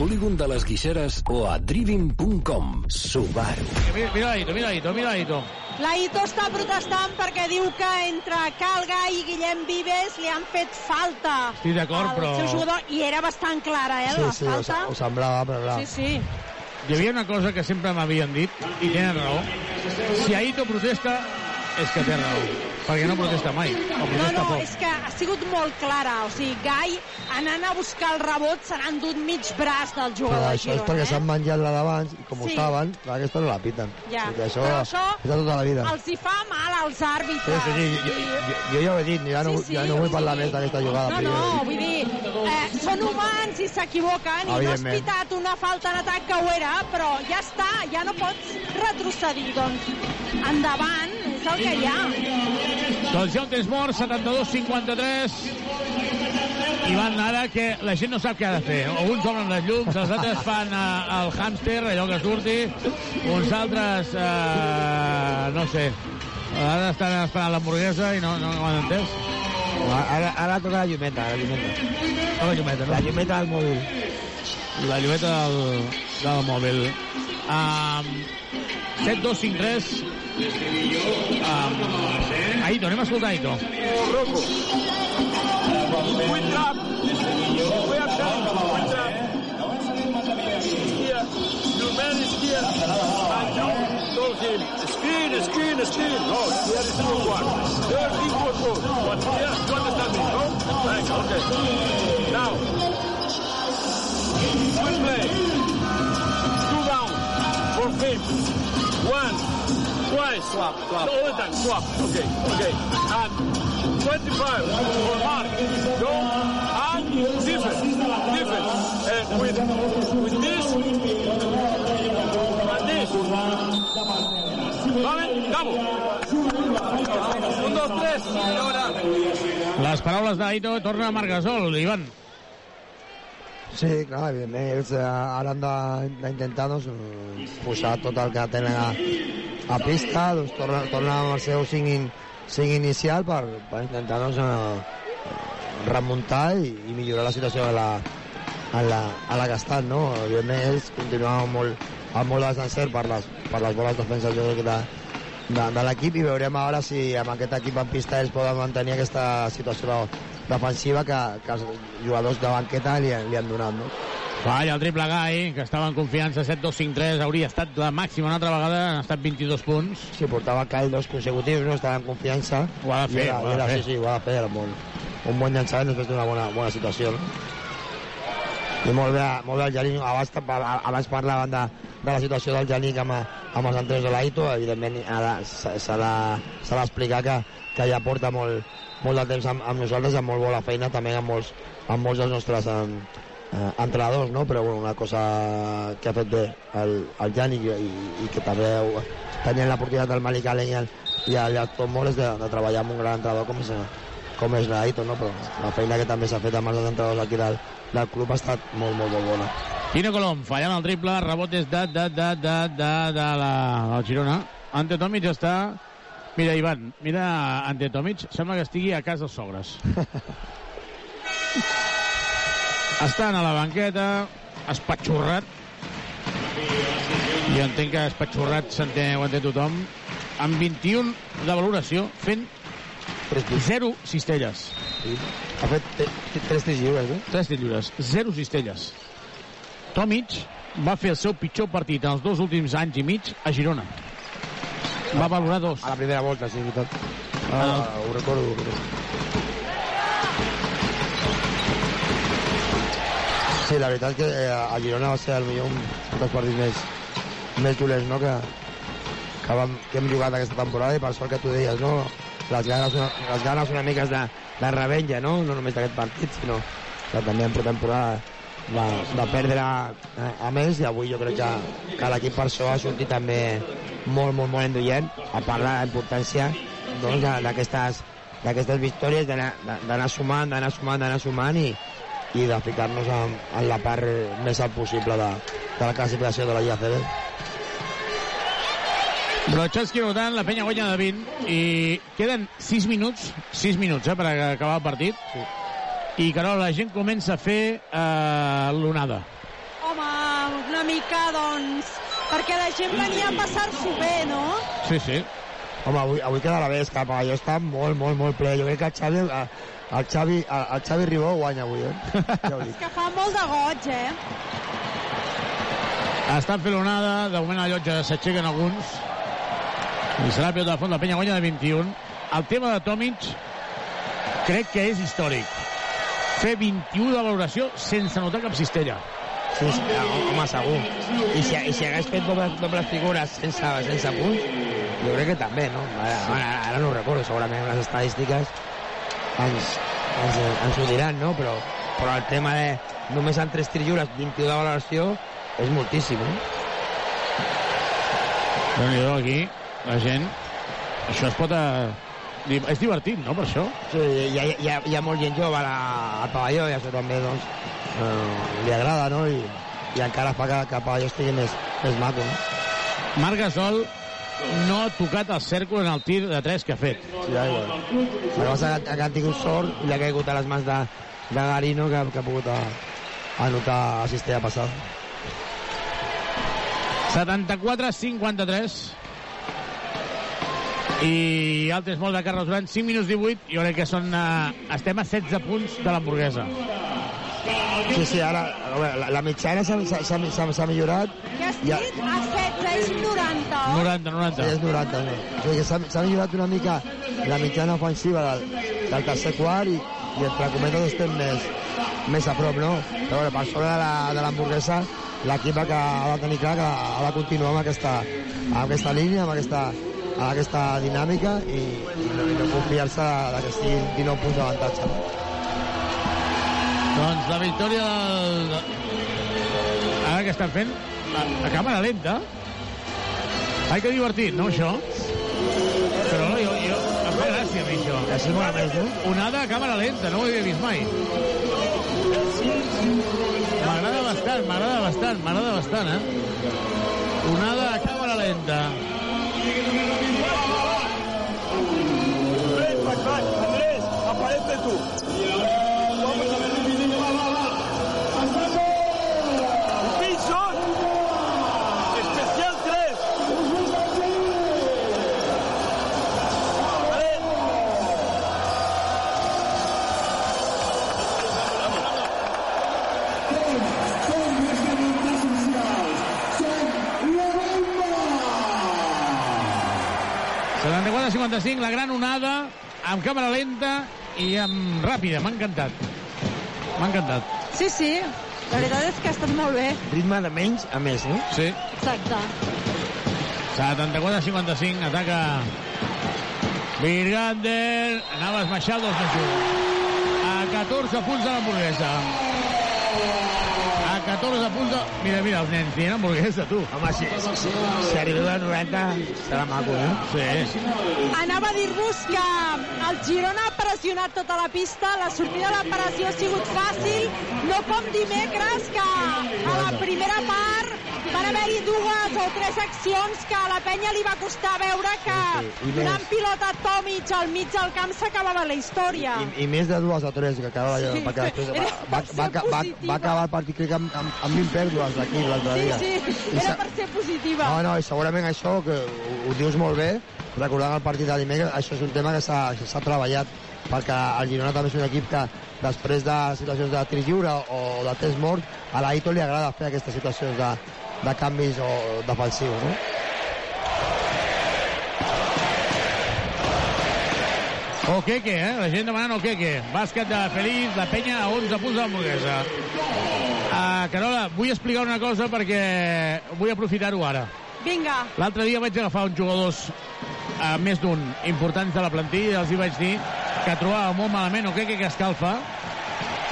Speaker 2: Polígon de les Guixeres o a driving.com. Subaru.
Speaker 5: Mira, mira Aito, mira Aito, mira Aito.
Speaker 9: La Ito està protestant perquè diu que entre Calga i Guillem Vives li han fet falta
Speaker 5: Estic d'acord, però-
Speaker 9: seu jugador i era bastant clara, eh,
Speaker 15: Sí,
Speaker 9: la
Speaker 15: sí,
Speaker 9: falta.
Speaker 15: ho semblava, però clar.
Speaker 9: Sí, sí.
Speaker 5: Hi havia una cosa que sempre m'havien dit, i tenen raó. Si Aito protesta, és que té raó. Perquè no protesta mai, o
Speaker 9: No,
Speaker 5: protesta
Speaker 9: no,
Speaker 5: poc.
Speaker 9: és que ha sigut molt clara. O sigui, Gai, anant a buscar el rebot, se n'ha endut mig braç del
Speaker 15: Però
Speaker 9: jugador de
Speaker 15: això és
Speaker 9: Girona,
Speaker 15: perquè
Speaker 9: eh?
Speaker 15: s'han menjat la d'abans i com ho
Speaker 9: Sí.
Speaker 15: saben, clar, aquesta no la piten.
Speaker 9: Ja.
Speaker 15: Això,
Speaker 9: Però això
Speaker 15: és de tota la vida.
Speaker 9: Els hi fa mal als
Speaker 15: Sí,
Speaker 9: àrbitres.
Speaker 15: sí, sí, jo, jo, jo ja ho he dit, ja no,
Speaker 9: Sí, sí,
Speaker 15: ja no vull parlar
Speaker 9: sigui,
Speaker 15: més d'aquesta jugada.
Speaker 9: No, no, vull dir, eh, són humans i s'equivoquen i no has pitat una falta en atac que ho era, però ja està, ja no pots retrocedir. Doncs endavant, és el que hi ha.
Speaker 5: Doncs ja un temps mort, 72-53. I van ara que la gent no sap què ha de fer. Alguns obren les llums, els altres fan eh, el hàmster, allò que surti. Uns altres, eh, no sé, ara estan esperant l'hamburguesa i no, no ho han entès.
Speaker 15: Ara, ara toca la llumeta, la llumeta.
Speaker 5: La llumeta, no?
Speaker 15: La llumeta del mòbil.
Speaker 5: La llumeta del, del mòbil. Um, 7, 2, 5, 3. Um, Aito, anem a escoltar Aito.
Speaker 18: Rocco. Trap. We have time. Quick trap. Here. Your man is here. And you told him, screen, screen, screen. No, here is no one. There is. But here, you understand me, no? Thanks, okay. Now, quick play. Him. One, twice. Swap, swap. All the time, swap. Okay, okay. And 25 for Mark. Go and defense. Defense. And with, with this and this. ¿Vale? Vamos. Un, dos, tres. Y ahora.
Speaker 5: Les paraules d'Aito torna a Margasol, Ivan.
Speaker 15: Sí, clar, evidentment, ells eh, ara han de- d'intentar doncs, posar tot el que tenen a, a pista, doncs tornen, tornen amb el seu 5, in, 5 inicial per, per intentar doncs, eh, remuntar i, i millorar la situació a la, a la, a la que no? Evidentment ells continuaven molt, amb molt desencert per les, per les bones defenses jo crec, de, de, de l'equip i veurem ara si amb aquest equip en pista ells poden mantenir aquesta situació defensiva que, que els jugadors de banqueta li, li han donat, no?
Speaker 5: Falla el triple Gai, que estava en confiança, 7-2-5-3, hauria estat la màxima una altra vegada, han estat 22 punts.
Speaker 15: Sí, portava cal dos consecutius, no? Estava en confiança.
Speaker 5: Ho ha de fer,
Speaker 15: era,
Speaker 5: ho ha de
Speaker 15: era,
Speaker 5: fer.
Speaker 15: Sí, sí, ho ha de fer, era molt, un bon llançament després d'una bona, bona situació, no? I molt bé, molt bé el Janic, abans, abans parlaven de, de la situació del Janic amb, amb els entrenadors de l'Aito, evidentment s'ha d'explicar que, que ja porta molt, molt de temps amb, amb nosaltres, amb molt bona feina, també amb molts, amb molts dels nostres en, eh, entrenadors, no? però bueno, una cosa que ha fet bé el, el Janic i, i que també tenien l'oportunitat del Malik Allen i el, i el, i el Tom Moll és de, de treballar amb un gran entrenador com és, com és l'Aito, no? però la feina que també s'ha fet amb els entrenadors aquí del, del club ha estat molt, molt, molt bona.
Speaker 5: Quino Colom, fallant el triple, rebot des de, de, de, de, de, de la, del Girona. Ante Tomic està... Mira, Ivan, mira Ante Tomic, sembla que estigui a casa dels sogres. *laughs* Estan a la banqueta, espatxorrat, jo entenc que espatxorrat s'entén, ho entén tothom, amb 21 de valoració, fent 0 cistelles.
Speaker 15: Sí. Ha fet t- t- tres tirs lliures, eh?
Speaker 5: Tres tirs lliures, zero cistelles. Tomic va fer el seu pitjor partit en els dos últims anys i mig a Girona. Va valorar dos.
Speaker 15: A la primera volta, sí, i tot. Ah,
Speaker 5: Ah.
Speaker 15: ho recordo, ho recordo. Sí, la veritat que eh, a Girona va ser el millor un dels partits més, més dolents no? que, que, vam, que hem jugat aquesta temporada i per sort que tu deies, no? les ganes, una, les ganes una mica de, de revenja, no? no només d'aquest partit, sinó que també en pretemporada de, de perdre a, a més i avui jo crec que, que l'equip per això ha sortit també molt, molt, molt enduient a part de la importància doncs, d'aquestes d'aquestes victòries d'anar sumant, d'anar sumant, d'anar sumant i, i de ficar-nos en, en la part més alt possible de, de la classificació de la Lliga CB.
Speaker 5: Brochanski anotant, la penya guanya de 20 i queden 6 minuts, 6 minuts eh, per acabar el partit. Sí. I, Carol, la gent comença a fer eh, l'onada.
Speaker 9: Home, una mica, doncs, perquè la gent venia a passar-s'ho bé, no?
Speaker 5: Sí, sí.
Speaker 15: Home, avui, avui quedarà bé, és que el pavelló està molt, molt, molt ple. Jo crec que el Xavi, el, el Xavi, el, el Xavi Ribó guanya avui, eh? Ja ho dic. *laughs*
Speaker 9: Que fa molt de goig, eh?
Speaker 5: Estan fent l'onada, de moment a la llotja s'aixequen alguns. I serà pilota de fons, la penya guanya de 21. El tema de Tomic crec que és històric. Fer 21 de valoració sense notar cap cistella.
Speaker 15: Sí, sí, home, segur. I si, i si hagués fet dobles, dobles figures sense, sense punts, jo crec que també, no? Ara, ara, ara no ho recordo, segurament les estadístiques ens, ens, ens ho diran, no? Però, però el tema de només en tres tirs lliures, 21 de valoració, és moltíssim, eh?
Speaker 5: déu nhi aquí, la gent... Això es pot... A... És divertit, no, per això?
Speaker 15: Sí, hi ha, hi ha, hi ha molt gent jove a la- al pavelló i això també, doncs, eh, li agrada, no? I, i encara fa que, que el pavelló estigui més, més maco, no?
Speaker 5: Marc Gasol no ha tocat el cèrcol en el tir de 3 que ha fet.
Speaker 15: Sí. El que passa que, que han tingut sort i li ha caigut a les mans de, de Garino que, que ha pogut a, anotar a cistella passada.
Speaker 5: 74-53 i altres molt de Carles Durant 5 minuts 18 jo crec que són uh, estem a 16 punts de l'hamburguesa
Speaker 15: Sí, sí, ara a veure, la, la mitjana s'ha- millorat.
Speaker 9: Què has
Speaker 15: Ja-?
Speaker 9: A 16, és 90.
Speaker 5: 90, 90.
Speaker 15: Sí, és 90, no? O sigui que s'ha millorat una mica la mitjana ofensiva del, del tercer quart i, i entre cometes estem més, més a prop, no? Però bueno, per sobre de la- de l'hamburguesa l'equip ha de tenir clar que ha de continuar amb aquesta, amb aquesta línia, amb aquesta, amb aquesta dinàmica i, i no, no confiar-se de, que estiguin 19 punts d'avantatge.
Speaker 5: Doncs la victòria del... ara que estan fent a, a càmera lenta ai que divertit, no això? però no, jo, jo em fa gràcia a mi això
Speaker 15: Així mola més, no?
Speaker 5: onada a càmera lenta, no ho havia vist mai m'agrada bastant, m'agrada bastant m'agrada bastant, eh onada a càmera lenta
Speaker 18: Ven, Pac, Pac, Andrés, aparece tú.
Speaker 5: 74-55, la gran onada, amb càmera lenta i amb ràpida, m'ha encantat. M'ha encantat.
Speaker 9: Sí, sí, la veritat és que ha estat molt bé.
Speaker 15: Ritme de menys a més, no?
Speaker 5: Sí.
Speaker 9: Exacte.
Speaker 5: 74-55, ataca Virgander, anava a esmaixar el A 14 punts de l'hamburguesa. A 14 punts de... Mira, mira, els nens dient hamburguesa, tu.
Speaker 15: Home, si, si, si, si arribeu a 90 serà maco, eh?
Speaker 5: Sí.
Speaker 9: Anava a dir-vos que el Girona pressionat tota la pista, la sortida de la pressió ha sigut fàcil, no com dimecres, que a la primera part van haver-hi dues o tres accions que a la penya li va costar veure que
Speaker 15: Sí, sí, i
Speaker 9: donant pilota a Tomic al mig del camp s'acabava la història.
Speaker 15: I, I més de dues o tres que acabava allò,
Speaker 9: Sí,
Speaker 15: perquè després va, va, va, va, va, va acabar el partit crec amb, amb, amb 20 pèrdues d'aquí l'altre
Speaker 9: Sí,
Speaker 15: dia.
Speaker 9: sí,
Speaker 15: I
Speaker 9: era per ser positiva.
Speaker 15: No, no, i segurament això, que ho, ho dius molt bé, recordant el partit de dimecres, això és un tema que s'ha treballat, perquè el Girona també és un equip que després de situacions de tir lliure o de test mort, a l'Aito li agrada fer aquestes situacions de, de canvis o defensius, no?
Speaker 5: Okeke, eh? La gent demanant Okeke. Bàsquet de Feliz, la penya a 11 punts de l'hamburguesa. Uh, Carola, vull explicar una cosa perquè vull aprofitar-ho ara.
Speaker 9: Vinga,
Speaker 5: L'altre dia vaig agafar uns jugadors, uh, més d'un, importants de la plantilla, i els hi vaig dir que trobava molt malament Okeke que escalfa,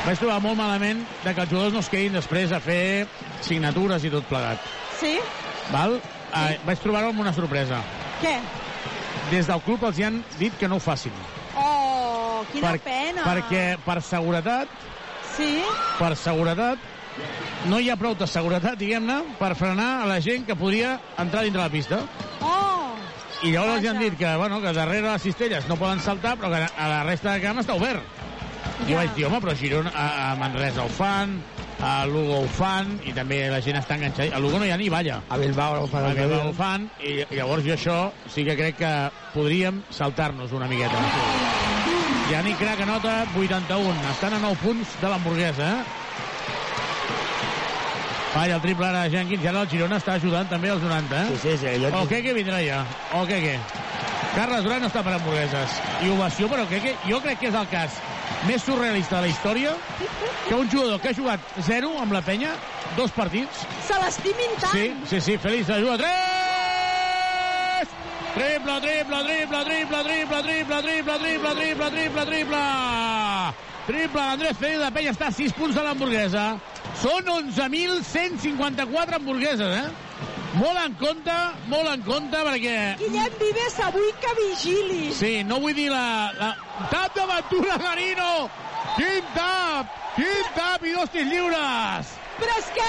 Speaker 5: vaig trobar molt malament de que els jugadors no es quedin després a fer signatures i tot plegat.
Speaker 9: Sí?
Speaker 5: Val? Eh, vaig trobar-ho amb una sorpresa.
Speaker 9: Què?
Speaker 5: Des del club els hi han dit que no ho facin.
Speaker 9: Oh, quina
Speaker 5: Per-
Speaker 9: pena.
Speaker 5: Perquè per seguretat,
Speaker 9: Sí?
Speaker 5: per seguretat, no hi ha prou de seguretat, diguem-ne, per frenar a la gent que podria entrar dintre la pista.
Speaker 9: Oh!
Speaker 5: I llavors els han dit que, bueno, que darrere les cistelles no poden saltar, però que a la resta de camp està obert. I
Speaker 9: Ja.
Speaker 5: vaig dir, home, però a Girona, a, a Manresa ho fan, a Lugo ho fan, i també la gent està enganxada. A Lugo no hi ha ni balla.
Speaker 15: A Bilbao ho fan.
Speaker 5: A Bilbao ho fan, i, i llavors jo això sí que crec que podríem saltar-nos una miqueta. Yannick Crac anota 81. Estan a 9 punts de l'hamburguesa, eh? Falla el triple ara de Jenkins, i ara el Girona està ajudant també als 90, eh?
Speaker 15: Sí, sí, sí. Jo...
Speaker 5: O que vindrà ja? O què què? Carles Duran no està per hamburgueses. I ovació, però què, què? jo crec que és el cas més surrealista de la història que un jugador que ha jugat 0 amb la penya, dos partits,
Speaker 9: Se l'estimin tant.
Speaker 5: Sí, sí, sí, Félix ajuda. Tres! Triple, triple, triple, triple, triple, triple, triple, triple, triple, triple, triple. Triple, Andrés Félix de Penya està a 6 punts de l'hamburguesa. Són 11.154 hamburgueses, eh? Molt en compte, molt en compte, perquè...
Speaker 9: Guillem Vives, avui que vigilis.
Speaker 5: Sí, no vull dir la... la... Tap d'aventura, Garino! Quin tap! Quin tap i dos tirs lliures!
Speaker 9: Però és que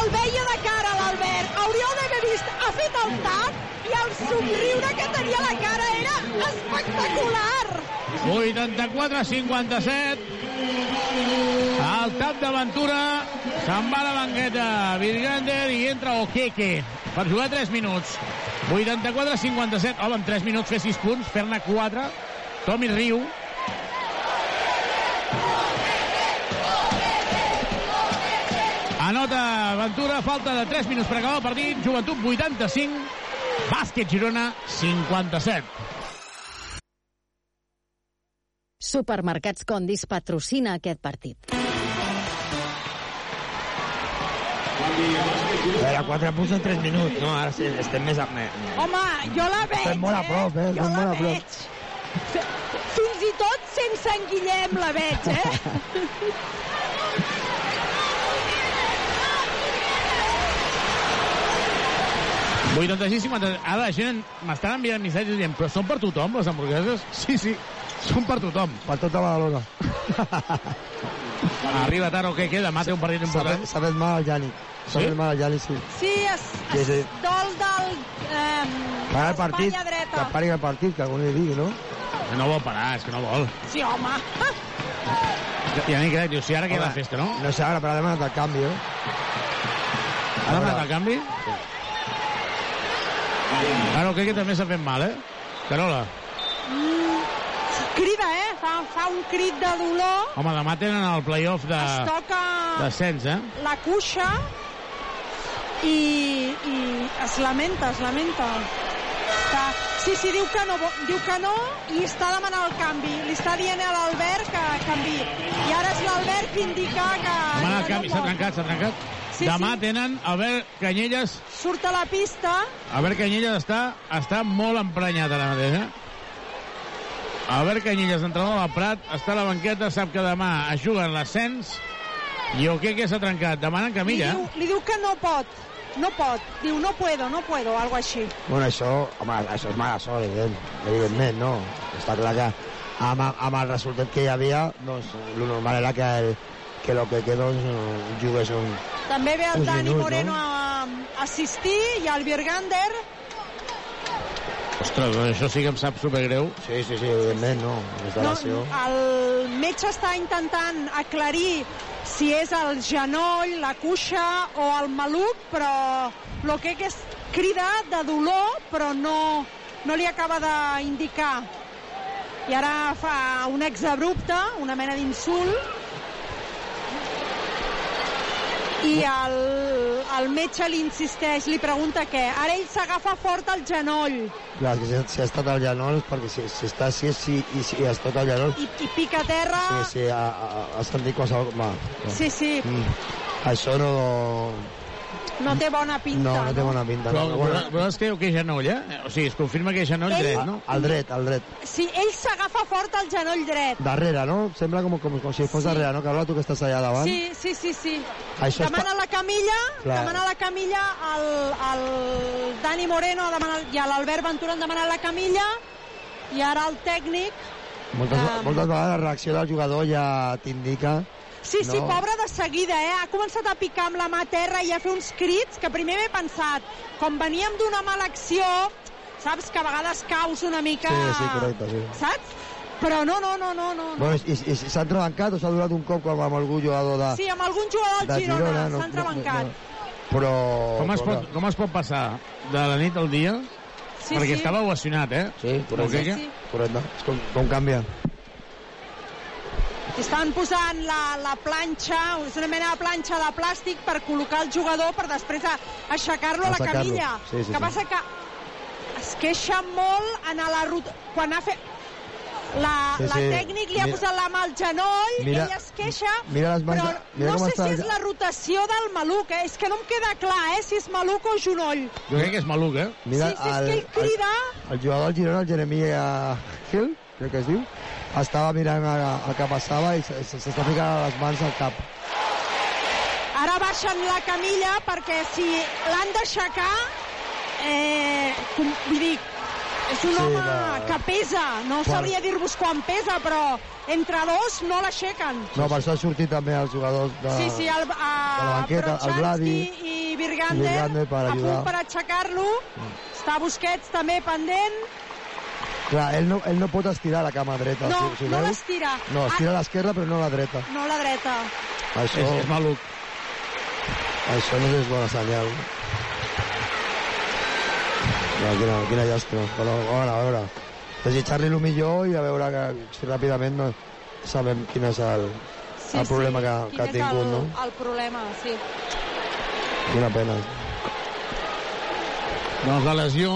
Speaker 9: el veia de cara, l'Albert. Hauríeu d'haver vist. Ha fet el tap i el somriure que tenia la cara era espectacular.
Speaker 5: 84-57. El tap d'aventura se'n va a la banqueta. Virgander i entra Okeke per jugar 3 minuts. 84-57. Home, en 3 minuts fer 6 punts, fer-ne 4. Tommy Riu. Anota Ventura, falta de 3 minuts per acabar el partit. Joventut 85, bàsquet Girona 57.
Speaker 25: Supermercats Condis patrocina aquest partit.
Speaker 15: Era 4 punts en 3 minuts, no? Ara sí, estem més a... me-
Speaker 9: Home, jo la veig,
Speaker 15: Estem molt a prop, eh?
Speaker 9: Jo
Speaker 15: Estem
Speaker 9: la
Speaker 15: molt a prop.
Speaker 9: veig. Fins i tot sense en Guillem la veig, eh? *laughs*
Speaker 5: 86, 50... Ara la gent m'estan enviant missatges dient però són per tothom, les hamburgueses? *laughs* Sí, sí, són per tothom.
Speaker 15: Per tota Badalona. *laughs*
Speaker 5: Arriba tard o què queda? Demà té un partit important.
Speaker 15: s'ha fet mal al Jani. S'ha
Speaker 5: Sí?
Speaker 15: fet mal al Jani, sí.
Speaker 9: Sí, es,
Speaker 15: Sí,
Speaker 9: es
Speaker 15: sí.
Speaker 9: dol del... Eh,
Speaker 15: Para el partit, que pari el partit, que algú li digui, no?
Speaker 5: No vol parar, és que no vol.
Speaker 9: Sí, home.
Speaker 5: Ja ni crec, diu, si ara queda
Speaker 15: Home,
Speaker 5: festa, no?
Speaker 15: No sé ara, però ha demanat el canvi, eh?
Speaker 5: Ha demanat el canvi? Ara, crec que també s'ha fet mal, eh? Carola.
Speaker 9: Mm, crida, eh? Fa, fa un crit de dolor.
Speaker 5: Home, demà tenen el playoff de...
Speaker 9: Es toca
Speaker 5: Descens, eh?
Speaker 9: la cuixa i, i es lamenta, es lamenta. Està... Sí, sí, diu que, no, diu que no i està demanant el canvi. Li està dient a l'Albert que canvi. I ara és l'Albert qui indica que...
Speaker 5: Demana el
Speaker 9: que
Speaker 5: canvi,
Speaker 9: no
Speaker 5: s'ha trencat, s'ha trencat.
Speaker 9: Sí,
Speaker 5: Demà
Speaker 9: sí.
Speaker 5: tenen Albert Canyelles.
Speaker 9: Surt a la pista
Speaker 5: Albert Canyelles està, està molt emprenyat ara mateix, eh? Albert Canyelles, entrenador del Prat, està a la banqueta, sap que demà es juga en l'ascens i o què que s'ha trencat? Demanen
Speaker 9: li
Speaker 5: camilla.
Speaker 9: diu, li diu que no pot. No pot. Diu, no puedo, no puedo, algo així.
Speaker 15: Bueno, això, home, això és mala sort, evident, evidentment, no? Està clar que amb, amb el resultat que hi havia, doncs, el normal era que, el, que lo que quedó doncs, jugués un...
Speaker 9: També ve el Dani
Speaker 15: minuts,
Speaker 9: Moreno
Speaker 15: no?
Speaker 9: a, assistir i el Virgander
Speaker 5: Ostres, doncs això sí que em sap supergreu.
Speaker 15: Sí, sí, sí, evidentment, no?
Speaker 9: No,
Speaker 15: l'acció.
Speaker 9: el metge està intentant aclarir si és el genoll, la cuixa o el maluc, però el que és crida de dolor, però no, no li acaba d'indicar. I ara fa un exabrupte, una mena d'insult, i el, el metge li insisteix, li pregunta què. Ara ell s'agafa fort al genoll
Speaker 15: Clar, que si, si ha estat al genoll, perquè si, si està així si, i si ha estat al genoll,
Speaker 9: i, i pica a terra.
Speaker 15: sí, sí, ha, ha, ha sentit qualsevol... Va, va.
Speaker 9: Sí, sí.
Speaker 15: Mm. Això no...
Speaker 9: no té bona pinta.
Speaker 15: No, no té bona pinta.
Speaker 5: Però,
Speaker 15: No,
Speaker 5: però,
Speaker 15: bueno,
Speaker 5: però es creu que és genoll, eh? O sigui, es confirma que és genoll
Speaker 9: Ell-
Speaker 5: dret, no?
Speaker 15: al dret, al dret.
Speaker 9: Sí, ell s'agafa fort al genoll dret.
Speaker 15: Darrere, no? Sembla com, com, com si fos
Speaker 9: Sí.
Speaker 15: darrere, no? Carola, tu que estàs allà davant.
Speaker 9: Sí, sí, sí, sí.
Speaker 15: Això
Speaker 9: demana la camilla,
Speaker 15: Clar.
Speaker 9: demana la camilla, el, el Dani Moreno demana, i l'Albert Ventura han demanat la camilla, i ara el tècnic...
Speaker 15: Moltes,
Speaker 9: Um,
Speaker 15: moltes vegades la reacció del jugador ja t'indica...
Speaker 9: Sí, sí,
Speaker 15: no?
Speaker 9: pobre de seguida, eh? Ha començat a picar amb la mà a terra i a fer uns crits que primer m'he pensat, com veníem d'una mala acció, saps que a vegades caus una mica...
Speaker 15: Sí, sí, correcte, sí.
Speaker 9: Saps? Però no, no, no, no, no. no.
Speaker 15: Bueno, i, i, i s'ha entrebancat o s'ha durat un cop com amb algun jugador de...
Speaker 9: Sí, amb algun jugador del
Speaker 15: de
Speaker 9: Girona,
Speaker 15: Girona, no-
Speaker 9: s'ha entrebancat.
Speaker 15: Però...
Speaker 5: Com es, pot, com es pot passar de la nit al dia?
Speaker 9: Sí,
Speaker 5: Perquè
Speaker 9: sí.
Speaker 5: estava ovacionat, eh?
Speaker 15: Sí, correcte.
Speaker 5: Roqueque?
Speaker 9: Sí,
Speaker 15: Correcte. És com, com canvia.
Speaker 9: Estan posant la, la planxa, és una mena de planxa de plàstic per col·locar el jugador per després a- aixecar-lo a la camilla.
Speaker 15: Sí, sí,
Speaker 9: que
Speaker 15: sí.
Speaker 9: passa que es queixa molt en la ruta... Quan ha fet... La,
Speaker 15: Sí,
Speaker 9: la
Speaker 15: sí.
Speaker 9: tècnic li ha
Speaker 15: Mira-
Speaker 9: posat la mà al genoll,
Speaker 15: Mira-
Speaker 9: ell es queixa,
Speaker 15: mira les mans
Speaker 9: però
Speaker 15: mira
Speaker 9: no sé
Speaker 15: està
Speaker 9: si
Speaker 15: el-
Speaker 9: és la rotació del maluc, eh? és que no em queda clar eh? si és maluc o genoll.
Speaker 5: Jo crec que és maluc, eh?
Speaker 15: Mira,
Speaker 9: sí, sí, és que ell crida...
Speaker 15: El, el jugador del Girona, el Jeremia Hill, crec que es diu, estava mirant a què passava i s'està ficant les mans al cap.
Speaker 9: Ara baixen la camilla perquè si l'han d'aixecar, eh, com, vull dir, és un
Speaker 15: Sí,
Speaker 9: home
Speaker 15: la-
Speaker 9: que pesa, no
Speaker 15: Quan-
Speaker 9: sabria dir-vos quan pesa, però entre dos no l'aixequen.
Speaker 15: No, per això ha sortit també els jugadors de...
Speaker 9: Sí, sí, el, a,
Speaker 15: de la banqueta, el Vladi
Speaker 9: i Virgander,
Speaker 15: Virgander per
Speaker 9: a punt per aixecar-lo. Està Busquets també pendent.
Speaker 15: Clar, ell no, ell no pot estirar la cama dreta.
Speaker 9: No,
Speaker 15: si, si
Speaker 9: no l'estira.
Speaker 15: No, estira
Speaker 9: Ah,
Speaker 15: a l'esquerra però no a la dreta.
Speaker 9: no la dreta.
Speaker 15: Això,
Speaker 5: És, és maluc.
Speaker 15: això no és bona senyal. No, quina, quina llàstima. Però, a veure, a veure. Desitjar-li el millor i a veure que, si ràpidament no sabem quin és el, el problema que,
Speaker 9: Quin
Speaker 15: que ha
Speaker 9: és
Speaker 15: tingut,
Speaker 9: el,
Speaker 15: no?
Speaker 9: el problema, sí.
Speaker 15: Quina pena.
Speaker 5: Doncs la lesió...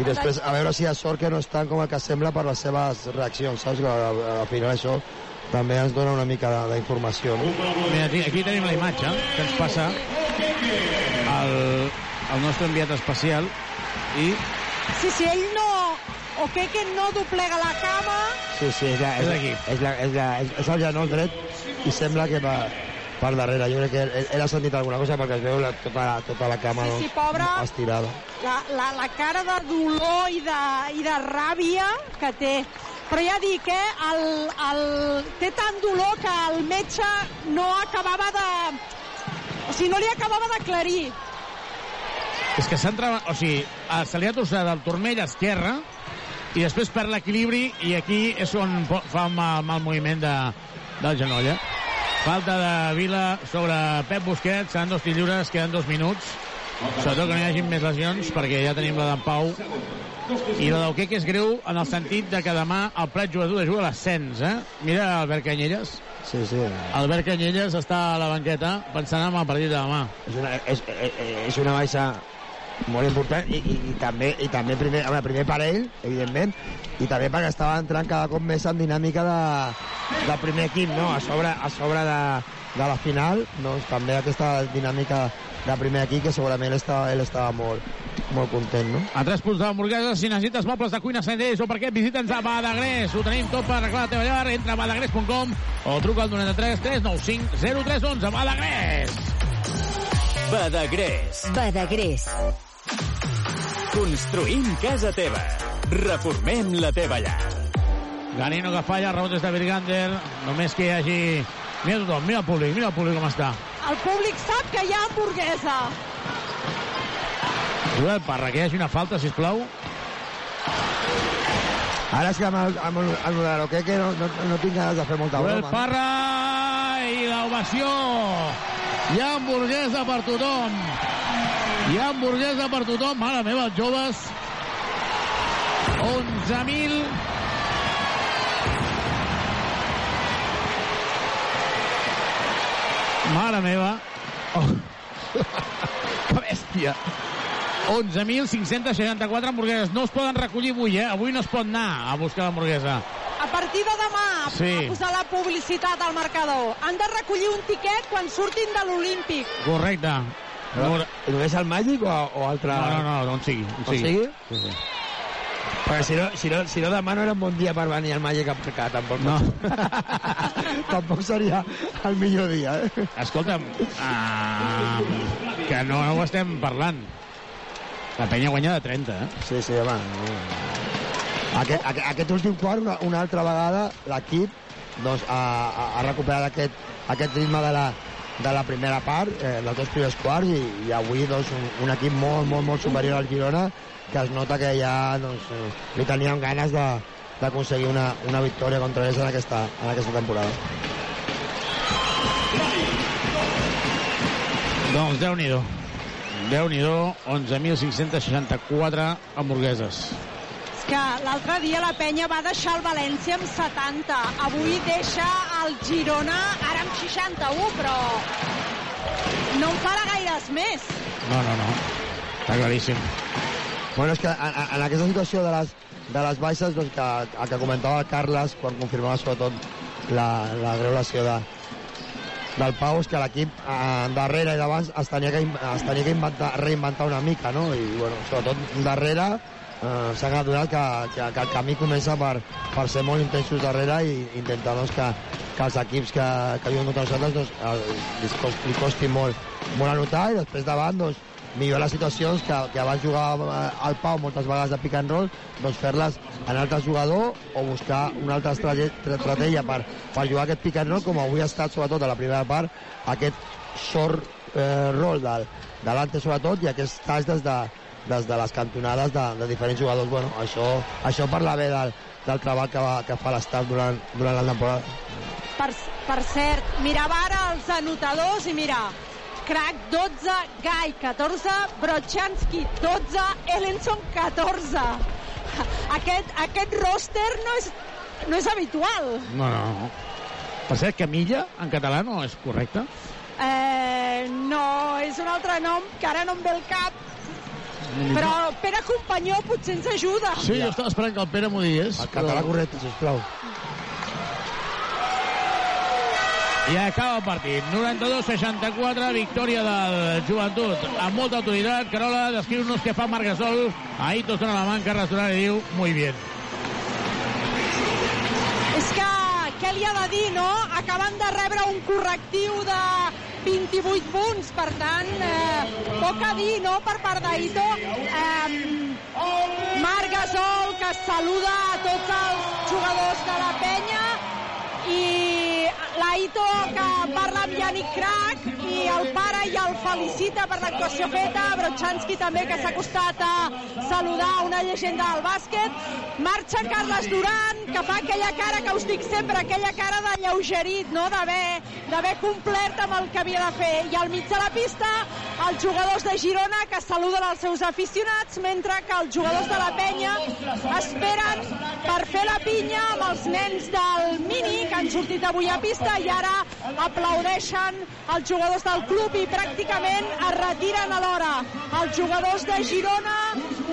Speaker 15: I després, a veure si hi ha sort que no estan com el que sembla per les seves reaccions, saps? Que al, al final això també ens dona una mica de- d'informació, no?
Speaker 5: Mira, aquí, aquí tenim la imatge que ens passa el, el nostre enviat especial i
Speaker 9: Sí, si ell no... O que que no doblega la cama,
Speaker 15: Sí, sí, és, la, és,
Speaker 5: És
Speaker 15: és, la, és, la, és, és el genoll dret i sembla que va per darrere. Jo crec que ell, ell ha sentit alguna cosa perquè es veu la, tota, la, tota la cama
Speaker 9: Sí, sí, pobre.
Speaker 15: estirada.
Speaker 9: la, la, la cara de dolor i de, i de ràbia que té. Però ja dic, eh, el, el, té tant dolor que el metge no acabava de... O sigui, no li acabava d'aclarir.
Speaker 5: és que s'ha entrat... O sigui, eh, se li ha torçat el turmell esquerre i després perd l'equilibri i aquí és on fa un mal, mal moviment de, del genoll, eh? Falta de Vila sobre Pep Busquets, seran dos lliures, queden dos minuts. Sobretot que no hi hagi més lesions, perquè ja tenim la d'en Pau. I la del que és greu en el sentit de que demà el Prat Joventut juga a l'ascens, eh? Mira Albert Canyelles.
Speaker 15: Sí, sí.
Speaker 5: Albert Canyelles està a la banqueta pensant en el partit de demà.
Speaker 15: És una, és, és, és una baixa molt important i, i, i també, i també primer, veure, primer per ell, evidentment, i també perquè estava entrant cada cop més en dinàmica de, del primer equip, no? A sobre, a sobre de, de la final, doncs també aquesta dinàmica de primer equip que segurament ell estava, ell estava molt, molt content, no?
Speaker 5: A tres punts de l'hamburguesa, si necessites mobles de cuina Senders o per què, visita'ns a Badagrés. Ho tenim tot per arreglar la teva llar. Entra a badagrés.com o truca al 93 395 0311. Badagrés!
Speaker 17: Badagrés.
Speaker 7: Badagrés.
Speaker 17: Construïm casa teva. Reformem la teva llar.
Speaker 5: Ganino que falla, rebot des de Virgander. Només que hi hagi... Mira tothom, mira el públic, mira el públic com està.
Speaker 9: El públic sap que hi ha hamburguesa.
Speaker 5: Joel Parra, que hi hagi una falta, si plau.
Speaker 15: Ara és que amb el, amb el, amb el de l'Oqueque no, no, no tinc ganes de fer molta
Speaker 5: Joel
Speaker 15: broma.
Speaker 5: Parra i l'ovació. Hi ha hamburguesa per tothom. Hi ha hamburguesa per tothom. Mare meva, els joves. 11.000 Mare meva. Oh. *laughs* que bèstia. 11.564 hamburgueses. No es poden recollir avui, eh? Avui no es pot anar a buscar l'hamburguesa.
Speaker 9: A partir de demà,
Speaker 5: Sí.
Speaker 9: a posar la publicitat al marcador. Han de recollir un tiquet quan surtin de l'Olímpic.
Speaker 5: Correcte.
Speaker 15: I només el Màgic o, o altre...
Speaker 5: No, no, no, on sigui. On sigui.
Speaker 15: sigui?
Speaker 5: Sí, sí.
Speaker 15: Perquè si no, si, no, si no demà no era un bon dia per venir al Màgic a marcar, tampoc.
Speaker 5: No. *laughs*
Speaker 15: tampoc seria el millor dia, eh?
Speaker 5: Escolta'm, uh, que no ho estem parlant. La penya guanya de 30, eh?
Speaker 15: Sí, sí, home. Aquest, aquest, aquest últim quart, una, una altra vegada, l'equip doncs, ha, ha recuperat aquest, aquest ritme de la, de la primera part, eh, dels dos primers quarts, i, i avui doncs, un, un equip molt, molt, molt superior al Girona, que es nota que ja doncs, eh, li tenien ganes d'aconseguir una, una victòria contra ells en aquesta, en aquesta temporada.
Speaker 5: Doncs Déu-n'hi-do. Déu-n'hi-do, 11.564 hamburgueses.
Speaker 9: Que l'altre dia la penya va deixar el València amb 70. Avui deixa el Girona ara amb 61, però no en farà gaires més.
Speaker 5: No, no, no. Està claríssim.
Speaker 15: Bueno, és que en, en- aquesta situació de les, de les baixes, doncs, que, el que comentava Carles, quan confirmava sobretot la, la greu lesió de, del Pau, és que l'equip eh, darrere i davant es tenia que, es tenia que inventar, reinventar una mica, no? I, bueno, sobretot darrere eh, s'ha adonat que, que, que el camí comença per, per ser molt intensos darrere i intentar doncs, que, que els equips que, que viuen contra nosaltres doncs, eh, li, costi, li costi molt, molt anotar i després davant doncs, millorar les situacions que, que abans jugava eh, el Pau moltes vegades de pick and roll, doncs fer-les en altre jugador o buscar una altra estratègia per, per jugar aquest pick and roll, com avui ha estat sobretot a la primera part, aquest short eh, roll del, de l'ante sobretot i aquest tas des de, des de les cantonades de, de diferents jugadors. Bueno, això, això parla bé del, del treball que, va, que fa l'estat durant, durant la temporada.
Speaker 9: Per, per cert, mirava ara els anotadors i mira, Crac 12, Gai 14, Brochanski 12, Ellenson 14. Aquest, aquest roster no és, no és habitual.
Speaker 5: No, no, no. Per cert, Camilla, en català, no és correcte?
Speaker 9: Eh, no, és un altre nom que ara no em ve el cap. Però Pere Companyó potser ens ajuda.
Speaker 5: Sí, jo estava esperant que el Pere m'ho digués.
Speaker 15: El català correcte, sisplau.
Speaker 5: I acaba el partit. 92-64, victòria del joventut. Amb molta autoritat, Carola, descriu-nos què fa Marc Gasol. Ahí tots dona la mà, Carles Durant i diu, muy bien.
Speaker 9: És que, què li ha de dir, no? Acaben de rebre un correctiu de 28 punts, per tant, eh, poc a dir, no?, per part d'Aito. Eh, Marc Gasol, que saluda a tots els jugadors de la penya, i l'Aito que parla amb Yannick Crac i el pare i el felicita per l'actuació feta. Brochanski també que s'ha acostat a saludar una llegenda del bàsquet. Marxa Carles Duran que fa aquella cara que us dic sempre aquella cara de lleugerit no? d'haver complert amb el que havia de fer. I al mig de la pista els jugadors de Girona que saluden els seus aficionats mentre que els jugadors de la penya esperen per fer la pinya amb els nens del Mini que han sortit avui a pista i ara aplaudeixen els jugadors del club i pràcticament es retiren alhora. Els jugadors de Girona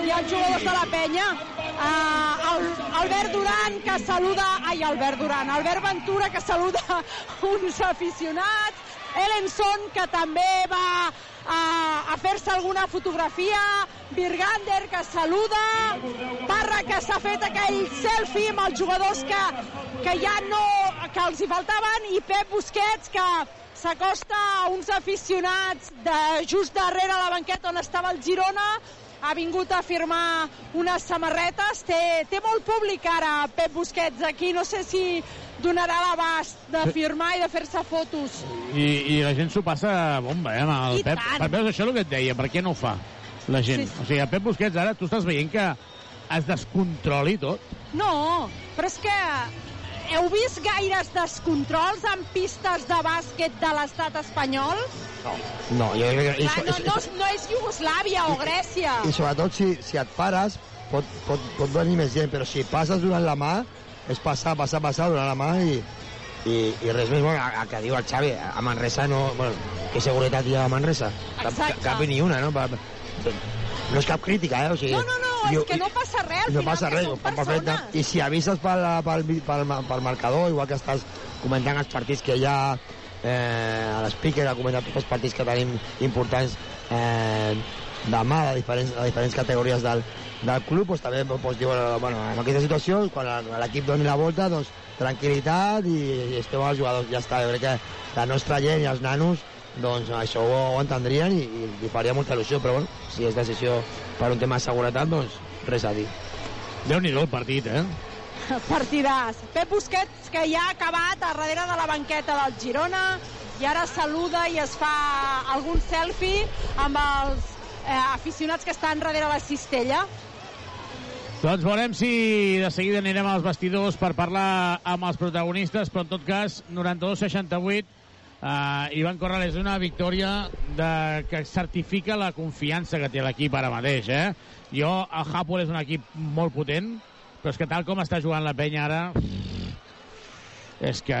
Speaker 9: i els jugadors de la penya. Uh, el, Albert Duran que saluda ai Albert Duran, Albert Ventura que saluda uns aficionats. Ellenson que també va a, a fer-se alguna fotografia Virgander que saluda Parra que s'ha fet aquell selfie amb els jugadors que, que ja no que els hi faltaven i Pep Busquets que s'acosta a uns aficionats de just darrere la banqueta on estava el Girona ha vingut a firmar unes samarretes. Té, té molt públic ara Pep Busquets aquí. No sé si donarà l'abast de firmar i de fer-se fotos.
Speaker 5: I, I la gent s'ho passa bomba, eh, amb el
Speaker 9: I
Speaker 5: Pep.
Speaker 9: tant.
Speaker 5: Per això és el que et deia, per què no ho fa la gent?
Speaker 9: Sí, sí.
Speaker 5: O sigui, a Pep Busquets ara tu estàs veient que es descontroli tot.
Speaker 9: No, però és que heu vist gaires descontrols en pistes de bàsquet de l'estat espanyol?
Speaker 15: No, jo crec que... i
Speaker 9: Clar, no, no, no és Iugoslàvia o Grècia.
Speaker 15: I sobretot si, si et pares pot, pot, pot venir més gent, però si passes donant la mà és passar, passar, passar, donant la mà i, i, i res més, bueno, a, a que diu el Xavi, a Manresa no... Bueno, què seguretat hi ha a Manresa? Cap,
Speaker 9: Exacte.
Speaker 15: cap ni una, no? No és cap crítica, eh? O sigui,
Speaker 9: No, no, no,
Speaker 15: jo-
Speaker 9: és que no passa res, al
Speaker 15: no
Speaker 9: final,
Speaker 15: passa
Speaker 9: que
Speaker 15: res,
Speaker 9: són
Speaker 15: per perfecte.
Speaker 9: persones.
Speaker 15: I si avises pel, pel, pel, pel marcador, igual que estàs comentant els partits que hi ha, eh, a l'speaker ha comentat tots els partits que tenim importants eh, de mà de diferents, de diferents categories del, del club, doncs també doncs, diuen, bueno, en aquesta situació, quan l'equip doni la volta, doncs tranquil·litat i, i esteu els jugadors, ja està, jo crec que la nostra gent i els nanos doncs això ho, ho entendrien i, i, i faria molta il·lusió, però bueno, si és decisió per un tema de seguretat, doncs res a dir.
Speaker 5: Déu-n'hi-do el partit, eh?
Speaker 9: Partidàs. Pep Busquets, que ja ha acabat a darrere de la banqueta del Girona i ara saluda i es fa algun selfie amb els eh, aficionats que estan darrere la cistella.
Speaker 5: Doncs veurem si de seguida anirem als vestidors per parlar amb els protagonistes, però en tot cas, 92-68, eh, Ivan Corrales, una victòria de, que certifica la confiança que té l'equip ara mateix. Eh? Jo, el Hapoel és un equip molt potent, però és que tal com està jugant la penya ara, és que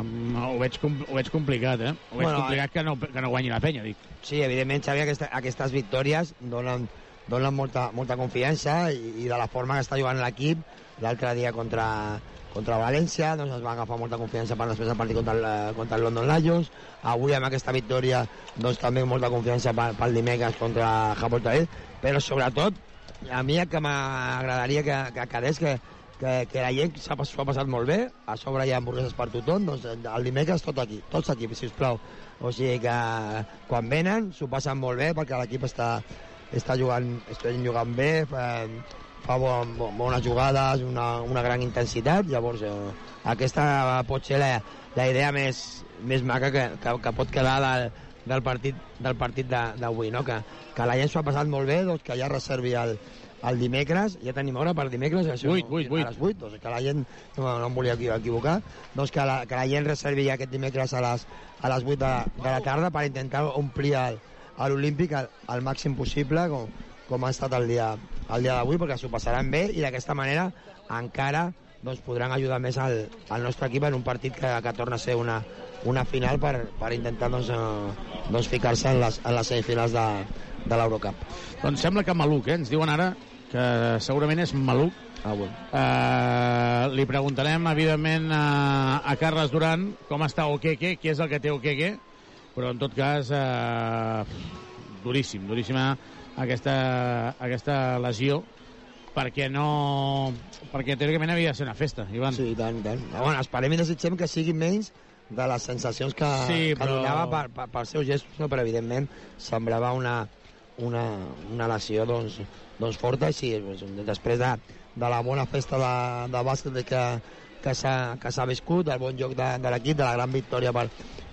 Speaker 5: um, ho, veig, ho veig complicat, eh? Ho veig
Speaker 15: Bueno,
Speaker 5: complicat que no, que no guanyi la penya, dic.
Speaker 15: Sí, evidentment, Xavi, aquesta, aquestes victòries donen, donen molta, molta confiança i, i de la forma que està jugant l'equip l'altre dia contra, contra València doncs es va agafar molta confiança per després del partit contra el, contra el London Lions avui amb aquesta victòria doncs també molta confiança per, pel dimecres contra Taller però sobretot a mi el que m'agradaria que, que quedés que, que, que la gent s'ha passat molt bé, a sobre hi ha hamburgueses per tothom, doncs el dimecres tot aquí, tots aquí, si us plau. O sigui que quan venen s'ho passen molt bé perquè l'equip està, està jugant, està jugant bé, fa, fa bon, bon, bones jugades, una, una gran intensitat, llavors eh, aquesta pot ser la, la idea més, més maca que, que, que pot quedar del, del partit del partit d'avui, no? que, que la gent s'ho ha passat molt bé, doncs que ja reservi el, el dimecres, ja tenim hora per dimecres, això,
Speaker 5: 8, 8, 8.
Speaker 15: a les 8, doncs que la gent, no, no em volia equi- equivocar, doncs que la, que la gent reservi ja aquest dimecres a les, a les 8 de, de la tarda per intentar omplir el, a l'Olímpic al, al màxim possible, com, com ha estat el dia, el dia d'avui, perquè s'ho passaran bé i d'aquesta manera encara doncs, podran ajudar més al, al nostre equip en un partit que, que torna a ser una, una final per, per intentar doncs, eh, doncs ficar-se en, les, en les semifinals de, de l'Eurocup.
Speaker 5: Doncs sembla que Maluc, eh? Ens diuen ara que segurament és Maluc.
Speaker 15: Ah, bueno.
Speaker 5: Uh, li preguntarem, evidentment, a, a Carles Duran com està Okeke, què és el que té Okeke, però en tot cas, uh, duríssim, duríssima aquesta, aquesta lesió, perquè no... perquè teòricament havia de ser una festa, Ivan.
Speaker 15: Sí, i tant, i tant. Bueno, esperem i desitgem que sigui menys de les sensacions que,
Speaker 5: Sí,
Speaker 15: que
Speaker 5: però-
Speaker 15: donava per, per, per seus gestos, no? però evidentment semblava una, una, una lesió doncs, doncs forta doncs, després de, de la bona festa de, de bàsquet que, que s'ha que viscut, del bon joc de, de l'equip, de la gran victòria per,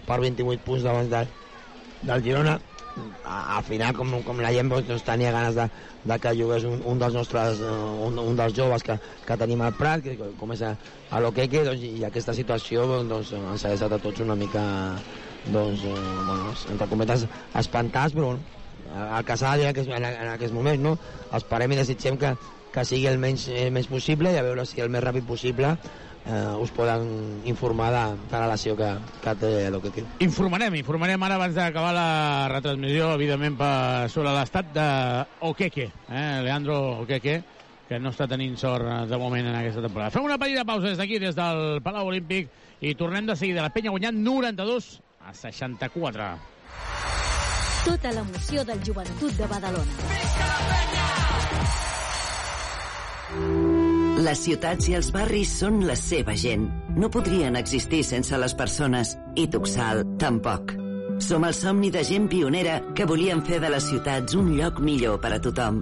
Speaker 15: per 28 punts davant del, del Girona, al final, com, com la gent doncs, doncs, tenia ganes de, de que jugués un, un dels nostres, eh, un, un dels joves que, que tenim al Prat, que com és a, a l'Oqueque, doncs, i aquesta situació doncs, ens ha deixat a tots una mica, doncs, eh, bueno, entre cometes, espantats, però bueno, de dir en aquest, en, en aquest moment, no? Esperem i desitgem que, que sigui el menys, el menys possible i a veure si el més ràpid possible eh, us poden informar de, de la lesió que, que té l'Oqueque.
Speaker 5: Informarem, informarem ara abans d'acabar la retransmissió, evidentment, per, sobre l'estat Okeke, eh? Leandro Okeke, que no està tenint sort eh, de moment en aquesta temporada. Fem una petita pausa des d'aquí, des del Palau Olímpic, i tornem de seguida. La penya ha guanyat 92 a 64.
Speaker 1: Tota l'emoció del joventut de Badalona.
Speaker 12: Les ciutats i els barris són la seva gent. No podrien existir sense les persones. I Tuxal, tampoc. Som el somni de gent pionera que volien fer de les ciutats un lloc millor per a tothom.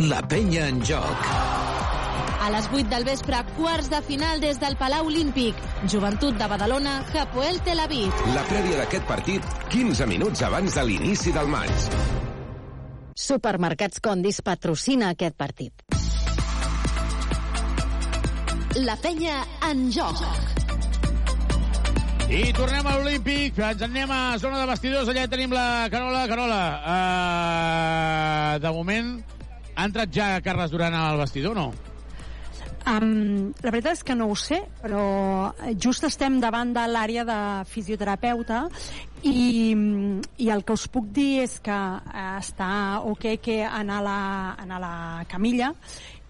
Speaker 3: La penya en joc.
Speaker 1: A les 8 del vespre, quarts de final des del Palau Olímpic. Joventut de Badalona, Hapoel Tel Aviv.
Speaker 4: La prèvia d'aquest partit, 15 minuts abans de l'inici del maig.
Speaker 25: Supermercats Condis patrocina aquest partit.
Speaker 1: La penya en joc.
Speaker 5: I tornem a l'Olímpic, ens en anem a zona de vestidors, allà tenim la Carola. Carola, uh, de moment, ha entrat ja Carles Duran al vestidor, no?
Speaker 9: Um, la veritat és que no ho sé, però just estem davant de l'àrea de fisioterapeuta i, i el que us puc dir és que eh, està ok que anar a la, anar a la camilla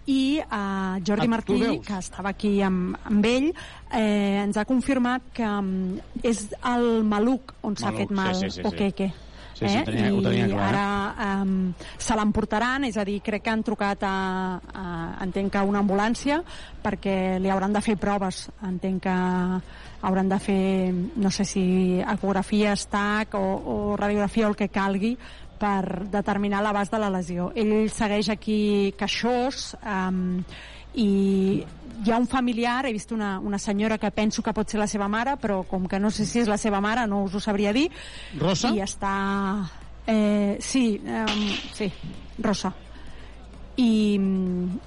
Speaker 9: i uh, Jordi
Speaker 5: Ah,
Speaker 9: Martí, que estava aquí amb, amb ell, eh, ens ha confirmat que um, és el maluc on s'ha fet mal
Speaker 5: sí, sí, sí, sí.
Speaker 9: Okeke.
Speaker 5: Sí, sí, ho tenia- ho tenia
Speaker 9: I
Speaker 5: clar, eh?
Speaker 9: ara um, se l'emportaran, és a dir, crec que han trucat a, a, entenc que a una ambulància perquè li hauran de fer proves, entenc que hauran de fer, no sé si ecografia, estac o, o radiografia o el que calgui per determinar l'abast de la lesió. Ell segueix aquí queixós um, i hi ha un familiar, he vist una, una senyora que penso que pot ser la seva mare, però com que no sé si és la seva mare, no us ho sabria dir.
Speaker 5: Rosa?
Speaker 9: I està... Eh, sí, um, sí, Rosa. I,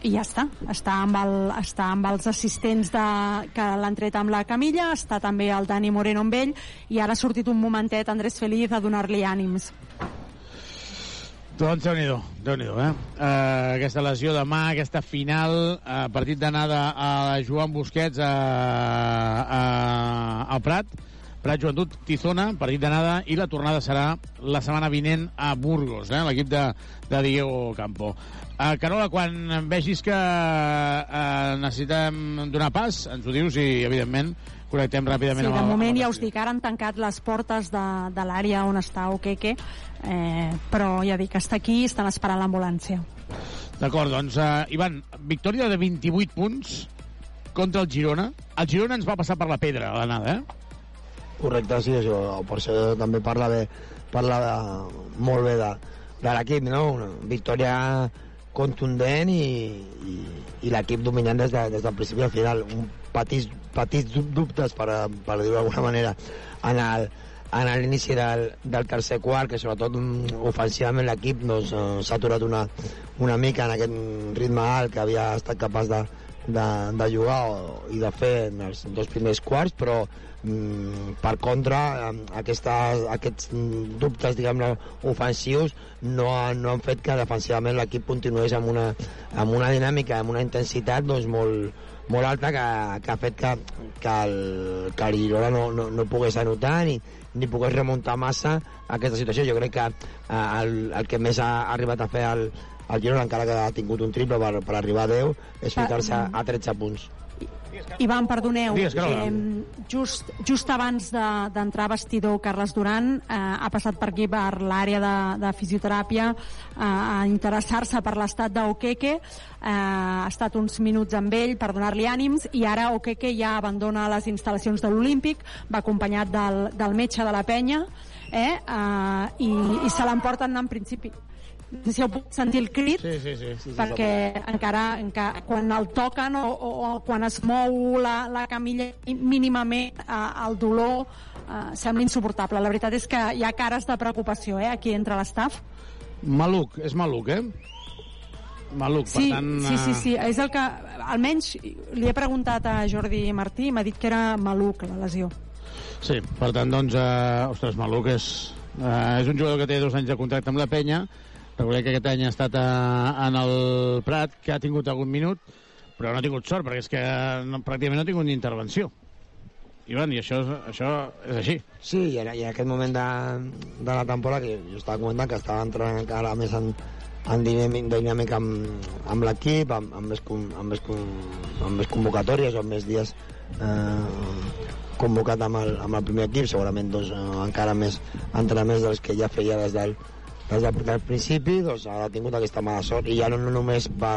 Speaker 9: i ja està, està amb, el, està amb els assistents de, que l'han tret amb la camilla, està també el Dani Moreno amb ell i ara ha sortit un momentet Andrés Feliz a donar-li ànims.
Speaker 5: Doncs déu-n'hi-do, déu nhi eh? Uh, aquesta lesió de mà, aquesta final, uh, partit d'anada a Joan Busquets a, a, al Prat, Prat Joventut Tizona, partit d'anada, i la tornada serà la setmana vinent a Burgos, eh? l'equip de, de Diego Campo. Uh, Carola, quan vegis que uh, necessitem donar pas, ens ho dius i, evidentment, connectem ràpidament
Speaker 9: Sí,
Speaker 5: amb
Speaker 9: de moment
Speaker 5: amb el
Speaker 9: ja us dic, ara han tancat les portes de, de l'àrea on està Okeke, eh, però ja dic, està aquí, estan esperant l'ambulància.
Speaker 5: D'acord, doncs, uh, Ivan, victòria de 28 punts contra el Girona. El Girona ens va passar per la pedra a l'anada, eh?
Speaker 15: Correcte, sí, això, per això també parla bé, parla de, molt bé de, de l'equip, no? Una victòria contundent i, i, i l'equip dominant des, de, des del principi al final. Un petits, petits dub- dubtes, per, per dir-ho d'alguna manera, en el, en l'inici del, del tercer quart, que sobretot mm, ofensivament l'equip doncs, s'ha aturat una, una mica en aquest ritme alt que havia estat capaç de, de, de jugar o, i de fer en els dos primers quarts, però mm, per contra aquesta, aquests mm, dubtes diguem ofensius no, no han fet que defensivament l'equip continués amb una, amb una dinàmica, amb una intensitat doncs, molt, molt alta que, que ha fet que, que el, que el Girona no, no, no pogués anotar ni, ni pogués remuntar massa aquesta situació. Jo crec que eh, el, el que més ha arribat a fer el, el Girona, encara que ha tingut un triple per, per arribar a 10, és ficar-se a, a 13 punts.
Speaker 9: Ivan, perdoneu,
Speaker 15: Digues, Carola.
Speaker 9: just, just abans de- d'entrar a vestidor Carles Duran eh, ha passat per aquí per l'àrea de, de fisioteràpia eh, a interessar-se per l'estat d'Okeke eh, ha estat uns minuts amb ell per donar-li ànims i ara Okeke ja abandona les instal·lacions de l'Olímpic va acompanyat del, del metge de la penya eh, eh, i, i se l'emporten en principi si heu pogut sentir el crit
Speaker 5: Sí, sí, sí. sí,
Speaker 9: perquè encara, encara quan el toquen o, o, o quan es mou la, la camilla mínimament eh, el dolor eh, sembla insuportable. La veritat és que hi ha cares de preocupació eh, aquí entre l'estaf.
Speaker 5: Maluc, és maluc, eh? Maluc,
Speaker 9: Sí,
Speaker 5: per tant...
Speaker 9: sí, sí,
Speaker 5: eh,
Speaker 9: sí, és el que almenys li he preguntat a Jordi Martí i m'ha dit que era maluc la lesió.
Speaker 5: Sí, per tant, doncs, eh, ostres, Maluc és, eh, és un jugador que té dos anys de contracte amb la penya, recordem que aquest any ha estat a, en el Prat, que ha tingut algun minut, però no ha tingut sort, perquè és que no, pràcticament no ha tingut ni intervenció. Ivan, i això, això és així.
Speaker 15: Sí, i en, i en aquest moment de, de la temporada, que jo estava comentant que estava entrant encara més en, en dinàmic, dinàmic amb, amb l'equip, amb, amb, més, amb, més, amb més convocatòries amb més dies eh, convocat amb el, amb el primer equip, segurament doncs, eh, encara més entrenaments dels que ja feia des del, des del, del principi, doncs ha tingut aquesta mala sort, i ja no, no només per,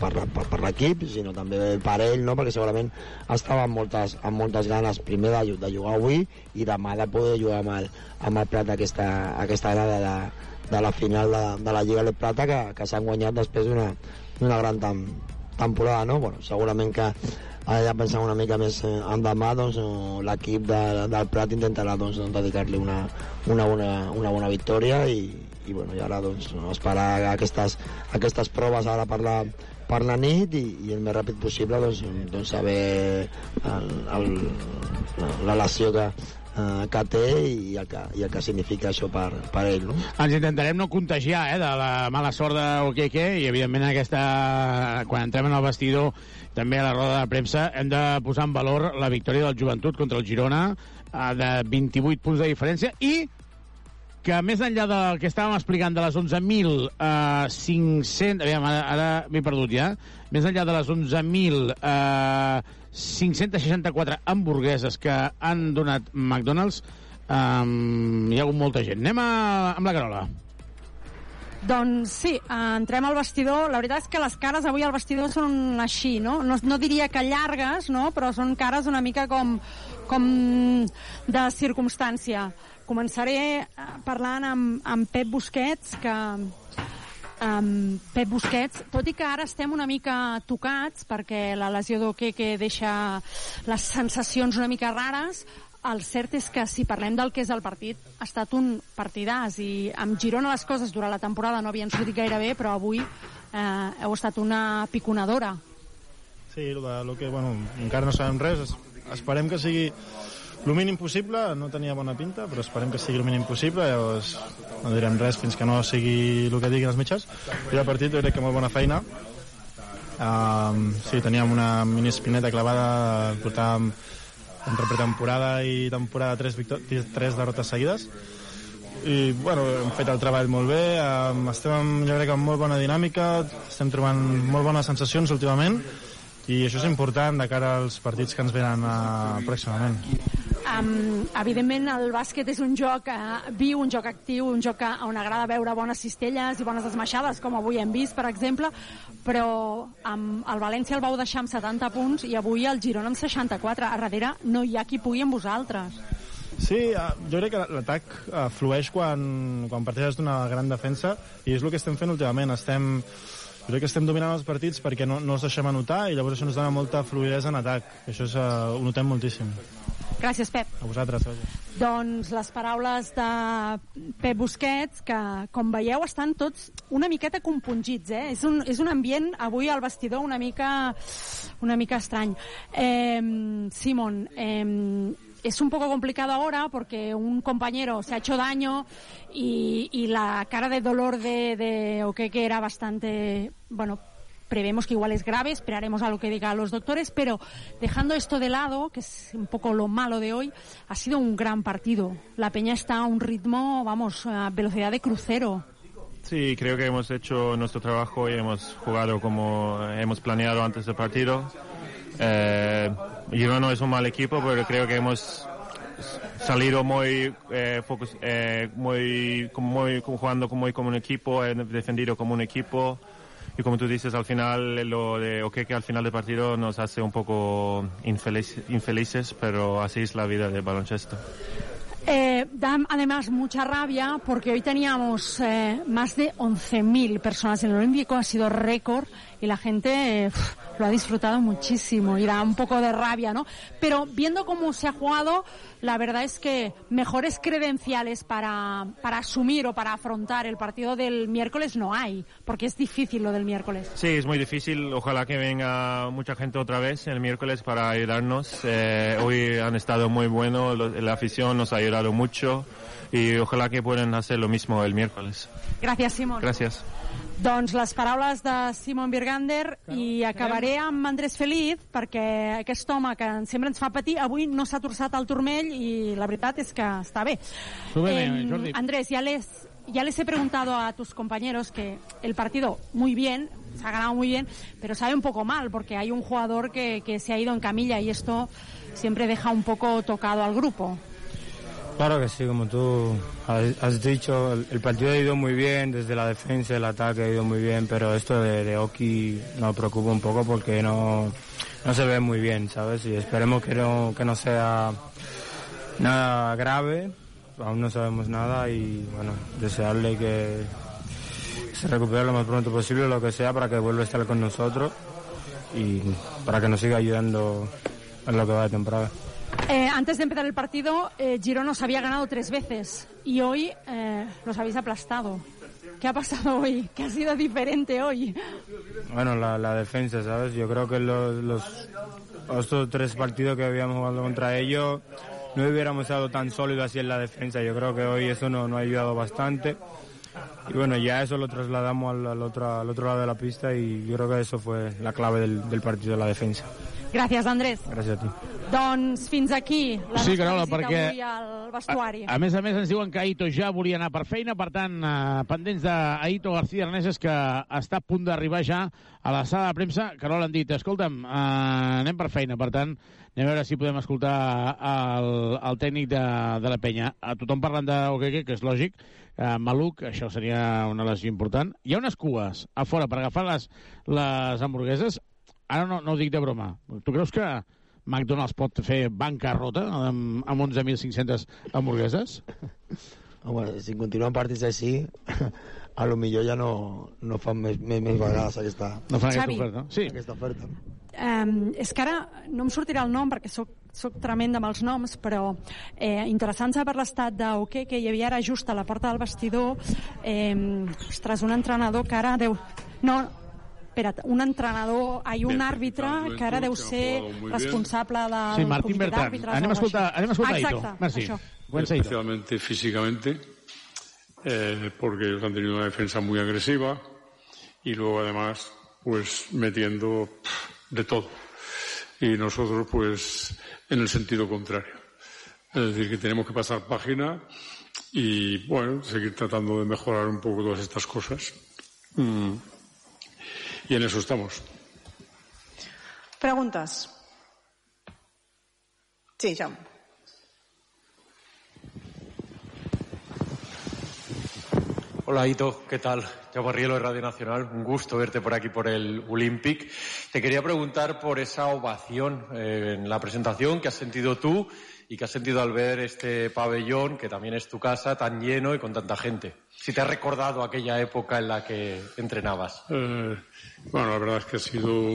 Speaker 15: per, per, per l'equip, sinó també per ell, no? perquè segurament estava amb moltes, amb moltes ganes primer de, de jugar avui i demà de poder jugar amb el, amb el Prat aquesta, aquesta grada de, de la final de, de la Lliga de Plata que, que s'han guanyat després d'una gran tem, temporada, no? Bueno, segurament que ara ja pensant una mica més endemà doncs, eh, l'equip de, del Prat intentarà doncs, doncs, dedicar-li una, una, bona, una bona victòria i, i, bueno, i ara doncs, esperar aquestes, aquestes proves ara per la, per la nit i, i el més ràpid possible doncs, doncs saber el, el, la lesió que, eh, que té i el que, i el que significa això per, per ell. No?
Speaker 5: Ens intentarem no contagiar eh, de la mala sort d'Oqueque i, evidentment, aquesta, quan entrem en el vestidor, també a la roda de premsa, hem de posar en valor la victòria del Joventut contra el Girona eh, de 28 punts de diferència i que més enllà del que estàvem explicant de les 11.500... Eh, aviam, ara, m'he perdut ja. Més enllà de les 11.000... Eh, 564 hamburgueses que han donat McDonald's, um, hi ha hagut molta gent. Anem a, amb la Carola.
Speaker 9: Doncs sí, entrem al vestidor. La veritat és que les cares avui al vestidor són així, no? No, no diria que llargues, no? però són cares una mica com, com de circumstància. Començaré eh, parlant amb, amb Pep Busquets, que um, Pep Busquets, tot i que ara estem una mica tocats perquè la lesió d'Oque deixa les sensacions una mica rares, el cert és que si parlem del que és el partit, ha estat un partidàs i amb Girona les coses durant la temporada no havien sortit gaire bé, però avui eh, heu estat una piconadora.
Speaker 26: Sí, el, el que, bueno, encara no sabem res, esperem que sigui el mínim possible, no tenia bona pinta, però esperem que sigui el mínim possible, llavors no direm res fins que no sigui el que diguin els mitjans. I el partit jo crec que molt bona feina. Um, sí, teníem una mini espineta clavada, portàvem entre pretemporada i temporada tres, tres derrotes seguides i bueno, hem fet el treball molt bé um, estem jo crec amb molt bona dinàmica estem trobant molt bones sensacions últimament i això és important de cara als partits que ens venen uh, pròximament
Speaker 9: Um, evidentment el bàsquet és un joc uh, viu, un joc actiu, un joc on agrada veure bones cistelles i bones esmaixades, com avui hem vist, per exemple, però um, el València el vau deixar amb 70 punts i avui el Girona amb 64. A darrere no hi ha qui pugui amb vosaltres.
Speaker 26: Sí, uh, jo crec que l'atac flueix quan, quan parteixes d'una gran defensa i és el que estem fent últimament. Estem, crec que estem dominant els partits perquè no, no els deixem anotar i llavors això ens dona molta fluidesa en atac. Això és, uh, ho notem moltíssim.
Speaker 9: Gràcies, Pep.
Speaker 26: A vosaltres.
Speaker 9: Doncs les paraules de Pep Busquets, que, com veieu, estan tots una miqueta compungits, eh? És un, és un ambient, avui al vestidor, una mica, una mica estrany. Eh, Simon, eh, es un poco complicado ahora porque un compañero se ha hecho daño y, la cara de dolor de, de Okeke era bastante, bueno, prevemos que igual es grave, esperaremos a lo que digan los doctores, pero dejando esto de lado, que es un poco lo malo de hoy, ha sido un gran partido. La Peña está a un ritmo, vamos, a velocidad de crucero.
Speaker 26: Sí, creo que hemos hecho nuestro trabajo y hemos jugado como hemos planeado antes del partido. Eh, Girona es un mal equipo, pero creo que hemos salido muy, eh, focus, eh, muy, muy, jugando muy como un equipo, eh, defendido como un equipo y como tú dices, al final lo de Okeke al final del partido nos hace un poco infeliz, infelices, pero así es la vida del baloncesto.
Speaker 9: Eh, da además mucha rabia porque hoy teníamos eh, más de 11.000 personas en el Olímpico, ha sido récord y la gente eh, lo ha disfrutado muchísimo y da un poco de rabia, ¿no? Pero viendo cómo se ha jugado, la verdad es que mejores credenciales para, para asumir o para afrontar el partido del miércoles no hay, porque es difícil lo del miércoles.
Speaker 26: Sí, es muy difícil. Ojalá que venga mucha gente otra vez el miércoles para ayudarnos. Eh, hoy han estado muy buenos, la afición nos ha ayudado mucho y ojalá que puedan hacer lo mismo el miércoles.
Speaker 9: Gracias, Simón.
Speaker 26: Gracias.
Speaker 9: Doncs les paraules de Simon Birgander i acabaré amb Andrés Feliz perquè aquest home que sempre ens fa patir avui no s'ha torçat al turmell i la veritat és que està bé.
Speaker 5: Eh.
Speaker 9: Andrés, ya les, ya les he preguntado a tus compañeros que el partido muy bien, se ha ganado muy bien, pero sabe un poco mal porque hay un jugador que, que se ha ido en camilla y esto siempre deja un poco tocado al grupo.
Speaker 27: Claro que sí, como tú has dicho, el, partido ha ido muy bien, desde la defensa, el ataque ha ido muy bien, pero esto de, de Oki nos preocupa un poco porque no, no se ve muy bien, ¿sabes? Y esperemos que no, que no sea nada grave, aún no sabemos nada y bueno, desearle que se recupere lo más pronto posible, lo que sea, para que vuelva a estar con nosotros y para que nos siga ayudando en lo que va de temporada.
Speaker 9: Eh, antes de empezar el partido, eh, Girona os había ganado tres veces y hoy eh, los habéis aplastado. ¿Qué ha pasado hoy? ¿Qué ha sido diferente hoy?
Speaker 27: Bueno, la, la defensa, ¿sabes? Yo creo que los, los estos tres partidos que habíamos jugado contra ellos no hubiéramos estado tan sólidos así en la defensa. Yo creo que hoy eso nos no ha ayudado bastante. Y bueno, ya eso lo trasladamos al, al, otro, al otro lado de la pista y yo creo que eso fue la clave del, del partido de la defensa.
Speaker 9: Gràcies, Andrés.
Speaker 27: Gràcies a tu.
Speaker 9: Doncs fins aquí la
Speaker 5: Sí,
Speaker 9: nostra
Speaker 5: Carola,
Speaker 9: visita
Speaker 5: perquè-
Speaker 9: avui al vestuari.
Speaker 5: A més a més, ens diuen que Aito ja volia anar per feina, per tant, eh, pendents d'Aito García Arneses, que està a punt d'arribar ja a la sala de premsa. Carola, han dit, escolta'm, eh, anem per feina, per tant, anem a veure si podem escoltar el, el tècnic de, de la penya. A tothom parlant d'Okeke, que és lògic, eh, Maluc, això seria una lesió important. Hi ha unes cues a fora per agafar les, les hamburgueses. Ara no, no ho dic de broma. Tu creus que McDonald's pot fer bancarrota amb, amb 11.500 hamburgueses?
Speaker 15: Home, si continuen partits així, a lo millor ja no, no fan més, més, més vegades aquesta,
Speaker 5: No fan aquesta
Speaker 9: Xavi.
Speaker 5: oferta. Sí.
Speaker 15: aquesta oferta.
Speaker 9: Um, és que ara no em sortirà el nom perquè sóc, sóc tremenda amb els noms, però eh, interessant saber l'estat d'Oque, que hi havia ara just a la porta del vestidor eh, ostres, un entrenador que ara deu... No, espera't, un entrenador, ai, un àrbitre que ara deu ser responsable del
Speaker 5: Sí, Martín
Speaker 9: comitè
Speaker 5: Bertran.
Speaker 9: d'àrbitres
Speaker 5: Anem a escoltar- anem a escoltar. Aito. Merci.
Speaker 9: això.
Speaker 28: Especialmente físicamente, eh, porque ellos han tenido una defensa muy agresiva y luego además, pues metiendo de todo. Y nosotros, pues, en el sentido contrario. Es decir, que tenemos que pasar página y, bueno, seguir tratando de mejorar un poco todas estas cosas. Mm. Y en eso estamos.
Speaker 29: Preguntes? Sí, Jaume.
Speaker 30: Hola Ito, ¿qué tal? Llamo Rielo de Radio Nacional, un gusto verte por aquí por el Olympic. Te quería preguntar por esa ovación eh, en la presentación que has sentido tú y que has sentido al ver este pabellón, que también es tu casa, tan lleno y con tanta gente. Si te has recordado aquella época en la que entrenabas.
Speaker 28: Eh, bueno, la verdad es que ha sido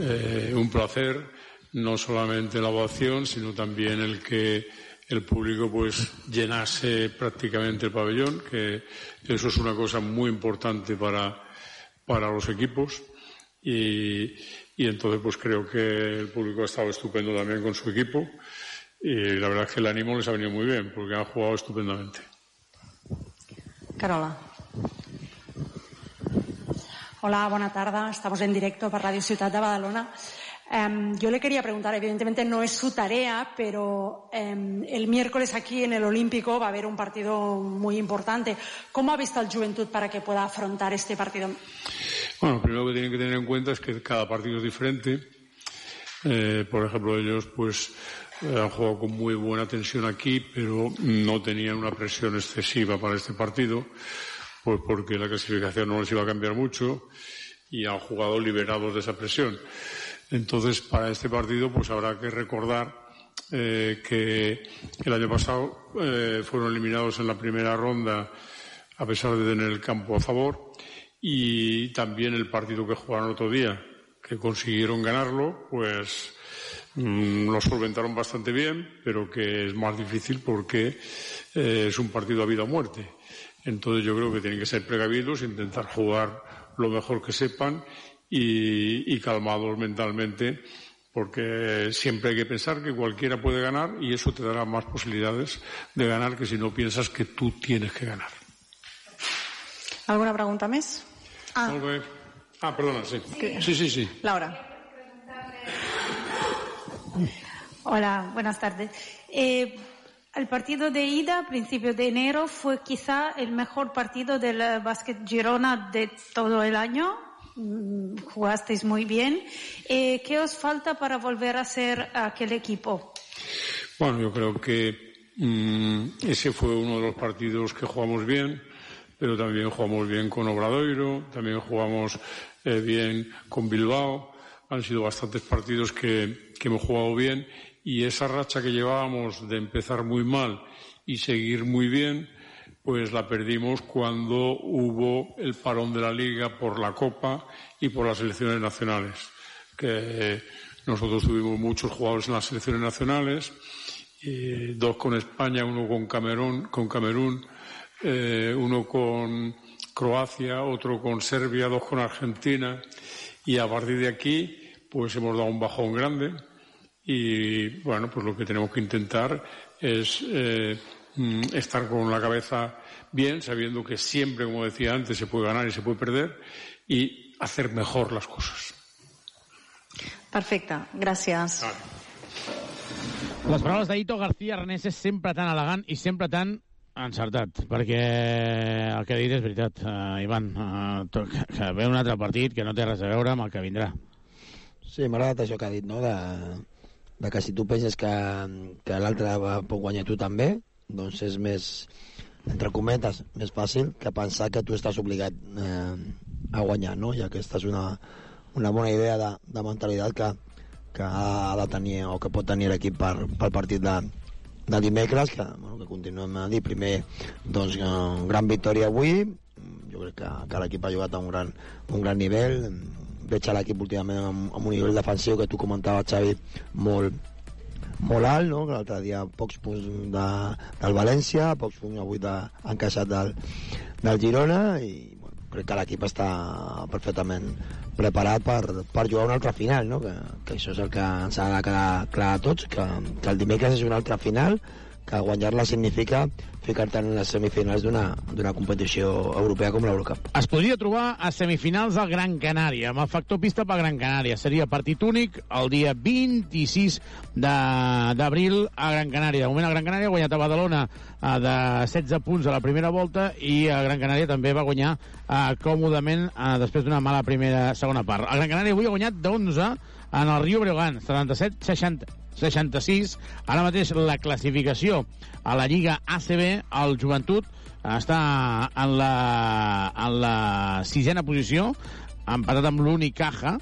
Speaker 28: eh, un placer, no solamente la ovación, sino también el que el público pues llenase prácticamente el pabellón, que eso es una cosa muy importante para, para los equipos. Y, y entonces pues creo que el público ha estado estupendo también con su equipo. Y la verdad es que el ánimo les ha venido muy bien, porque han jugado estupendamente.
Speaker 29: Carola.
Speaker 9: Hola, buena tarde. Estamos en directo para Radio Ciudad de Badalona. Em, yo le quería preguntar, evidentemente no es su tarea, pero em, el miércoles aquí en el Olímpico va a haber un partido muy importante. ¿Cómo ha visto el Juventud para que pueda afrontar este partido?
Speaker 28: Bueno, lo primero que tienen que tener en cuenta es que cada partido es diferente. Eh, por ejemplo, ellos pues eh, han jugado con muy buena tensión aquí, pero no tenían una presión excesiva para este partido, pues porque la clasificación no les iba a cambiar mucho y han jugado liberados de esa presión. Entonces, para este partido, pues habrá que recordar eh, que el año pasado eh, fueron eliminados en la primera ronda a pesar de tener el campo a favor y también el partido que jugaron otro día, que consiguieron ganarlo, pues mm, lo solventaron bastante bien, pero que es más difícil porque eh, es un partido a vida o muerte. Entonces yo creo que tienen que ser precavidos, intentar jugar lo mejor que sepan y, y calmados mentalmente, porque siempre hay que pensar que cualquiera puede ganar y eso te dará más posibilidades de ganar que si no piensas que tú tienes que ganar.
Speaker 29: Alguna pregunta més? Ah.
Speaker 28: Ah, perdona, sí. Sí, sí, sí.
Speaker 29: Laura.
Speaker 31: Hola, buenas tardes. Eh, el partido de ida, a principios de enero, fue quizá el mejor partido del eh, Básquet Girona de todo el año. Mm, Jugasteis muy bien. Eh, ¿Qué os falta para volver a ser aquel equipo?
Speaker 28: Bueno, yo creo que mm, ese fue uno de los partidos que jugamos bien, pero también jugamos bien con Obradoiro, también jugamos eh, bien con Bilbao. Han sido bastantes partidos que, que hemos jugado bien y esa racha que llevábamos de empezar muy mal y seguir muy bien, pues la perdimos cuando hubo el parón de la liga por la Copa y por las elecciones nacionales. que nosotros tuvimos muchos jugadores en las selecciones nacionales, dos con España, uno con Camerún, con Camerún eh, uno con Croacia, otro con Serbia, dos con Argentina, y a partir de aquí, pues hemos dado un bajón grande y bueno, pues lo que tenemos que intentar es eh, mm, estar con la cabeza bien, sabiendo que siempre, como decía antes, se puede ganar y se puede perder y hacer mejor las cosas.
Speaker 29: Perfecte, gràcies.
Speaker 28: Ah.
Speaker 5: Les paraules d'Ito García Arnés és sempre tan elegant i sempre tan encertat, perquè el que ha dit és veritat, uh, Ivan, uh, que, que ve un altre partit que no té res a veure amb el que vindrà.
Speaker 15: Sí, m'ha agradat això que ha dit, no?, de, de que si tu penses que, que l'altre pot guanyar tu també, doncs és més, entre cometes, més fàcil que pensar que tu estàs obligat eh, a guanyar, no? I aquesta és una, una bona idea de, de mentalitat que, que ha de tenir o que pot tenir l'equip per, pel partit de, de dimecres, que, bueno, que continuem a dir, primer, doncs, gran victòria avui, jo crec que, que l'equip ha jugat a un gran, un gran nivell, veig l'equip últimament amb, amb un nivell defensiu que tu comentaves, Xavi, molt, molt alt, no? l'altre dia pocs punts de, del València, pocs punts avui de, encaixat del, del Girona i bueno, crec que l'equip està perfectament preparat per, per jugar una altra final, no? que, que això és el que ens ha de quedar clar a tots, que, que el dimecres és una altra final, que guanyar-la significa ficar-te en les semifinals d'una competició europea com l'Eurocup.
Speaker 5: Es podria trobar a semifinals al Gran Canària, amb el factor pista per Gran Canària. Seria partit únic el dia 26 d'abril a Gran Canària. De moment, a Gran Canària ha guanyat a Badalona eh, de 16 punts a la primera volta i a Gran Canària també va guanyar eh, còmodament eh, després d'una mala primera segona part. A Gran Canària avui ha guanyat d'11 en el Rio Breogán, 77-60 66. Ara mateix la classificació a la Lliga ACB, el Joventut està en la, en la sisena posició, empatat amb l'Unicaja,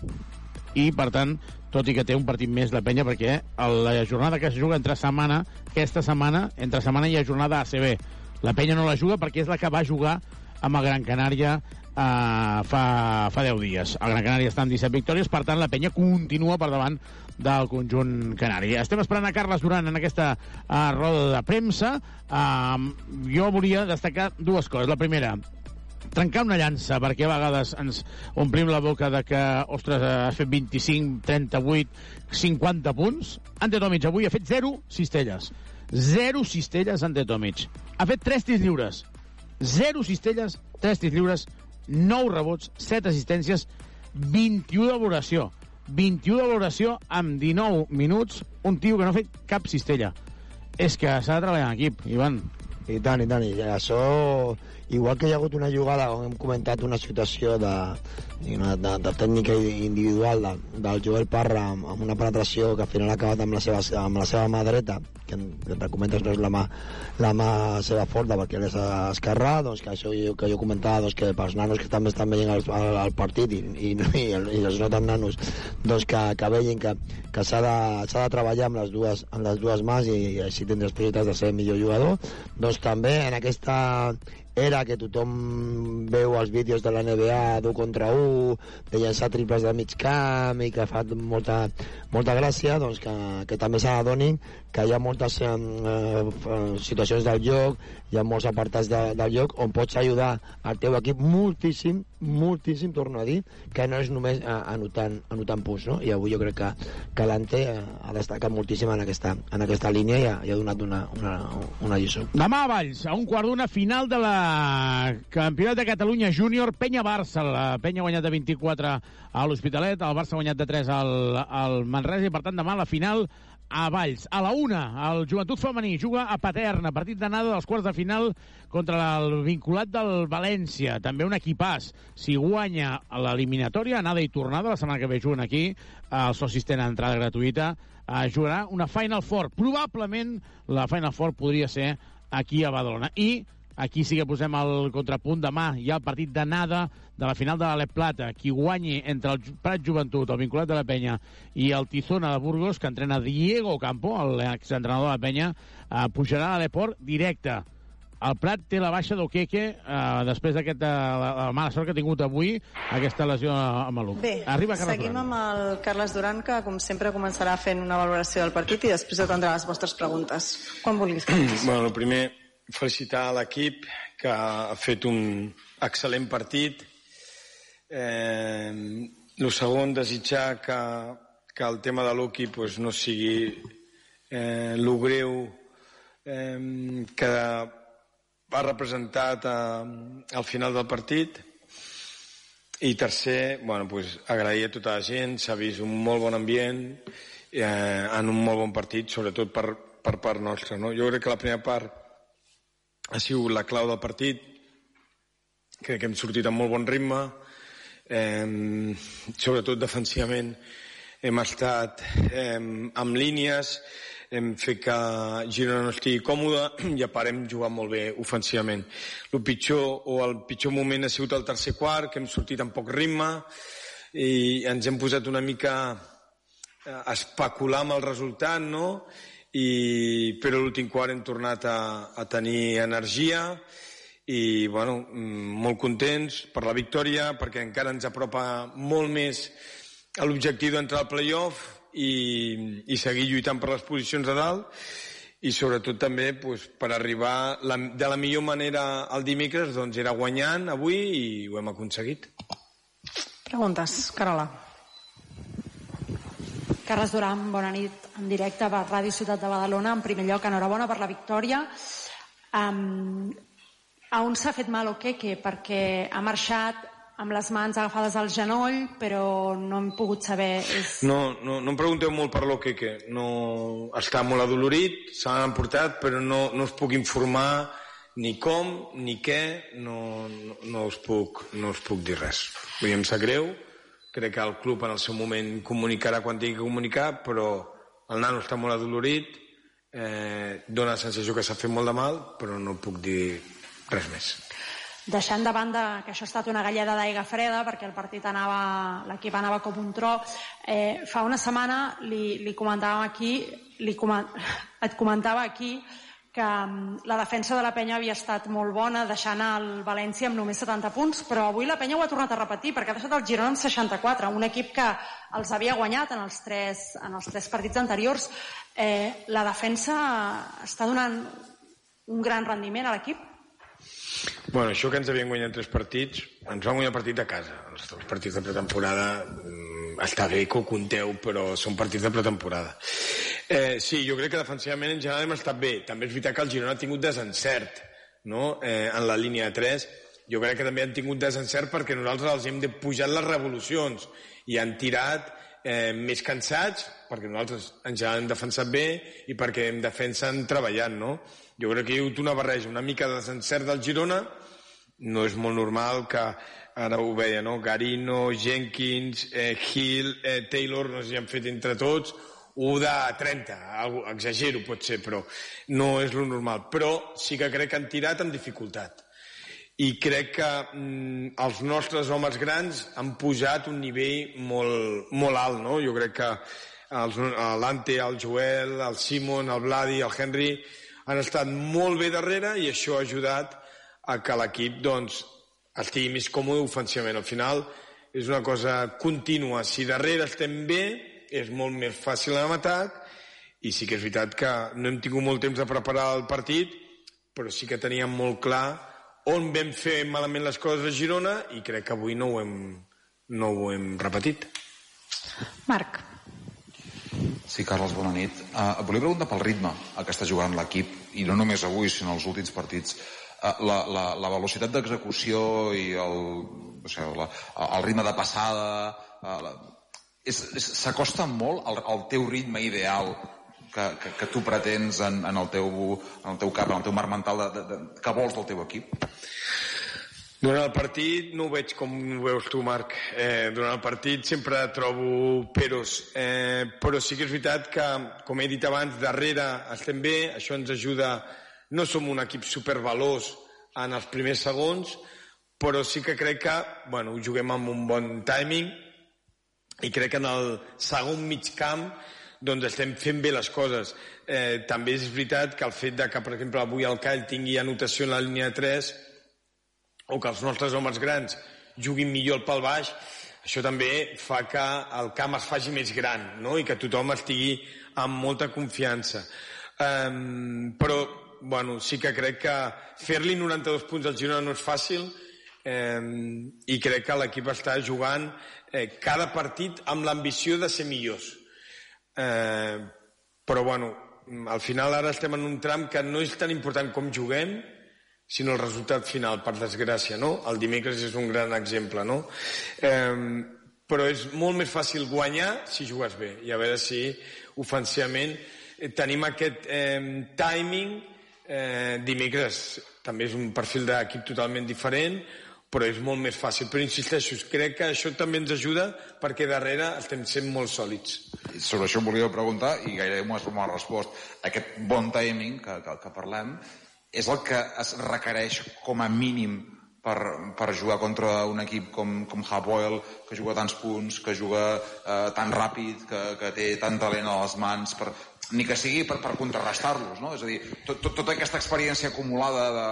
Speaker 5: i, per tant, tot i que té un partit més la penya, perquè la jornada que es juga entre setmana, aquesta setmana, entre setmana hi ha jornada ACB. La penya no la juga perquè és la que va jugar amb el Gran Canària uh, fa, fa 10 dies. El Gran Canària està amb 17 victòries, per tant, la penya continua per davant del conjunt canari. Estem esperant a Carles Duran en aquesta uh, roda de premsa. Uh, jo volia destacar dues coses. La primera, trencar una llança, perquè a vegades ens omplim la boca de que, ostres, has fet 25, 38, 50 punts. Ante Tomic avui ha fet 0 cistelles. 0 cistelles Ante Tomic. Ha fet 3 tirs lliures. 0 cistelles, 3 tirs lliures, 9 rebots, 7 assistències, 21 de valoració. 21 de valoració amb 19 minuts, un tio que no ha fet cap cistella. És que s'ha de treballar en equip, Ivan.
Speaker 15: I tant, i tant. I això, igual que hi ha hagut una jugada on hem comentat una situació de, de, de, de tècnica individual de, del Joel Parra amb, amb una penetració que al final ha acabat amb la seva, amb la seva mà dreta, que entre comentes no és la mà, la mà seva forta perquè és esquerrà, doncs que això jo, que jo comentava doncs que pels nanos que també estan veient el, el, el partit i, i, i, i els no tan nanos doncs que, que vegin que, que s'ha de, de treballar amb les dues, amb les dues mans i, i així tindràs possibilitats de ser millor jugador. Doncs també en aquesta era que tothom veu els vídeos de la NBA d'un contra un, de llançar triples de mig camp i que fa molta, molta gràcia, doncs que, que també s'adonin que hi ha moltes eh, eh, situacions del joc, hi ha molts apartats de, del joc on pots ajudar al teu equip moltíssim, moltíssim, torno a dir, que no és només eh, anotant, anotant punts, no? I avui jo crec que, que l'Ante eh, ha destacat moltíssim en aquesta, en aquesta línia i ha, i ha donat una, una, una lliçó.
Speaker 5: Demà a Valls, a un quart d'una final de la Campionat de Catalunya Júnior, Penya-Barça. La Penya ha guanyat de 24 a l'Hospitalet, el Barça ha guanyat de 3 al, al Manresa i, per tant, demà la final a Valls. A la una, el Joventut Femení juga a Paterna, partit d'anada dels quarts de final contra el vinculat del València. També un equipàs. Si guanya l'eliminatòria, anada i tornada, la setmana que ve juguen aquí, els socis tenen entrada gratuïta, eh, jugarà una Final Four. Probablement la Final Four podria ser aquí a Badalona. I Aquí sí que posem el contrapunt demà. Hi ha el partit d'anada de la final de l'Alep Plata. Qui guanyi entre el Prat Joventut, el vinculat de la penya, i el Tizona de Burgos, que entrena Diego Campo, l'exentrenador de la penya, eh, pujarà a l'Eport directe. el Prat té la baixa d'Oqueque eh, després d'aquesta la, la mala sort que ha tingut avui, aquesta lesió a Maluc.
Speaker 32: Bé,
Speaker 5: Arriba Carles
Speaker 32: seguim
Speaker 5: Duran.
Speaker 32: amb el Carles Duran, que com sempre començarà fent una valoració del partit i després atendrà les vostres preguntes. Quan vulguis, Carles.
Speaker 33: Bueno, primer, felicitar l'equip que ha fet un excel·lent partit. Eh, el segon, desitjar que, que el tema de l'Uki pues, no sigui eh, lo greu eh, que ha representat eh, al final del partit. I tercer, bueno, pues, agrair a tota la gent, s'ha vist un molt bon ambient, eh, en un molt bon partit, sobretot per, per part nostra. No? Jo crec que la primera part ha sigut la clau del partit, crec que hem sortit amb molt bon ritme, eh, sobretot defensivament hem estat eh, amb línies, hem fet que Girona no estigui còmode *clears throat* i a part hem jugat molt bé ofensivament. El pitjor o el pitjor moment ha sigut el tercer quart, que hem sortit amb poc ritme i ens hem posat una mica a especular amb el resultat, no? I, però l'últim quart hem tornat a, a tenir energia i bueno, mm, molt contents per la victòria perquè encara ens apropa molt més a l'objectiu d'entrar al playoff i, i seguir lluitant per les posicions de dalt i sobretot també pues, per arribar la, de la millor manera al dimecres doncs era guanyant avui i ho hem aconseguit.
Speaker 32: Preguntes, Carola.
Speaker 9: Carles Duran, bona nit en directe per Ràdio Ciutat de Badalona. En primer lloc, enhorabona per la victòria. Um, a on s'ha fet mal o què? Perquè ha marxat amb les mans agafades al genoll, però no hem pogut saber... És...
Speaker 33: No, no, no em pregunteu molt per lo que, que no està molt adolorit, se l'han emportat, però no, no us puc informar ni com, ni què, no, no, no, us puc, no us puc dir res. Vull dir, em sap greu, crec que el club en el seu moment comunicarà quan tingui que comunicar, però el nano està molt adolorit, eh, dona la sensació que s'ha fet molt de mal, però no puc dir res més.
Speaker 9: Deixant de banda que això ha estat una galleda d'aigua freda perquè el partit anava, l'equip anava com un tro, eh, fa una setmana li, li comentàvem aquí, li coment, *laughs* et comentava aquí que mm, la defensa de la penya havia estat molt bona, deixant el València amb només 70 punts, però avui la penya ho ha tornat a repetir, perquè ha deixat el Girona amb 64, un equip que els havia guanyat en els tres, en els tres partits anteriors. Eh, la defensa està donant un gran rendiment a l'equip?
Speaker 33: Bueno, això que ens havien guanyat tres partits, ens van guanyar partit a casa. Els, els partits de pretemporada mm, està bé que ho compteu, però són partits de pretemporada. Eh, sí, jo crec que defensivament en general hem estat bé. També és veritat que el Girona ha tingut desencert no? eh, en la línia de 3. Jo crec que també han tingut desencert perquè nosaltres els hem de pujar les revolucions i han tirat eh, més cansats, perquè nosaltres en general hem defensat bé i perquè en defensa han treballat, no? Jo crec que hi ha hagut una barreja, una mica de desencert del Girona, no és molt normal que ara ho veia, no? Garino, Jenkins, eh, Hill, eh, Taylor, no sé si han fet entre tots, 1 de 30, algo, exagero potser, però no és lo normal. Però sí que crec que han tirat amb dificultat. I crec que mm, els nostres homes grans han pujat un nivell molt, molt alt, no? Jo crec que l'Ante, el Joel, el Simon, el Vladi, el Henry han estat molt bé darrere i això ha ajudat a que l'equip doncs, estigui més còmode ofensivament. Al final és una cosa contínua. Si darrere estem bé, és molt més fàcil anar atac i sí que és veritat que no hem tingut molt temps de preparar el partit, però sí que teníem molt clar on vam fer malament les coses a Girona i crec que avui no ho hem, no ho hem repetit.
Speaker 32: Marc.
Speaker 34: Sí, Carles, bona nit. Uh, volia preguntar pel ritme a què està jugant l'equip, i no només avui, sinó els últims partits. Uh, la, la, la velocitat d'execució i el, o sigui, la, el ritme de passada... Uh, la, s'acosta molt al, al teu ritme ideal que, que, que tu pretens en, en, el teu, en el teu cap, en el teu marc mental de, de, de, que vols del teu equip?
Speaker 33: Durant el partit no ho veig com ho veus tu, Marc. Eh, durant el partit sempre trobo peros, eh, però sí que és veritat que, com he dit abans, darrere estem bé, això ens ajuda... No som un equip supervalós en els primers segons, però sí que crec que bueno, juguem amb un bon timing i crec que en el segon mig camp doncs estem fent bé les coses. Eh, també és veritat que el fet de que, per exemple, avui el Call tingui anotació en la línia 3 o que els nostres homes grans juguin millor el pal baix, això també fa que el camp es faci més gran no? i que tothom estigui amb molta confiança. Um, però bueno, sí que crec que fer-li 92 punts al Girona no és fàcil um, i crec que l'equip està jugant eh, cada partit amb l'ambició de ser millors. Eh, però bueno, al final ara estem en un tram que no és tan important com juguem, sinó el resultat final, per desgràcia, no? El dimecres és un gran exemple, no? Eh, però és molt més fàcil guanyar si jugues bé i a veure si ofensivament eh, tenim aquest eh, timing eh, dimecres també és un perfil d'equip totalment diferent però és molt més fàcil. Però insisteixo, crec que això també ens ajuda perquè darrere estem sent molt sòlids.
Speaker 34: Sobre això em volia preguntar i gairebé m'ho has respost aquest bon timing que, que, que parlem és el que es requereix com a mínim per, per jugar contra un equip com, com Hapoel, que juga tants punts, que juga eh, tan ràpid, que, que té tant talent a les mans, per, ni que sigui per, per contrarrestar-los, no? És a dir, tot, tot, tota aquesta experiència acumulada de,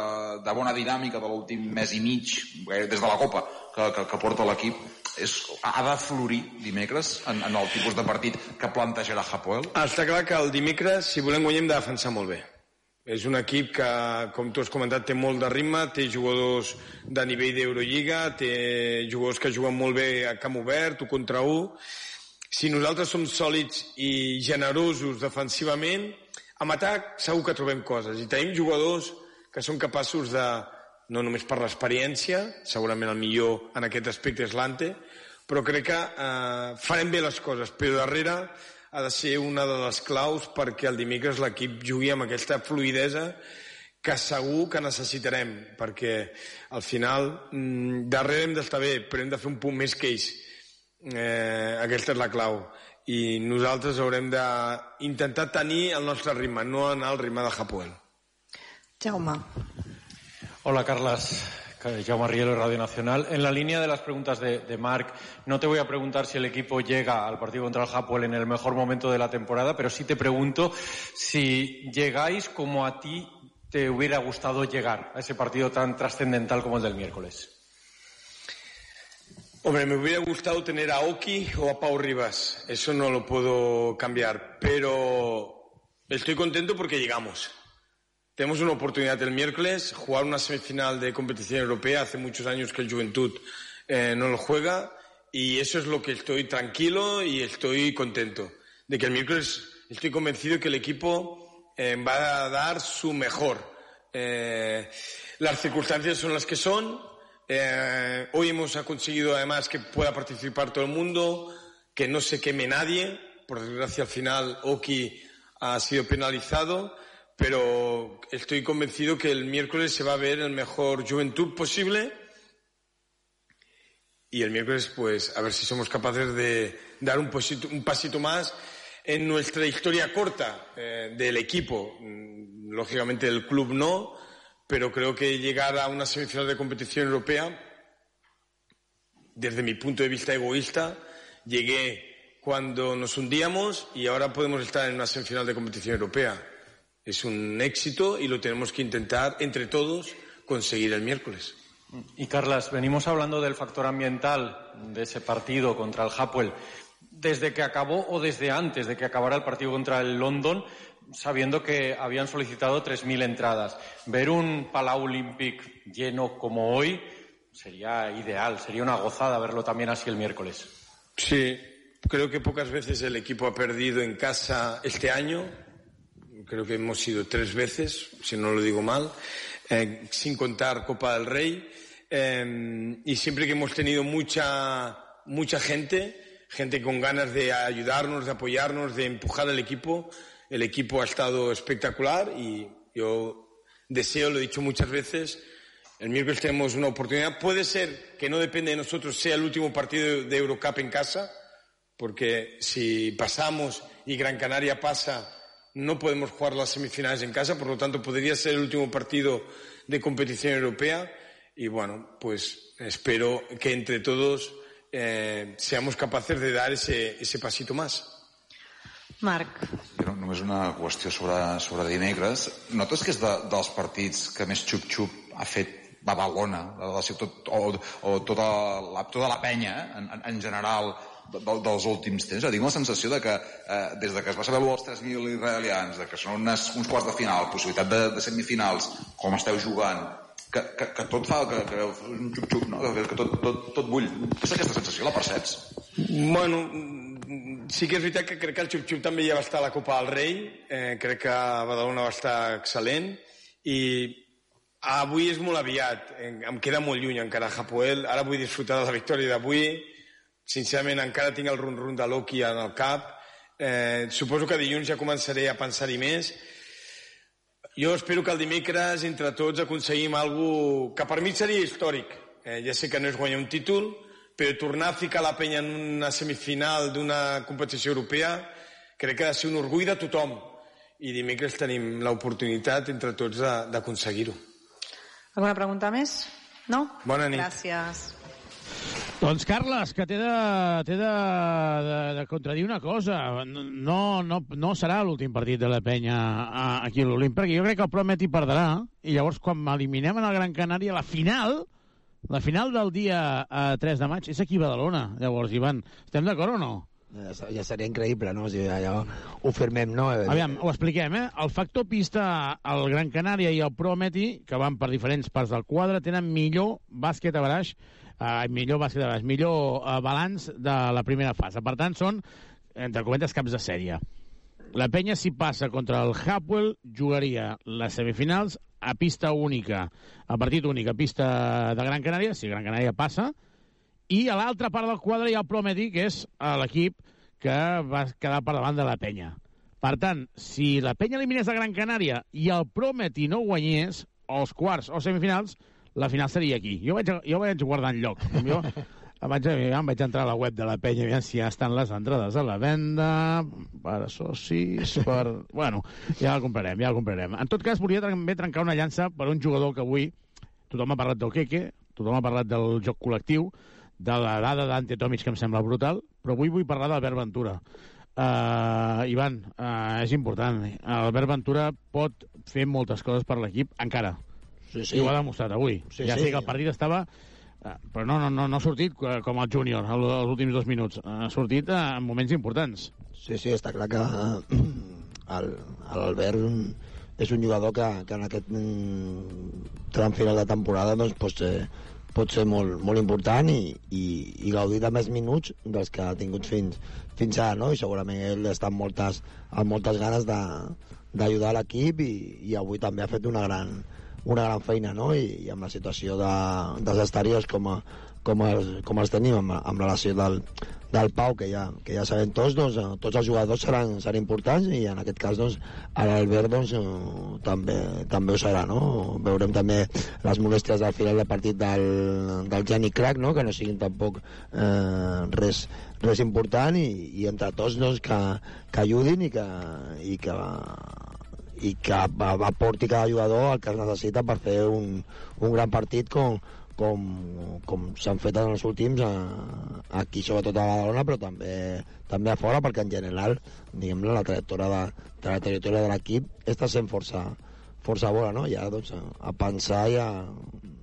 Speaker 34: de bona dinàmica de l'últim mes i mig, des de la Copa, que, que, que porta l'equip, és, ha de florir dimecres en, en el tipus de partit que plantejarà Hapoel?
Speaker 33: Està clar que el dimecres, si volem guanyar, hem de defensar molt bé. És un equip que, com tu has comentat, té molt de ritme, té jugadors de nivell d'Eurolliga, té jugadors que juguen molt bé a camp obert, un contra un. Si nosaltres som sòlids i generosos defensivament, amb atac segur que trobem coses. I tenim jugadors que són capaços de, no només per l'experiència, segurament el millor en aquest aspecte és l'Ante, però crec que eh, farem bé les coses, però darrere ha de ser una de les claus perquè el dimecres l'equip jugui amb aquesta fluidesa que segur que necessitarem, perquè al final mm, darrere hem d'estar bé, però hem de fer un punt més que ells. Eh, aquesta és la clau. I nosaltres haurem d'intentar tenir el nostre ritme, no anar al ritme de Japuel.
Speaker 32: Jaume.
Speaker 30: Hola, Carles. Jaume Rielo, Radio Nacional. En la línea de las preguntas de, de Marc, no te voy a preguntar si el equipo llega al partido contra el Hapoel en el mejor momento de la temporada, pero sí te pregunto si llegáis como a ti te hubiera gustado llegar a ese partido tan trascendental como el del miércoles.
Speaker 33: Hombre, me hubiera gustado tener a Oki o a Pau Rivas. Eso no lo puedo cambiar, pero estoy contento porque llegamos. Tenemos una oportunidad el miércoles, jugar una semifinal de competición europea. Hace muchos años que el Juventud eh, no lo juega y eso es lo que estoy tranquilo y estoy contento. De que el miércoles estoy convencido que el equipo eh, va a dar su mejor. Eh, las circunstancias son las que son. Eh, hoy hemos conseguido además que pueda participar todo el mundo, que no se queme nadie. Por desgracia al final Oki ha sido penalizado pero estoy convencido que el miércoles se va a ver el mejor Juventud posible y el miércoles pues a ver si somos capaces de dar un, un pasito más en nuestra historia corta eh, del equipo. Mm, lógicamente el club no, pero creo que llegar a una semifinal de competición europea, desde mi punto de vista egoísta, llegué cuando nos hundíamos y ahora podemos estar en una semifinal de competición europea es un éxito y lo tenemos que intentar entre todos conseguir el miércoles.
Speaker 30: Y Carlas, venimos hablando del factor ambiental de ese partido contra el Hapoel. Desde que acabó o desde antes de que acabara el partido contra el London, sabiendo que habían solicitado 3.000 entradas. Ver un Palau Olympic lleno como hoy sería ideal, sería una gozada verlo también así el miércoles.
Speaker 33: Sí, creo que pocas veces el equipo ha perdido en casa este año creo que hemos ido tres veces, si no lo digo mal, eh, sin contar Copa del Rey, eh, y siempre que hemos tenido mucha, mucha gente, gente con ganas de ayudarnos, de apoyarnos, de empujar al equipo, el equipo ha estado espectacular y yo deseo, lo he dicho muchas veces, el miércoles tenemos una oportunidad. Puede ser que no depende de nosotros, sea el último partido de Eurocup en casa, porque si pasamos y Gran Canaria pasa, no podemos jugar las semifinales en casa, por lo tanto podría ser el último partido de competición europea y bueno, pues espero que entre todos eh, seamos capaces de dar ese, ese pasito más.
Speaker 32: Marc.
Speaker 34: Però només una qüestió sobre, sobre dimecres. Notes que és de, dels partits que més xup-xup ha fet Badalona, de la ciutat, o, o tota, la, tota la penya, eh, en, en general, de, de, dels últims temps. Tinc la sensació de que eh, des de que es va saber els 3.000 israelians, de que són unes, uns quarts de final, possibilitat de, de semifinals, com esteu jugant, que, que, que tot fa que, que un xup-xup, no? que, que tot, tot, tot bull. És aquesta sensació, la perceps?
Speaker 33: Bueno, sí que és veritat que crec que el xup-xup també ja va estar a la Copa del Rei, eh, crec que Badalona va estar excel·lent, i avui és molt aviat, em queda molt lluny encara Hapoel, ara vull disfrutar de la victòria d'avui, sincerament encara tinc el run-run de Loki en el cap, eh, suposo que dilluns ja començaré a pensar-hi més, jo espero que el dimecres entre tots aconseguim alguna que per mi seria històric. Eh, ja sé que no és guanyar un títol, però tornar a ficar la penya en una semifinal d'una competició europea crec que ha de ser un orgull de tothom. I dimecres tenim l'oportunitat entre tots d'aconseguir-ho.
Speaker 32: Alguna pregunta més? No?
Speaker 33: Bona nit.
Speaker 32: Gràcies.
Speaker 5: Doncs, Carles, que t'he de, de, de, de contradir una cosa. No, no, no serà l'últim partit de la penya aquí a l'Olimp, perquè jo crec que el Promet hi perdrà, i llavors quan eliminem en el Gran Canària, la final, la final del dia eh, 3 de maig, és aquí a Badalona. Llavors, Ivan, estem d'acord o no?
Speaker 15: Ja, ja seria increïble, no? O sigui, allò ho firmem, no?
Speaker 5: Aviam, ho expliquem, eh? El factor pista, el Gran Canària i el Prometi, que van per diferents parts del quadre, tenen millor bàsquet a baraix, eh, millor bàsquet a baraix, millor eh, balanç de la primera fase. Per tant, són, entre cometes, caps de sèrie. La penya, si passa contra el Hapwell, jugaria les semifinals a pista única, a partit únic, a pista de Gran Canària, si Gran Canària passa, i a l'altra part del quadre hi ha el Prometi, que és l'equip que va quedar per davant de la penya. Per tant, si la penya eliminés a Gran Canària i el Prometi no guanyés, els quarts o semifinals, la final seria aquí. Jo vaig, jo vaig guardant lloc. Jo vaig, em vaig entrar a la web de la penya, aviam si ja estan les entrades a la venda, per socis, per... *laughs* Bueno, ja la comprarem, ja la comprarem. En tot cas, volia també trencar una llança per un jugador que avui tothom ha parlat del Keke, tothom ha parlat del joc col·lectiu, de la dada d'Ante Tomic, que em sembla brutal, però avui vull parlar d'Albert Ventura. Uh, Ivan, uh, és important. Albert Ventura pot fer moltes coses per l'equip, encara.
Speaker 15: Sí, sí.
Speaker 5: I ho ha demostrat avui.
Speaker 15: Sí,
Speaker 5: ja
Speaker 15: sí.
Speaker 5: sé que el partit estava... Uh, però no, no, no, no ha sortit uh, com el júnior als últims dos minuts. Ha sortit en moments importants.
Speaker 15: Sí, sí, està clar que l'Albert és un jugador que, que en aquest mm, tram final de temporada doncs, pot ser, pot ser molt, molt important i, i, i gaudir de més minuts dels que ha tingut fins, fins ara, no? I segurament ell està amb moltes, amb moltes ganes d'ajudar l'equip i, i avui també ha fet una gran, una gran feina, no? I, i amb la situació de, dels exteriors com, a, com, els, com els tenim amb, amb relació del, del Pau, que ja, que ja sabem tots, doncs, eh, tots els jugadors seran, seran importants i en aquest cas doncs, l'Albert doncs, eh, també, també ho serà. No? Veurem també les molèsties del final del partit del, del Jenny Crack, no? que no siguin tampoc eh, res, res important i, i entre tots doncs, que, que ajudin i que, i que i que aporti cada jugador el que es necessita per fer un, un gran partit com, com, com s'han fet en els últims eh, aquí sobretot a Badalona però també, també a fora perquè en general diguem la trajectòria de, de la trajectòria de l'equip està sent força, força bona no? ja doncs, a pensar i a,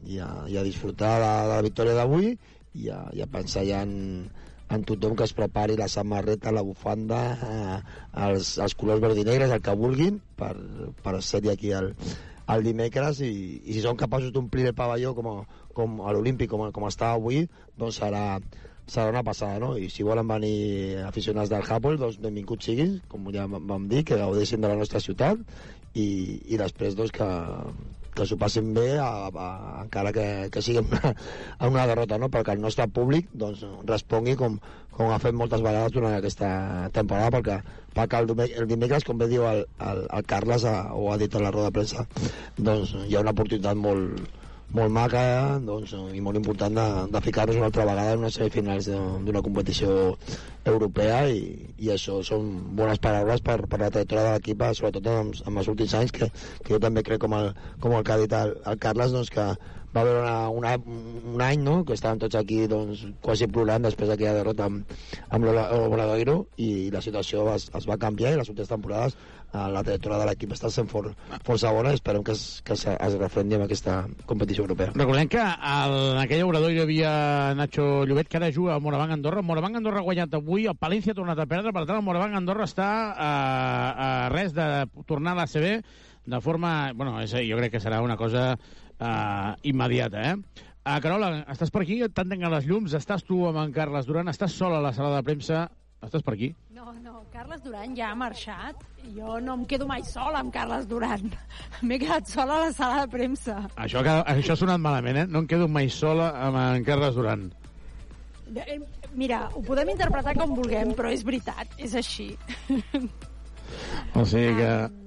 Speaker 15: i a, i a disfrutar de, de la victòria d'avui i, a, i a pensar ja en, en tothom que es prepari la samarreta, la bufanda, eh, els, els colors verd i negres, el que vulguin, per, per ser-hi aquí el, el dimecres i, i si són capaços d'omplir el pavelló com, a, com a l'Olímpic, com, a, com està avui, doncs serà, serà una passada, no? I si volen venir aficionats del Hapoel, doncs benvinguts siguin, com ja vam dir, que gaudeixin de la nostra ciutat i, i després doncs que, que s'ho passin bé a, a, encara que, que sigui una, una derrota no? perquè el nostre públic doncs, respongui com, com ha fet moltes vegades durant aquesta temporada perquè, perquè el, el dimecres com bé diu el, el, el Carles ha, ho ha dit a la roda de premsa doncs hi ha una oportunitat molt, molt maca doncs, i molt important de, de ficar-nos una altra vegada en unes semifinals d'una competició europea i, i això són bones paraules per, per la trajectòria de l'equip sobretot en, en els últims anys que, que jo també crec com el, com el que ha dit el, el Carles doncs que va haver una, una, un any no? que estàvem tots aquí doncs, quasi plorant després d'aquella derrota amb, amb l'Obradoiro i la situació es, es va canviar i les últimes temporades la trajectòria de l'equip està sent for, força bona esperem que es, que es, es refrendi amb aquesta competició europea.
Speaker 5: Recordem que al, en aquell obrador hi havia Nacho Llobet, que ara juga al Morabanc Andorra. Morabanc Andorra ha guanyat avui, el Palència ha tornat a perdre, per tant el Morabanc Andorra està a, a res de tornar a la CB de forma... Bueno, és, jo crec que serà una cosa uh, immediata, eh? Uh, Carola, estàs per aquí? Et tanquen les llums? Estàs tu amb en Carles Duran? Estàs sola a la sala de premsa? Estàs per aquí?
Speaker 9: No, no, Carles Duran ja ha marxat. Jo no em quedo mai sola amb Carles Duran. *laughs* M'he quedat sola a la sala de premsa.
Speaker 5: Això, això ha sonat malament, eh? No em quedo mai sola amb en Carles Duran.
Speaker 9: Mira, ho podem interpretar com vulguem, però és veritat, és així. *laughs*
Speaker 5: O sigui que... Um,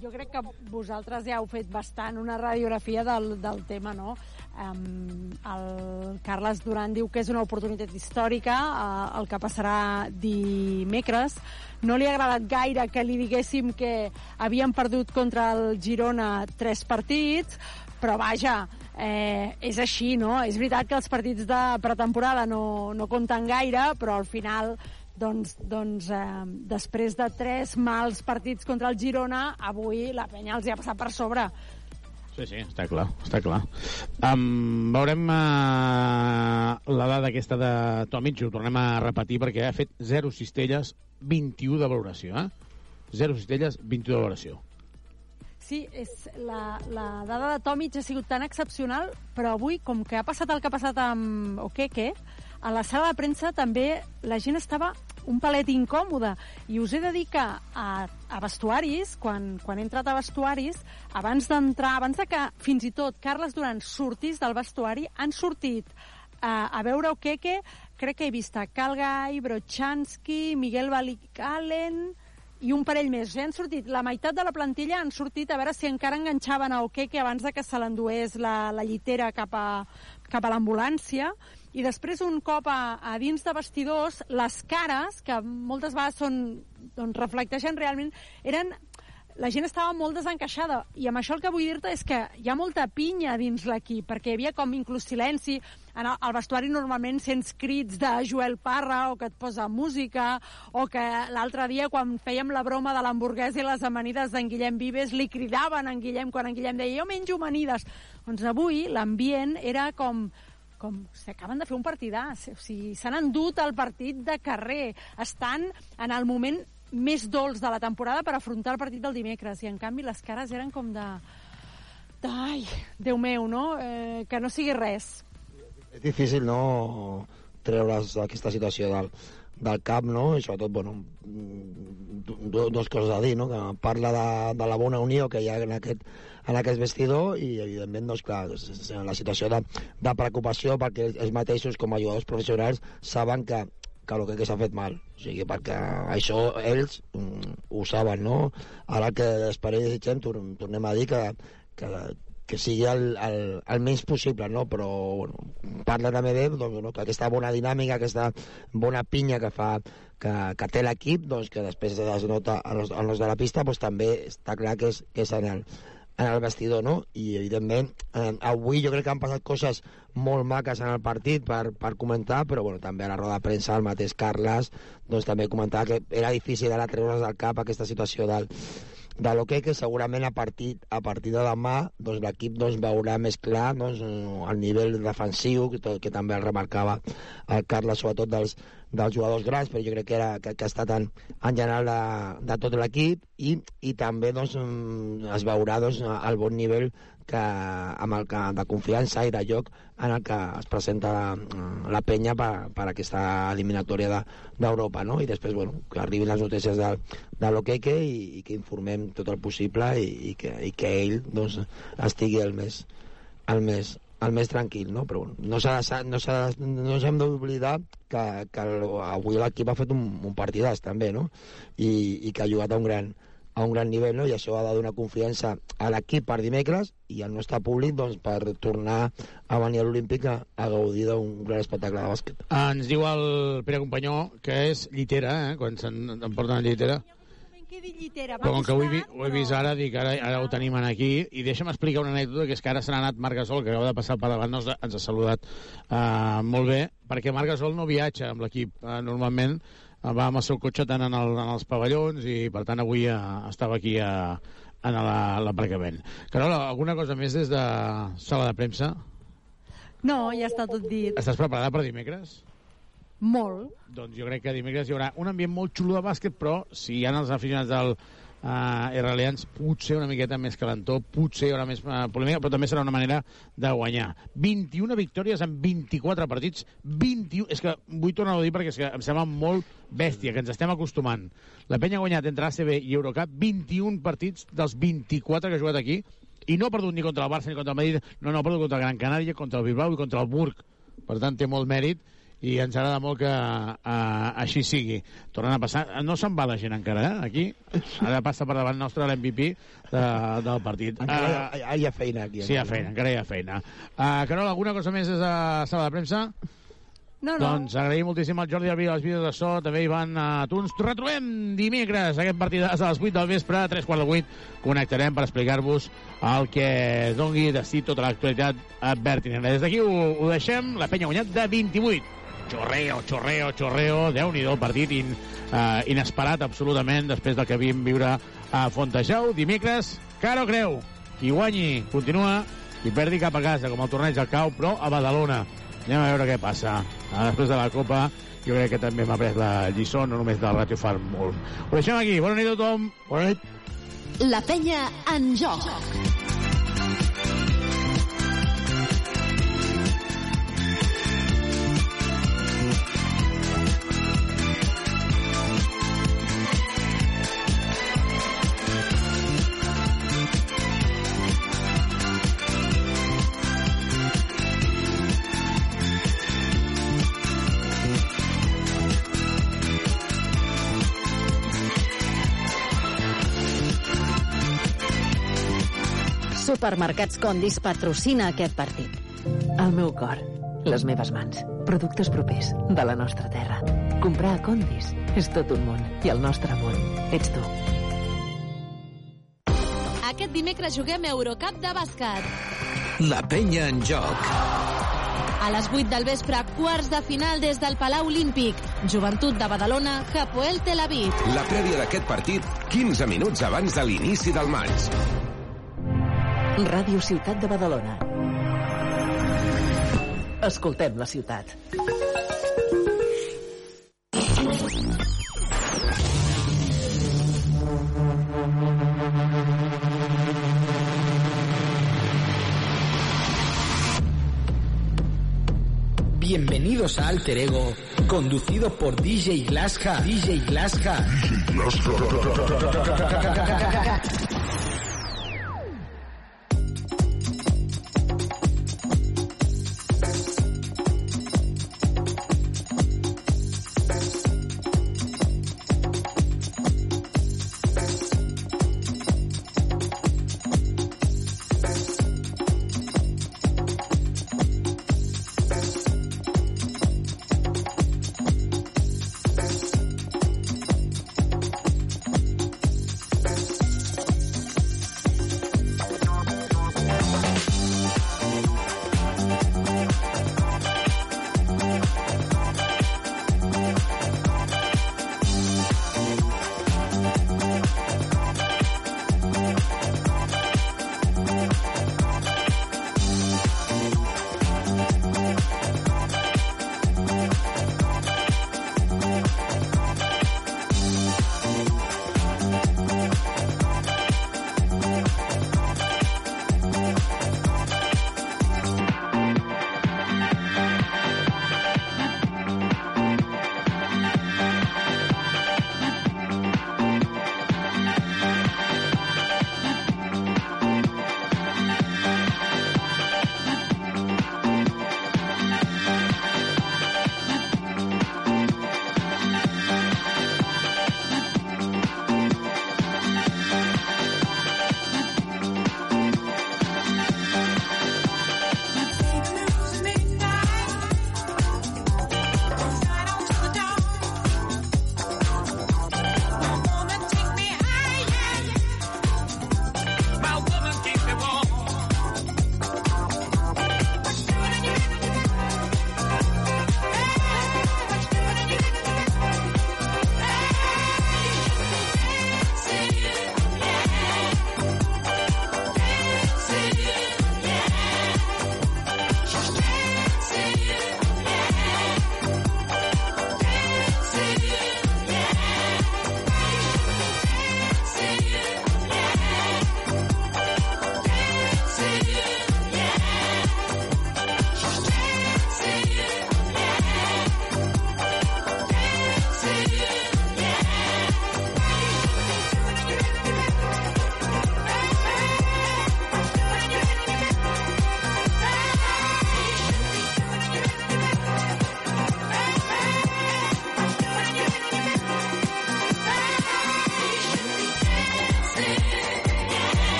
Speaker 9: jo crec que vosaltres ja heu fet bastant una radiografia del, del tema, no? Um, el Carles Duran diu que és una oportunitat històrica uh, el que passarà dimecres no li ha agradat gaire que li diguéssim que havien perdut contra el Girona tres partits però vaja, eh, és així, no? És veritat que els partits de pretemporada no, no compten gaire, però al final doncs, doncs eh, després de tres mals partits contra el Girona, avui la penya els hi ha passat per sobre.
Speaker 5: Sí, sí, està clar, està clar. Um, veurem uh, la dada aquesta de Tomic, ho tornem a repetir perquè ha fet 0 cistelles, 21 de valoració, eh? 0 cistelles, 21 de valoració.
Speaker 9: Sí, és la, la dada de Tomic ha sigut tan excepcional, però avui, com que ha passat el que ha passat amb Okeke, a la sala de premsa també la gent estava un palet incòmode. I us he de dir que a, a vestuaris, quan, quan he entrat a vestuaris, abans d'entrar, abans de que fins i tot Carles Duran sortís del vestuari, han sortit a, a veure o què, crec que he vist a Calgai, Brochanski, Miguel Balicalen i un parell més. Ja han sortit, la meitat de la plantilla han sortit a veure si encara enganxaven a Okeke abans de que se l'endués la, la llitera cap a, cap a l'ambulància i després un cop a, a dins de vestidors, les cares, que moltes vegades són, doncs, reflecteixen realment, eren la gent estava molt desencaixada. I amb això el que vull dir-te és que hi ha molta pinya dins l'equip perquè hi havia com inclús silenci. En el, el vestuari normalment sents crits de Joel Parra o que et posa música o que l'altre dia quan fèiem la broma de l'hamburguesa i les amanides d'en Guillem Vives li cridaven en Guillem quan en Guillem deia jo menjo amanides doncs avui l'ambient era com com s'acaben de fer un partidàs, o sigui, s'han endut el partit de carrer, estan en el moment més dolç de la temporada per afrontar el partit del dimecres, i en canvi les cares eren com de... Ai, Déu meu, no? Eh, que no sigui res.
Speaker 15: És difícil, no?, treure's d'aquesta situació del, del cap, no? I sobretot, bueno, dues coses a dir, no? Que parla de, de la bona unió que hi ha en aquest, en aquest vestidor i, evidentment, doncs, clar, la situació de, de preocupació perquè ells mateixos, com a jugadors professionals, saben que, que el que s'ha fet mal. O sigui, perquè això ells mm, ho saben, no? Ara que esperem i desitgem, tornem a dir que, que, que sigui el, el, el menys possible, no? però bueno, parla també bé doncs, no? que aquesta bona dinàmica, aquesta bona pinya que fa que, que té l'equip, doncs, que després es nota a los, a los de la pista, doncs, també està clar que és, que és en el, en el vestidor, no? I, evidentment, eh, avui jo crec que han passat coses molt maques en el partit per, per comentar, però bueno, també a la roda de premsa el mateix Carles doncs, també comentava que era difícil ara treure's del cap aquesta situació del, de l'hoquei que segurament a partir, a partir de demà doncs, l'equip doncs, veurà més clar doncs, el nivell defensiu que, que també el remarcava el Carles sobretot dels, dels jugadors grans, però jo crec que, era, que, que ha estat en, en general de, de tot l'equip i, i també doncs, mm, es veurà doncs, el bon nivell que, amb el que, de confiança i de joc en el que es presenta la, la penya per, per aquesta eliminatòria d'Europa, de, no? I després, bueno, que arribin les notícies de, de l'Oqueque i, i que informem tot el possible i, i, que, i que ell doncs, estigui el més, el més, el més tranquil, no? Però bueno, no s'ha no no hem d'oblidar que, que avui l'equip ha fet un, un partidàs també, no? I, I que ha jugat a un gran, a un gran nivell, no? I això ha de donar confiança a l'equip per dimecres i al nostre públic doncs, per tornar a venir a l'Olímpic a, a gaudir d'un gran espectacle de bàsquet.
Speaker 5: Ens diu el Pere Companyó que és llitera, eh? Quan se'n porten llitera
Speaker 9: quedi llitera.
Speaker 5: Però com que ho he, vi- ho he vist ara, dic, ara, ara ho tenim en aquí, i deixa'm explicar una anècdota, que és que ara se n'ha anat Marc Gasol, que acaba de passar per davant, nos, ens ha saludat uh, molt bé, perquè Marc Gasol no viatja amb l'equip. Uh, normalment va amb el seu cotxe tant en, el, en els pavellons, i per tant avui uh, estava aquí a, en la- l'aparcament. Carola, alguna cosa més des de sala de premsa?
Speaker 9: No, ja està tot dit.
Speaker 5: Estàs preparada per dimecres?
Speaker 9: Molt.
Speaker 5: Doncs jo crec que dimecres hi haurà un ambient molt xulo de bàsquet, però si hi ha els aficionats del uh, Erralians, potser una miqueta més calentor, potser hi haurà més uh, polèmica, però també serà una manera de guanyar. 21 victòries en 24 partits, 21... És que vull tornar a dir perquè és que em sembla molt bèstia, que ens estem acostumant. La penya ha guanyat entre ACB i Eurocup 21 partits dels 24 que ha jugat aquí, i no ha perdut ni contra el Barça ni contra el Madrid, no, no, ha perdut contra el Gran Canària, contra el Bilbao i contra el Burg. Per tant, té molt mèrit i ens agrada molt que uh, així sigui. Tornen a passar... No se'n va la gent encara, eh, aquí. Ara passa per davant nostre l'MVP de, del partit.
Speaker 35: Encara hi ha-
Speaker 5: Uh,
Speaker 35: hi ha feina aquí,
Speaker 5: Sí, hi ha feina, encara hi ha feina. Uh, Carol, alguna cosa més des de sala de premsa?
Speaker 9: No, no.
Speaker 5: Doncs agraïm moltíssim al Jordi Albi, als vídeos de so, també hi van a Tuns. Retrobem dimecres aquest partit a les 8 del vespre, a 3 quarts de 8. Connectarem per explicar-vos el que dongui destí tota l'actualitat a Bertinera. Des d'aquí ho, ho deixem, la penya guanyat de 28. Xorreo, xorreo, xorreo, déu-n'hi-do el partit in, uh, inesperat absolutament després del que havíem viure a Fontejau. Dimecres, Caro Creu, qui guanyi continua, qui perdi cap a casa, com el torneig del Cau, però a Badalona. Anem a veure què passa. Ah, després de la Copa, jo crec que també m'ha pres la lliçó, no només del Ratio Farm molt. Ho deixem aquí. Bona nit a tothom. Bona nit.
Speaker 1: La penya en joc.
Speaker 25: Supermercats Condis patrocina aquest partit.
Speaker 36: El meu cor, les meves mans, productes propers de la nostra terra. Comprar a Condis és tot un món i el nostre món ets tu.
Speaker 1: Aquest dimecres juguem Eurocup de bàsquet.
Speaker 3: La penya en joc.
Speaker 1: A les 8 del vespre, quarts de final des del Palau Olímpic. Joventut de Badalona, Hapoel Tel Aviv.
Speaker 4: La prèvia d'aquest partit, 15 minuts abans de l'inici del maig.
Speaker 36: Ràdio Ciutat de Badalona. Escoltem la ciutat.
Speaker 37: Bienvenidos a Alter Ego, conducido por DJ Glassja. DJ Glassja.
Speaker 38: mezclando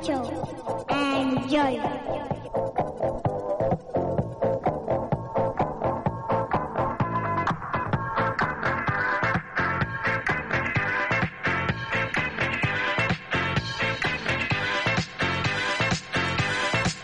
Speaker 38: Crack Hot. Esto